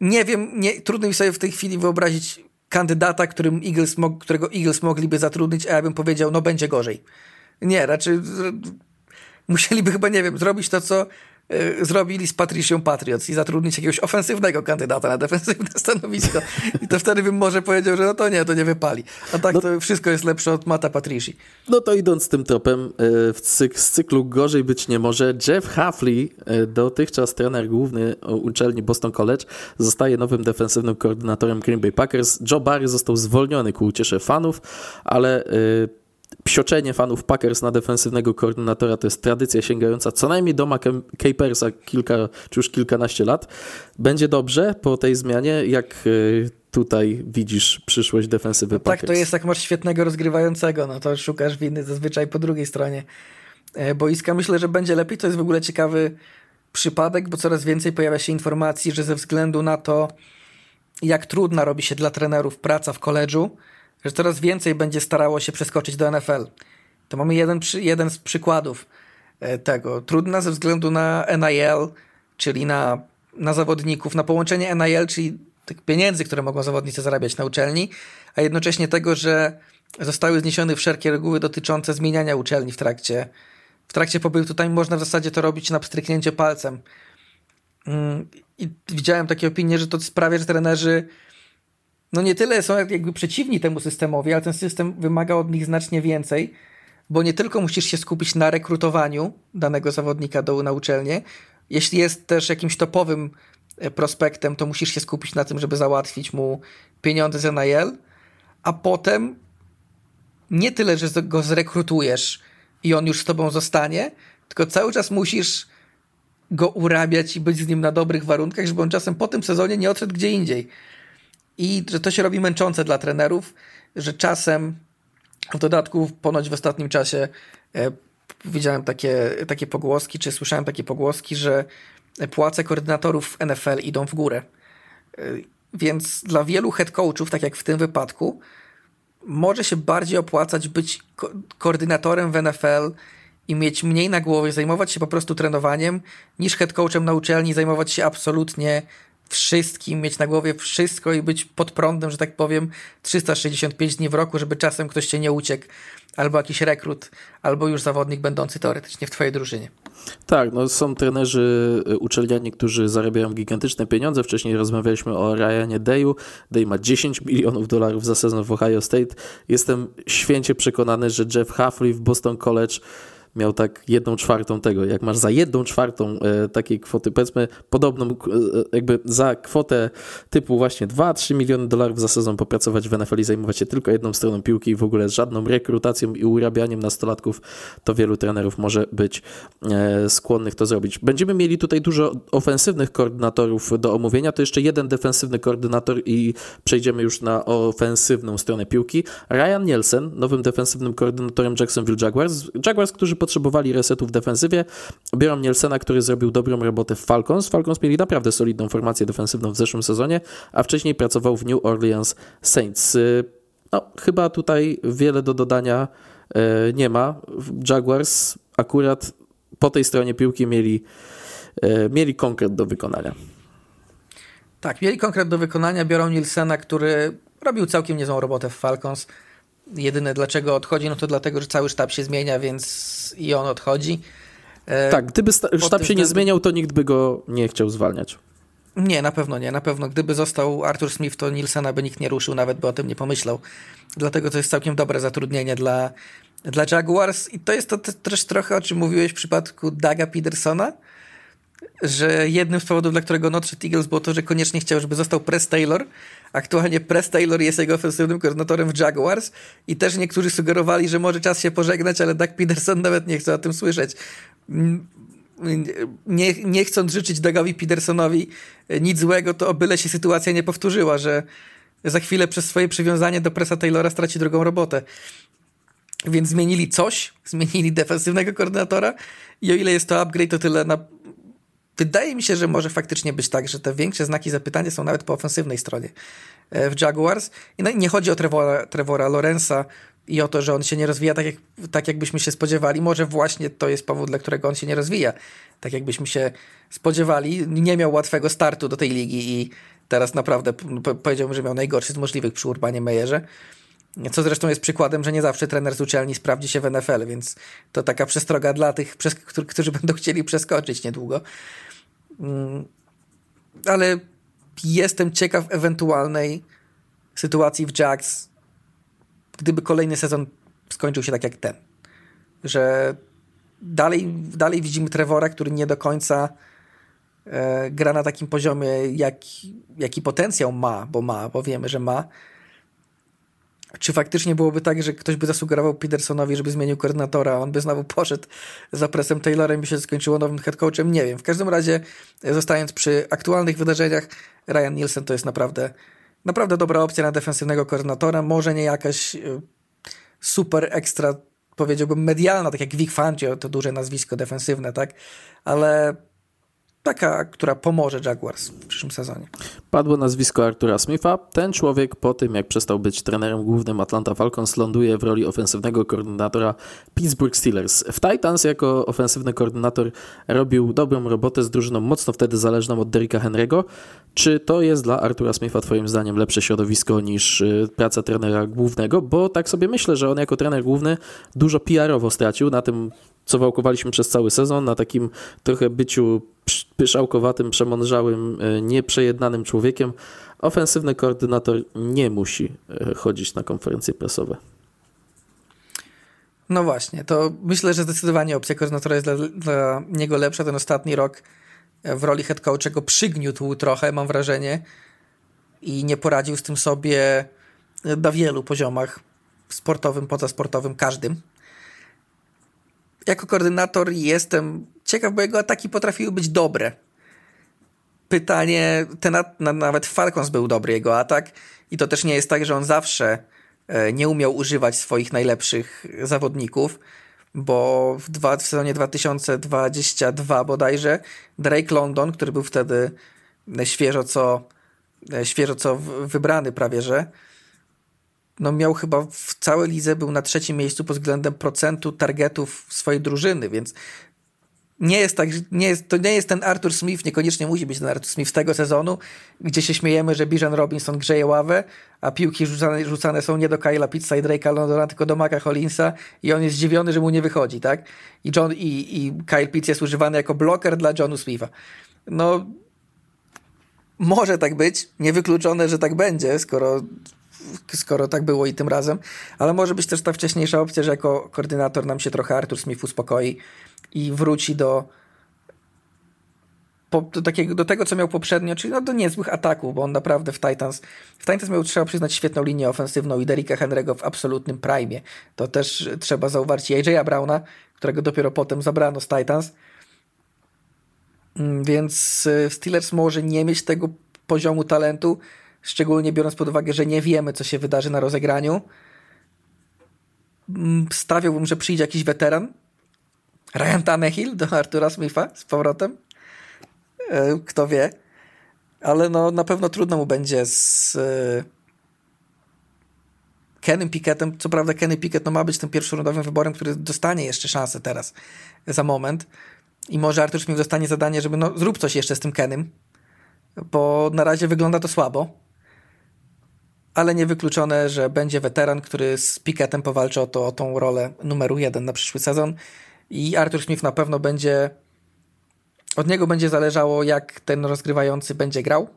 nie wiem, nie, trudno mi sobie w tej chwili wyobrazić kandydata, którym Eagles którego Eagles mogliby zatrudnić, a ja bym powiedział, no będzie gorzej. Nie, raczej musieliby chyba, nie wiem, zrobić to, co zrobili z Patricią Patriots i zatrudnić jakiegoś ofensywnego kandydata na defensywne stanowisko. I to wtedy bym może powiedział, że no to nie, to nie wypali. A tak no, to wszystko jest lepsze od Mata Patrici. No to idąc tym tropem, y, w cyk, z cyklu gorzej być nie może. Jeff Hafley, y, dotychczas trener główny uczelni Boston College, zostaje nowym defensywnym koordynatorem Green Bay Packers. Joe Barry został zwolniony ku uciesze fanów, ale psioczenie fanów Packers na defensywnego koordynatora to jest tradycja sięgająca co najmniej do Capersa kilka czy już kilkanaście lat. Będzie dobrze po tej zmianie, jak y, tutaj widzisz przyszłość defensywy no Packers. Tak, to jest jak masz świetnego rozgrywającego, no to szukasz winy zazwyczaj po drugiej stronie e, boiska. Myślę, że będzie lepiej. To jest w ogóle ciekawy przypadek, bo coraz więcej pojawia się informacji, że ze względu na to, jak trudna robi się dla trenerów praca w koledżu, że coraz więcej będzie starało się przeskoczyć do NFL. To mamy jeden, jeden z przykładów e, tego. Trudna ze względu na NIL, czyli na, na zawodników, na połączenie NIL, czyli tych pieniędzy, które mogą zawodnicy zarabiać na uczelni, a jednocześnie tego, że zostały zniesione wszelkie reguły dotyczące zmieniania uczelni w trakcie, w trakcie pobytu. Tutaj można w zasadzie to robić na pstryknięcie palcem. Mm, I widziałem takie opinie, że to sprawia, że trenerzy no nie tyle są jakby przeciwni temu systemowi, ale ten system wymaga od nich znacznie więcej, bo nie tylko musisz się skupić na rekrutowaniu danego zawodnika do, na uczelnię, jeśli jest też jakimś topowym e, prospektem, to musisz się skupić na tym, żeby załatwić mu pieniądze z NIL, a potem nie tyle, że go zrekrutujesz i on już z tobą zostanie, tylko cały czas musisz go urabiać i być z nim na dobrych warunkach, żeby on czasem po tym sezonie nie odszedł gdzie indziej. I że to się robi męczące dla trenerów, że czasem w dodatku ponoć w ostatnim czasie e, widziałem takie, takie pogłoski, czy słyszałem takie pogłoski, że płace koordynatorów NFL idą w górę. E, więc dla wielu head coachów, tak jak w tym wypadku, może się bardziej opłacać być ko koordynatorem w NFL i mieć mniej na głowie, zajmować się po prostu trenowaniem, niż head coachem na uczelni, zajmować się absolutnie wszystkim, mieć na głowie wszystko i być pod prądem, że tak powiem, 365 dni w roku, żeby czasem ktoś cię nie uciekł, albo jakiś rekrut, albo już zawodnik będący teoretycznie w twojej drużynie. Tak, no są trenerzy y, uczelniani, którzy zarabiają gigantyczne pieniądze. Wcześniej rozmawialiśmy o Ryanie Dayu. Day ma 10 milionów dolarów za sezon w Ohio State. Jestem święcie przekonany, że Jeff Huffley w Boston College miał tak jedną czwartą tego. Jak masz za jedną czwartą e, takiej kwoty, powiedzmy podobną, e, jakby za kwotę typu właśnie 2-3 miliony dolarów za sezon popracować w NFL i zajmować się tylko jedną stroną piłki i w ogóle żadną rekrutacją i urabianiem nastolatków, to wielu trenerów może być e, skłonnych to zrobić. Będziemy mieli tutaj dużo ofensywnych koordynatorów do omówienia, to jeszcze jeden defensywny koordynator i przejdziemy już na ofensywną stronę piłki. Ryan Nielsen, nowym defensywnym koordynatorem Jacksonville Jaguars. Jaguars, którzy potrzebowali resetu w defensywie. Biorą Nielsena, który zrobił dobrą robotę w Falcons. Falcons mieli naprawdę solidną formację defensywną w zeszłym sezonie, a wcześniej pracował w New Orleans Saints. Y, no, chyba tutaj wiele do dodania y, nie ma. Jaguars akurat po tej stronie piłki mieli, y, mieli konkret do wykonania. Tak, mieli konkret do wykonania. Biorą Nielsena, który robił całkiem niezłą robotę w Falcons. Jedyne dlaczego odchodzi, no to dlatego, że cały sztab się zmienia, więc i on odchodzi. E, tak, gdyby sztab się nie zmieniał, to nikt by go nie chciał zwalniać. Nie, na pewno nie. Na pewno gdyby został Arthur Smith, to Nilsena by nikt nie ruszył, nawet by o tym nie pomyślał. Dlatego to jest całkiem dobre zatrudnienie dla, dla Jaguars. I to jest to też trochę, o czym mówiłeś w przypadku Daga Petersona, że jednym z powodów, dla którego not Eagles było to, że koniecznie chciał, żeby został Press Taylor. Aktualnie Press Taylor jest jego ofensywnym koordynatorem w Jaguars i też niektórzy sugerowali, że może czas się pożegnać, ale Doug Peterson *laughs* nawet nie chce o tym słyszeć. Nie, nie chcąc życzyć Dougowi Petersonowi nic złego, to o byle się sytuacja nie powtórzyła, że za chwilę przez swoje przywiązanie do Pressa Taylora straci drugą robotę. Więc zmienili coś, zmienili defensywnego koordynatora i o ile jest to upgrade, to tyle na wydaje mi się, że może faktycznie być tak, że te większe znaki zapytania są nawet po ofensywnej stronie e, w Jaguars. I no, nie chodzi o Trevora, Trevora Lorenza i o to, że on się nie rozwija tak, jak, tak, jakbyśmy się spodziewali. Może właśnie to jest powód, dla którego on się nie rozwija tak, jakbyśmy się spodziewali. Nie miał łatwego startu do tej ligi i teraz naprawdę powiedziałbym, że miał najgorszy z możliwych przy Urbanie Mejerze. Co zresztą jest przykładem, że nie zawsze trener z uczelni sprawdzi się w NFL, więc to taka przestroga dla tych, którzy będą chcieli przeskoczyć niedługo. Mm, ale jestem ciekaw ewentualnej sytuacji w Jacks, gdyby kolejny sezon skończył się tak jak ten. Że dalej, dalej widzimy Trevora, który nie do końca e, gra na takim poziomie, jak, jaki potencjał ma, bo ma, bo wiemy, że ma czy faktycznie byłoby tak, że ktoś by zasugerował Petersonowi, żeby zmienił koordynatora, a on by znowu poszedł za presem Taylorem i się skończyło nowym head coachem? Nie wiem. W każdym razie, zostając przy aktualnych wydarzeniach, Ryan Nielsen to jest naprawdę, naprawdę dobra opcja na defensywnego koordynatora. Może nie jakaś y, super ekstra, powiedziałbym, medialna, tak jak Vic Fangio, to duże nazwisko defensywne, tak? Ale taka, która pomoże Jaguars w przyszłym sezonie. Padło nazwisko Artura Smitha. Ten człowiek po tym, jak przestał być trenerem głównym Atlanta Falcons, ląduje w roli ofensywnego koordynatora Pittsburgh Steelers. W Titans jako ofensywny koordynator robił dobrą robotę z drużyną mocno wtedy zależną od Derricka Henry'ego. Czy to jest dla Artura Smitha twoim zdaniem lepsze środowisko niż y, praca trenera głównego? Bo tak sobie myślę, że on jako trener główny dużo PR-owo stracił na tym co wałkowaliśmy przez cały sezon, na takim trochę byciu pyszałkowatym, przemądrzałym, e, nieprzejednanym człowiekiem, człowiekiem. Ofensywny koordynator nie musi e, chodzić na konferencje prasowe. No właśnie, to myślę, że zdecydowanie opcja koordynatora jest dla, dla niego lepsza. Ten ostatni rok w roli head coacha go przygniótł trochę, mam wrażenie, i nie poradził z tym sobie na wielu poziomach sportowym, pozasportowym, każdym. Jako koordynator jestem ciekaw, bo jego ataki potrafiły być dobre. Pytanie, ten, nawet Falcons był dobry jego atak. I to też nie jest tak, że on zawsze e, nie umiał używać swoich najlepszych zawodników, bo w, dwa, w sezonie 2022 bodajże Drake London, który był wtedy świeżo co, e, świeżo co wybrany prawie, że no miał chyba w całej lidze był na trzecim miejscu pod względem procentu targetów swojej drużyny, więc nie jest tak, nie jest, to nie jest ten Arthur Smith, niekoniecznie musi być ten Arthur Smith z tego sezonu, gdzie się śmiejemy, że Bijan Robinson grzeje ławę, a piłki rzucane, rzucane są nie do Kyla Pizza i Drake'a Londona, tylko do Maka Hollinsa i on jest zdziwiony, że mu nie wychodzi, tak? I, John, i, i Kyle Pitts jest używany jako bloker dla Johnu Smitha. No, może tak być, niewykluczone, że tak będzie, skoro skoro tak było i tym razem, ale może być też ta wcześniejsza opcja, że jako koordynator nam się trochę Arthur Smith uspokoi i wróci do, po, do, takiego, do tego, co miał poprzednio, czyli no, do niezłych ataków, bo on naprawdę w Titans, w Titans miał, trzeba przyznać, świetną linię ofensywną i Derricka Henry'ego w absolutnym prime. To też trzeba zauważyć AJ'a Browna, którego dopiero potem zabrano z Titans. Mm, więc y, Steelers może nie mieć tego poziomu talentu, szczególnie biorąc pod uwagę, że nie wiemy, co się wydarzy na rozegraniu. Mm, stawiałbym, że przyjdzie jakiś weteran. Ryan Tannehill do Artura Smitha z powrotem. E, kto wie. Ale no, na pewno trudno mu będzie z e, Kennym Pickettem. Co prawda Kenny Pickett no, ma być tym pierwszorundowym wyborem, który dostanie jeszcze szansę teraz za moment. I może Artur Smith dostanie zadanie, żeby no, zrób coś jeszcze z tym Kenym, bo na razie wygląda to słabo ale niewykluczone, że będzie weteran, który z Pickettem powalczy o, to, o tą rolę numeru jeden na przyszły sezon i Arthur Smith na pewno będzie od niego będzie zależało, jak ten rozgrywający będzie grał.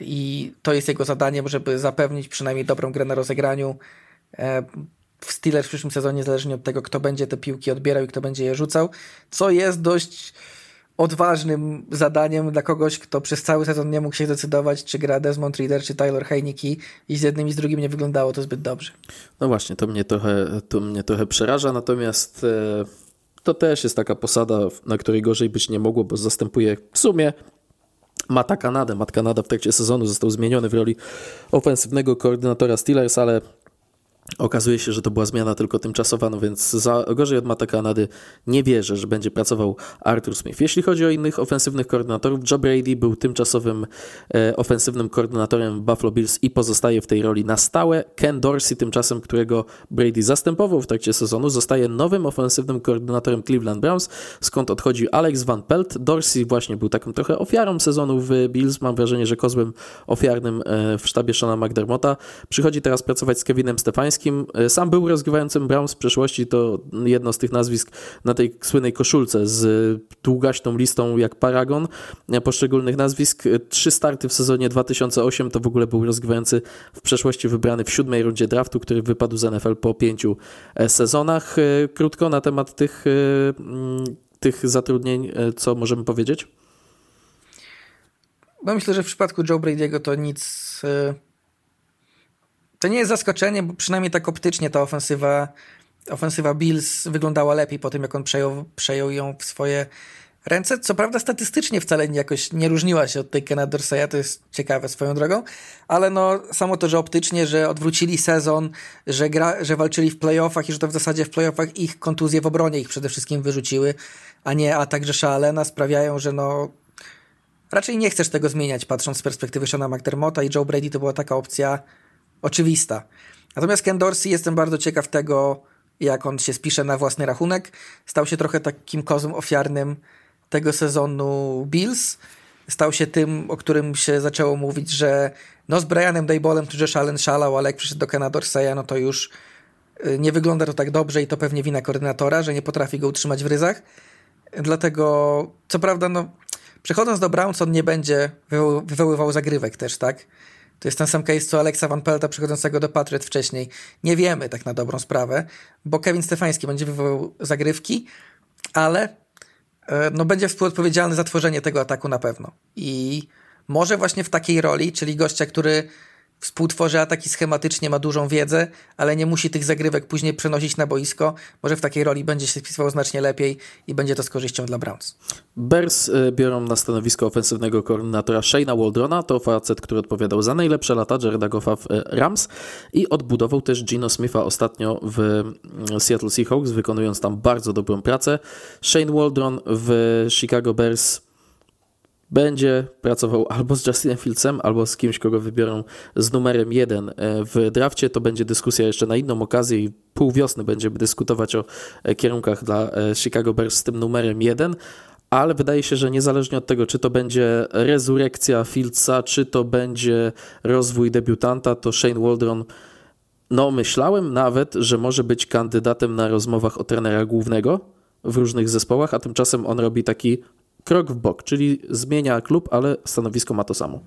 I to jest jego zadaniem, żeby zapewnić przynajmniej dobrą grę na rozegraniu e, w Steelers w przyszłym sezonie, niezależnie od tego, kto będzie te piłki odbierał i kto będzie je rzucał, co jest dość odważnym zadaniem dla kogoś, kto przez cały sezon nie mógł się zdecydować, czy gra Desmond Reader, czy Tyler Heineke i z jednym i z drugim nie wyglądało to zbyt dobrze. No właśnie, to mnie trochę, to mnie trochę przeraża, natomiast e, to też jest taka posada, na której gorzej być nie mogło, bo zastępuje w sumie Mata Kanadę. Matt Kanada w trakcie sezonu został zmieniony w roli ofensywnego koordynatora Steelers, ale Okazuje się, że to była zmiana tylko tymczasowa, no więc za gorzej od Mata Kanady nie wierzę, że będzie pracował Arthur Smith. Jeśli chodzi o innych ofensywnych koordynatorów, Joe Brady był tymczasowym e, ofensywnym koordynatorem Buffalo Bills i pozostaje w tej roli na stałe. Ken Dorsey tymczasem, którego Brady zastępował w trakcie sezonu, zostaje nowym ofensywnym koordynatorem Cleveland Browns, skąd odchodzi Alex Van Pelt. Dorsey właśnie był taką trochę ofiarą sezonu w Bills. Mam wrażenie, że kozłem ofiarnym e, w sztabie Shona McDermotta. Przychodzi teraz pracować z Kevinem Stefańskim, E, sam był rozgrywającym Browns w przeszłości, to jedno z tych nazwisk na tej słynnej koszulce z długaśną listą jak paragon e, poszczególnych nazwisk. E, trzy starty w sezonie 2008 to w ogóle był rozgrywający w przeszłości wybrany w siódmej rundzie draftu, który wypadł z NFL po pięciu sezonach. Krótko na temat tych, tych zatrudnień, co możemy powiedzieć? No myślę, że w przypadku Joe Brady'ego to nic to nie jest zaskoczenie, bo przynajmniej tak optycznie ta ofensywa, ofensywa Bills wyglądała lepiej po tym, jak on przejął, przejął ją w swoje ręce. Co prawda statystycznie wcale jakoś nie różniła się od tej Kena Dorseya, to jest ciekawe swoją drogą, ale no samo to, że optycznie, że odwrócili sezon, że, gra, że walczyli w playoffach i że to w zasadzie w playoffach ich kontuzje w obronie ich przede wszystkim wyrzuciły, a nie atak Rzesza Allena sprawiają, że no raczej nie chcesz tego zmieniać, patrząc z perspektywy Shona McDermotta i Joe Brady to była taka opcja oczywista. Natomiast Ken Dorsey jestem bardzo ciekaw tego, jak on się spisze na własny rachunek. Stał się trochę takim kozłem ofiarnym tego sezonu Bills. Stał się tym, o którym się zaczęło mówić, że no z Brianem Daybolem tu Josh Allen szalał, ale jak przyszedł do Kena Dorseya, no to już y, nie wygląda to tak dobrze i to pewnie wina koordynatora, że nie potrafi go utrzymać w ryzach. Dlatego, co prawda, no przechodząc do Browns, on nie będzie wywoływał zagrywek też, tak? To jest ten sam case co Alexa Van Pelta przychodzącego do Patriot wcześniej. Nie wiemy tak na dobrą sprawę, bo Kevin Stefański będzie wywoływał zagrywki, ale e, no, będzie współodpowiedzialny za tworzenie tego ataku na pewno. I może właśnie w takiej roli, czyli gościa, który współtworzy ataki schematycznie, ma dużą wiedzę, ale nie musi tych zagrywek później przenosić na boisko. Może w takiej roli będzie się spisywał znacznie lepiej i będzie to z korzyścią dla Browns. Bears y, biorą na stanowisko ofensywnego koordynatora Shayna Waldrona, to facet, który odpowiadał za najlepsze lata Jareda Goffa w y, Rams i odbudował też Gino Smitha ostatnio w y, Seattle Seahawks, wykonując tam bardzo dobrą pracę. Shane Waldron w Chicago Bears będzie pracował albo z Justinem Fieldsem, albo z kimś, kogo wybiorą z numerem jeden e, w drafcie. To będzie dyskusja jeszcze na inną okazję i pół wiosny będziemy dyskutować o e, kierunkach dla e, Chicago Bears z tym numerem jeden. Ale wydaje się, że niezależnie od tego, czy to będzie rezurekcja Fieldsa, czy to będzie rozwój debiutanta, to Shane Waldron no, myślałem nawet, że może być kandydatem na rozmowach o trenera głównego w różnych zespołach, a tymczasem on robi taki krok w bok, czyli zmienia klub, ale stanowisko ma to samo.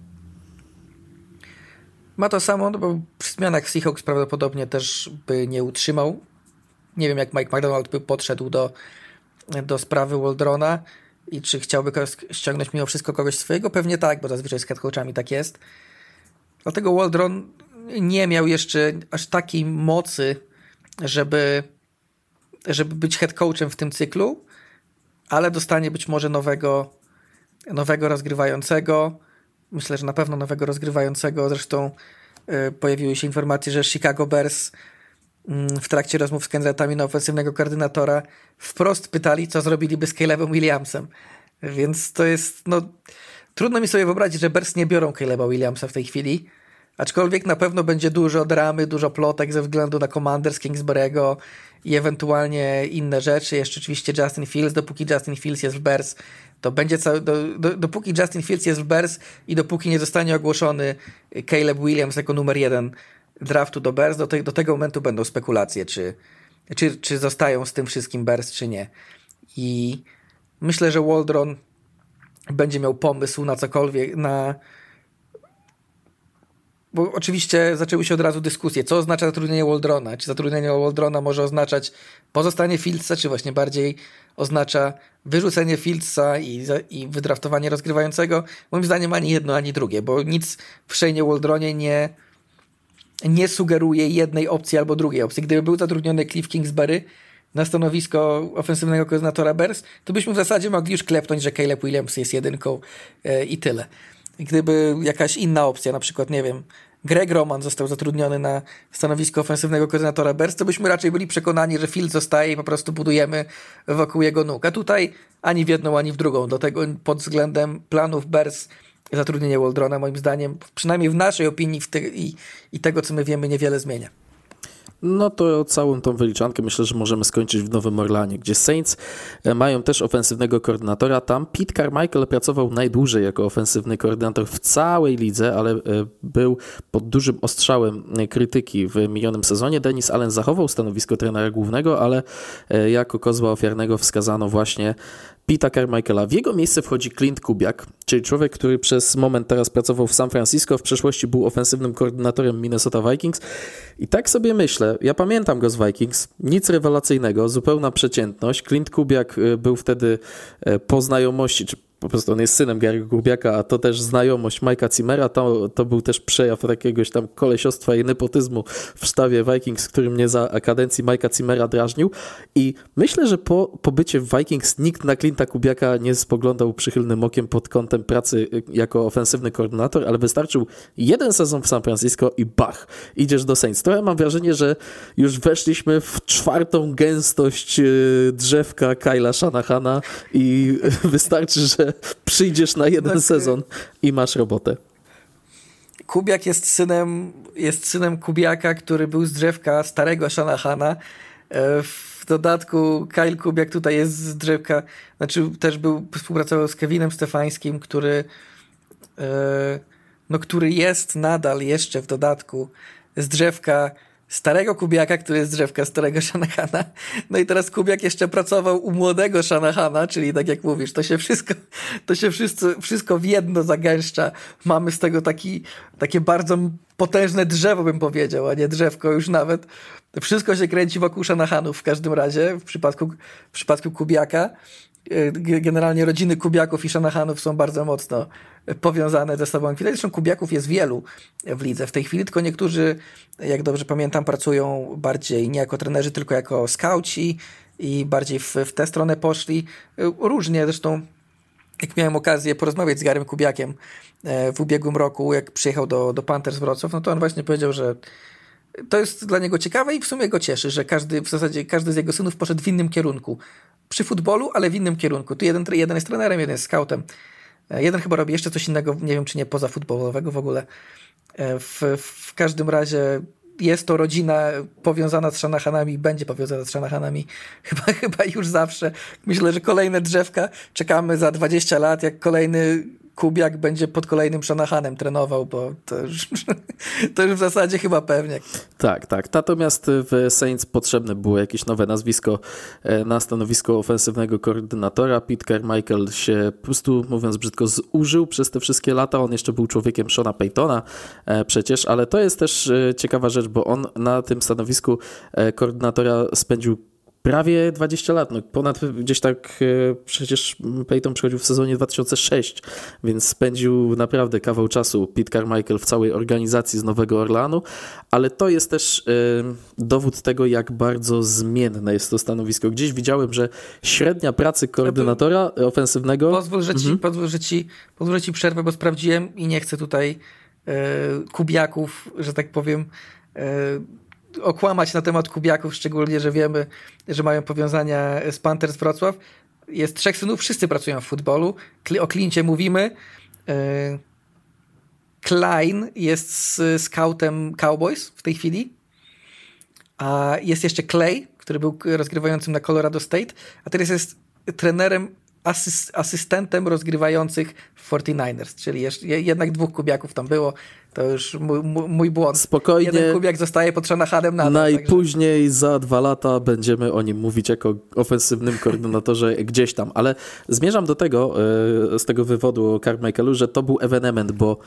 Ma to samo, no bo przy zmianach Seahawks prawdopodobnie też by nie utrzymał. Nie wiem, jak Mike McDonald by podszedł do, do sprawy Waldrona i czy chciałby ściągnąć mimo wszystko kogoś swojego. Pewnie tak, bo zazwyczaj z headcoachami tak jest. Dlatego Waldron nie miał jeszcze aż takiej mocy, żeby, żeby być headcoachem w tym cyklu ale dostanie być może nowego, nowego rozgrywającego. Myślę, że na pewno nowego rozgrywającego. Zresztą y, pojawiły się informacje, że Chicago Bears y, w trakcie rozmów z kandydatami na ofensywnego koordynatora wprost pytali, co zrobiliby z Calebem Williamsem. Więc to jest, no, trudno mi sobie wyobrazić, że Bears nie biorą Caleba Williamsa w tej chwili. Aczkolwiek na pewno będzie dużo dramy, dużo plotek ze względu na Commanders Kingsbury'ego i ewentualnie inne rzeczy. Jeszcze oczywiście Justin Fields, dopóki Justin Fields jest w Bears, to będzie cały, do, do, dopóki Justin Fields jest w Bears i dopóki nie zostanie ogłoszony Caleb Williams jako numer jeden draftu do Bears, do, te, do tego momentu będą spekulacje, czy, czy, czy zostają z tym wszystkim Bears, czy nie. I myślę, że Waldron będzie miał pomysł na cokolwiek, na bo oczywiście zaczęły się od razu dyskusje, co oznacza zatrudnienie Waldrona. Czy zatrudnienie Waldrona może oznaczać pozostanie Fieldsa, czy właśnie bardziej oznacza wyrzucenie Fieldsa i, i wydraftowanie rozgrywającego? Moim zdaniem ani jedno, ani drugie, bo nic w Shane Waldronie nie, nie sugeruje jednej opcji albo drugiej opcji. Gdyby był zatrudniony Cliff Kingsbury na stanowisko ofensywnego koordynatora Bears, to byśmy w zasadzie mogli już klepnąć, że Caleb Williams jest jedynką e, i tyle gdyby jakaś inna opcja, na przykład, nie wiem, Greg Roman został zatrudniony na stanowisko ofensywnego koordynatora Bears, to byśmy raczej byli przekonani, że Field zostaje i po prostu budujemy wokół jego nóg. A tutaj ani w jedną, ani w drugą. Do tego pod względem planów Bears zatrudnienie Waldrona moim zdaniem, przynajmniej w naszej opinii w te, i, i tego, co my wiemy, niewiele zmienia. No to całą tą wyliczankę myślę, że możemy skończyć w Nowym Orlanie, gdzie Saints e, mają też ofensywnego koordynatora. Tam Pete Carmichael pracował najdłużej jako ofensywny koordynator w całej lidze, ale e, był pod dużym ostrzałem krytyki w minionym sezonie. Denis Allen zachował stanowisko trenera głównego, ale e, jako kozła ofiarnego wskazano właśnie Pita Carmichaela. W jego miejsce wchodzi Clint Kubiak, czyli człowiek, który przez moment teraz pracował w San Francisco, w przeszłości był ofensywnym koordynatorem Minnesota Vikings. I tak sobie myślę, ja pamiętam go z Vikings, nic rewelacyjnego, zupełna przeciętność. Clint Kubiak y, był wtedy y, po znajomości, czy po prostu on jest synem Gary Grubiaka, a to też znajomość Majka Cimera, to, to był też przejaw jakiegoś tam kolesiostwa i nepotyzmu w sztabie Vikings, który mnie za kadencji Majka Cimera drażnił i myślę, że po pobycie w Vikings nikt na Clint'a Kubiaka nie spoglądał przychylnym okiem pod kątem pracy jako ofensywny koordynator, ale wystarczył jeden sezon w San Francisco i bach, idziesz do Saints. Trochę mam wrażenie, że już weszliśmy w czwartą gęstość y, drzewka Kyla Shanahana i *laughs* wystarczy, że *laughs* przyjdziesz na jeden tak. sezon i masz robotę. Kubiak jest synem, jest synem Kubiaka, który był z drzewka starego Shanahana. E, w dodatku Kyle Kubiak tutaj jest z drzewka, znaczy też był, współpracował z Kevinem Stefańskim, który e, no, który jest nadal jeszcze w dodatku z drzewka starego Kubiaka, który jest drzewka starego Shanahana. No i teraz Kubiak jeszcze pracował u młodego Shanahana, czyli tak jak mówisz, to się wszystko, to się wszystko, wszystko w jedno zagęszcza. Mamy z tego taki, takie bardzo potężne drzewo, bym powiedział, a nie drzewko już nawet. Wszystko się kręci wokół Shanahanów w każdym razie, w przypadku, w przypadku Kubiaka. E, generalnie rodziny Kubiaków i Shanahanów są bardzo mocno powiązane ze sobą. Zresztą Kubiaków jest wielu w lidze w tej chwili, tylko niektórzy, jak dobrze pamiętam, pracują bardziej nie jako trenerzy, tylko jako skauci i bardziej w, w tę stronę poszli. E, różnie, zresztą jak miałem okazję porozmawiać z Garym Kubiakiem e, w ubiegłym roku, jak przyjechał do, do Panthers Wrocław, no to on właśnie powiedział, że to jest dla niego ciekawe i w sumie go cieszy, że każdy, w zasadzie każdy z jego synów poszedł w innym kierunku. Przy futbolu, ale w innym kierunku. Tu jeden, jeden jest trenerem, jeden jest scoutem. E, jeden chyba robi jeszcze coś innego, nie wiem czy nie poza futbolowego w ogóle. E, w, w każdym razie jest to rodzina powiązana z Shanahanami, będzie powiązana z Shanahanami *laughs* chyba, chyba już zawsze. Myślę, że kolejne drzewka czekamy za 20 lat, jak kolejny Kubiak będzie pod kolejnym Shanahanem trenował, bo to już, *laughs* to już w zasadzie chyba pewnie. Tak, tak. Natomiast w Saints potrzebne było jakieś nowe nazwisko e, na stanowisko ofensywnego koordynatora. Pete Carmichael się po prostu, mówiąc brzydko, zużył przez te wszystkie lata. On jeszcze był człowiekiem Shona Paytona e, przecież, ale to jest też e, ciekawa rzecz, bo on na tym stanowisku koordynatora spędził prawie 20 lat, no ponad gdzieś tak e, przecież Peyton przychodził w sezonie 2006, więc spędził naprawdę kawał czasu Pete Carmichael w całej organizacji z Nowego Orlanu, ale to jest też y, dowód tego, jak bardzo zmienne jest to stanowisko. Gdzieś widziałem, że średnia pracy koordynatora ofensywnego... Pozwól, że ci, mhm. pozwól, że ci, pozwól, że ci przerwę, bo sprawdziłem i nie chcę tutaj y, kubiaków, że tak powiem, okłamać na temat Kubiaków, szczególnie, że wiemy, że mają powiązania z Panthers Wrocław. Jest trzech synów, wszyscy pracują w futbolu. O Klincie mówimy. E, Klein jest scoutem Cowboys w tej chwili. A jest jeszcze Clay, który był rozgrywającym na Colorado State, a teraz jest trenerem asyst asystentem rozgrywających 49ers, czyli jeszcze, jednak dwóch kubiaków tam było. To już mój, mój błąd. Spokojnie. Jeden kubiak zostaje pod Shanahanem nadal. Najpóźniej także... za dwa lata będziemy o nim mówić jako ofensywnym koordynatorze *laughs* gdzieś tam, ale zmierzam do tego, e, z tego wywodu o Carmichaelu, że to był ewenement, bo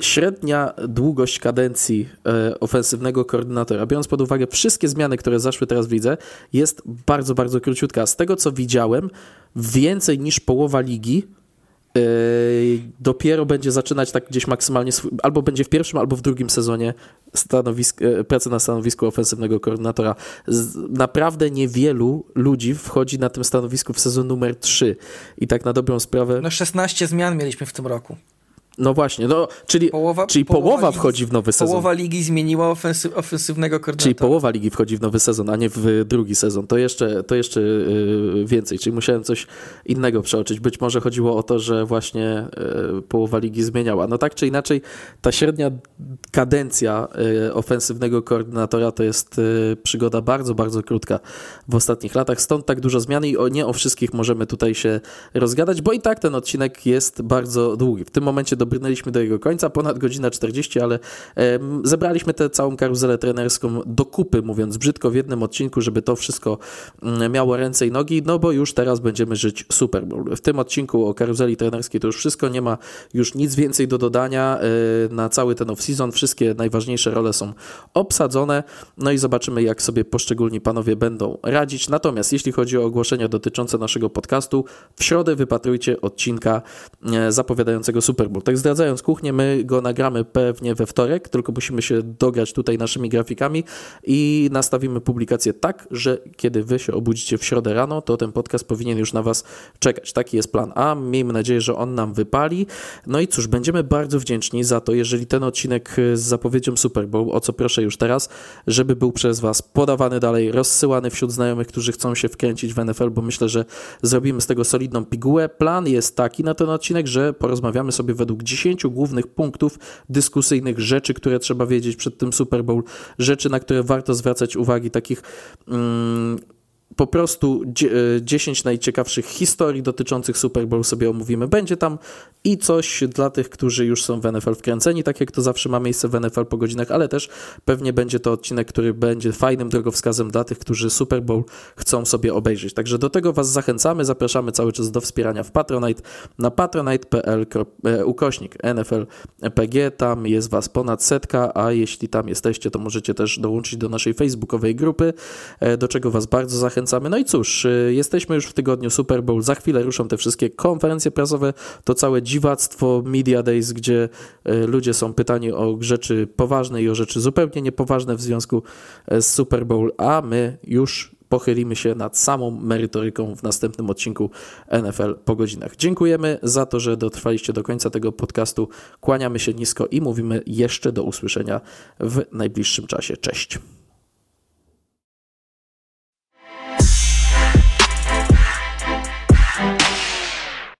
średnia długość kadencji e, ofensywnego koordynatora, biorąc pod uwagę wszystkie zmiany, które zaszły teraz w lidze, jest bardzo, bardzo króciutka. Z tego, co widziałem, więcej niż połowa ligi e, dopiero będzie zaczynać tak gdzieś maksymalnie, albo będzie w pierwszym, albo w drugim sezonie stanowisk, e, pracy na stanowisku ofensywnego koordynatora. naprawdę niewielu ludzi wchodzi na tym stanowisku w sezon numer 3 i tak na dobrą sprawę... No 16 zmian mieliśmy w tym roku. No właśnie, no, czyli połowa, czyli połowa, połowa wchodzi w nowy sezon. Połowa ligi zmieniła ofensy, ofensywnego koordynatora. Czyli połowa ligi wchodzi w nowy sezon, a nie w drugi sezon. To jeszcze, to jeszcze yy, więcej, czyli musiałem coś innego przeoczyć. Być może chodziło o to, że właśnie yy, połowa ligi zmieniała. No tak czy inaczej, ta średnia kadencja yy, ofensywnego koordynatora to jest y, przygoda bardzo, bardzo krótka w ostatnich latach. Stąd tak dużo zmian i o, nie o wszystkich możemy tutaj się rozgadać, bo i tak ten odcinek jest bardzo długi. W tym momencie dobrnęliśmy do jego końca, ponad godzina 40, ale zebraliśmy tę całą karuzelę trenerską do kupy, mówiąc brzydko, w jednym odcinku, żeby to wszystko mm, miało ręce i nogi, no bo już teraz będziemy żyć Super Bowl. W tym odcinku o karuzeli trenerskiej to już wszystko, nie ma już nic więcej do dodania e, na cały ten off-season, wszystkie najważniejsze role są obsadzone, no i zobaczymy, jak sobie poszczególni panowie będą radzić. Natomiast jeśli chodzi o ogłoszenia dotyczące naszego podcastu, w środę wypatrujcie odcinka e, zapowiadającego Super Bowl. Tak zdradzając kuchnię, my go nagramy pewnie we wtorek, tylko musimy się dograć tutaj naszymi grafikami i nastawimy publikację tak, że kiedy wy się obudzicie w środę rano, to ten podcast powinien już na was czekać. Taki jest plan A. Miejmy nadzieję, że on nam wypali. No i cóż, będziemy bardzo wdzięczni za to, jeżeli ten odcinek z zapowiedzią Super Bowl, o co proszę już teraz, żeby był przez was podawany dalej, rozsyłany wśród znajomych, którzy chcą się wkręcić w NFL, bo myślę, że zrobimy z tego solidną pigułę. Plan jest taki na ten odcinek, że porozmawiamy sobie według 10 głównych punktów dyskusyjnych, rzeczy, które trzeba wiedzieć przed tym Super Bowl, rzeczy, na które warto zwracać uwagi, takich. Mm, po prostu 10 e, najciekawszych historii dotyczących Super Bowl sobie omówimy. Będzie tam i coś dla tych, którzy już są w NFL wkręceni, tak jak to zawsze ma miejsce w NFL po godzinach, ale też pewnie będzie to odcinek, który będzie fajnym drogowskazem dla tych, którzy Super Bowl chcą sobie obejrzeć. Także do tego Was zachęcamy, zapraszamy cały czas do wspierania w Patronite na patronite.pl e, ukośnik NFL PG. Tam jest Was ponad setka, a jeśli tam jesteście, to możecie też dołączyć do naszej facebookowej grupy, e, do czego Was bardzo zachęcamy. No i cóż, e, jesteśmy już w tygodniu Super Bowl, za chwilę ruszą te wszystkie konferencje prasowe, to całe dziwactwo Media Days, gdzie e, ludzie są pytani o rzeczy poważne i o rzeczy zupełnie niepoważne w związku z Super Bowl, a my już pochylimy się nad samą merytoryką w następnym odcinku NFL po godzinach. Dziękujemy za to, że dotrwaliście do końca tego podcastu. Kłaniamy się nisko i mówimy jeszcze do usłyszenia w najbliższym czasie. Cześć.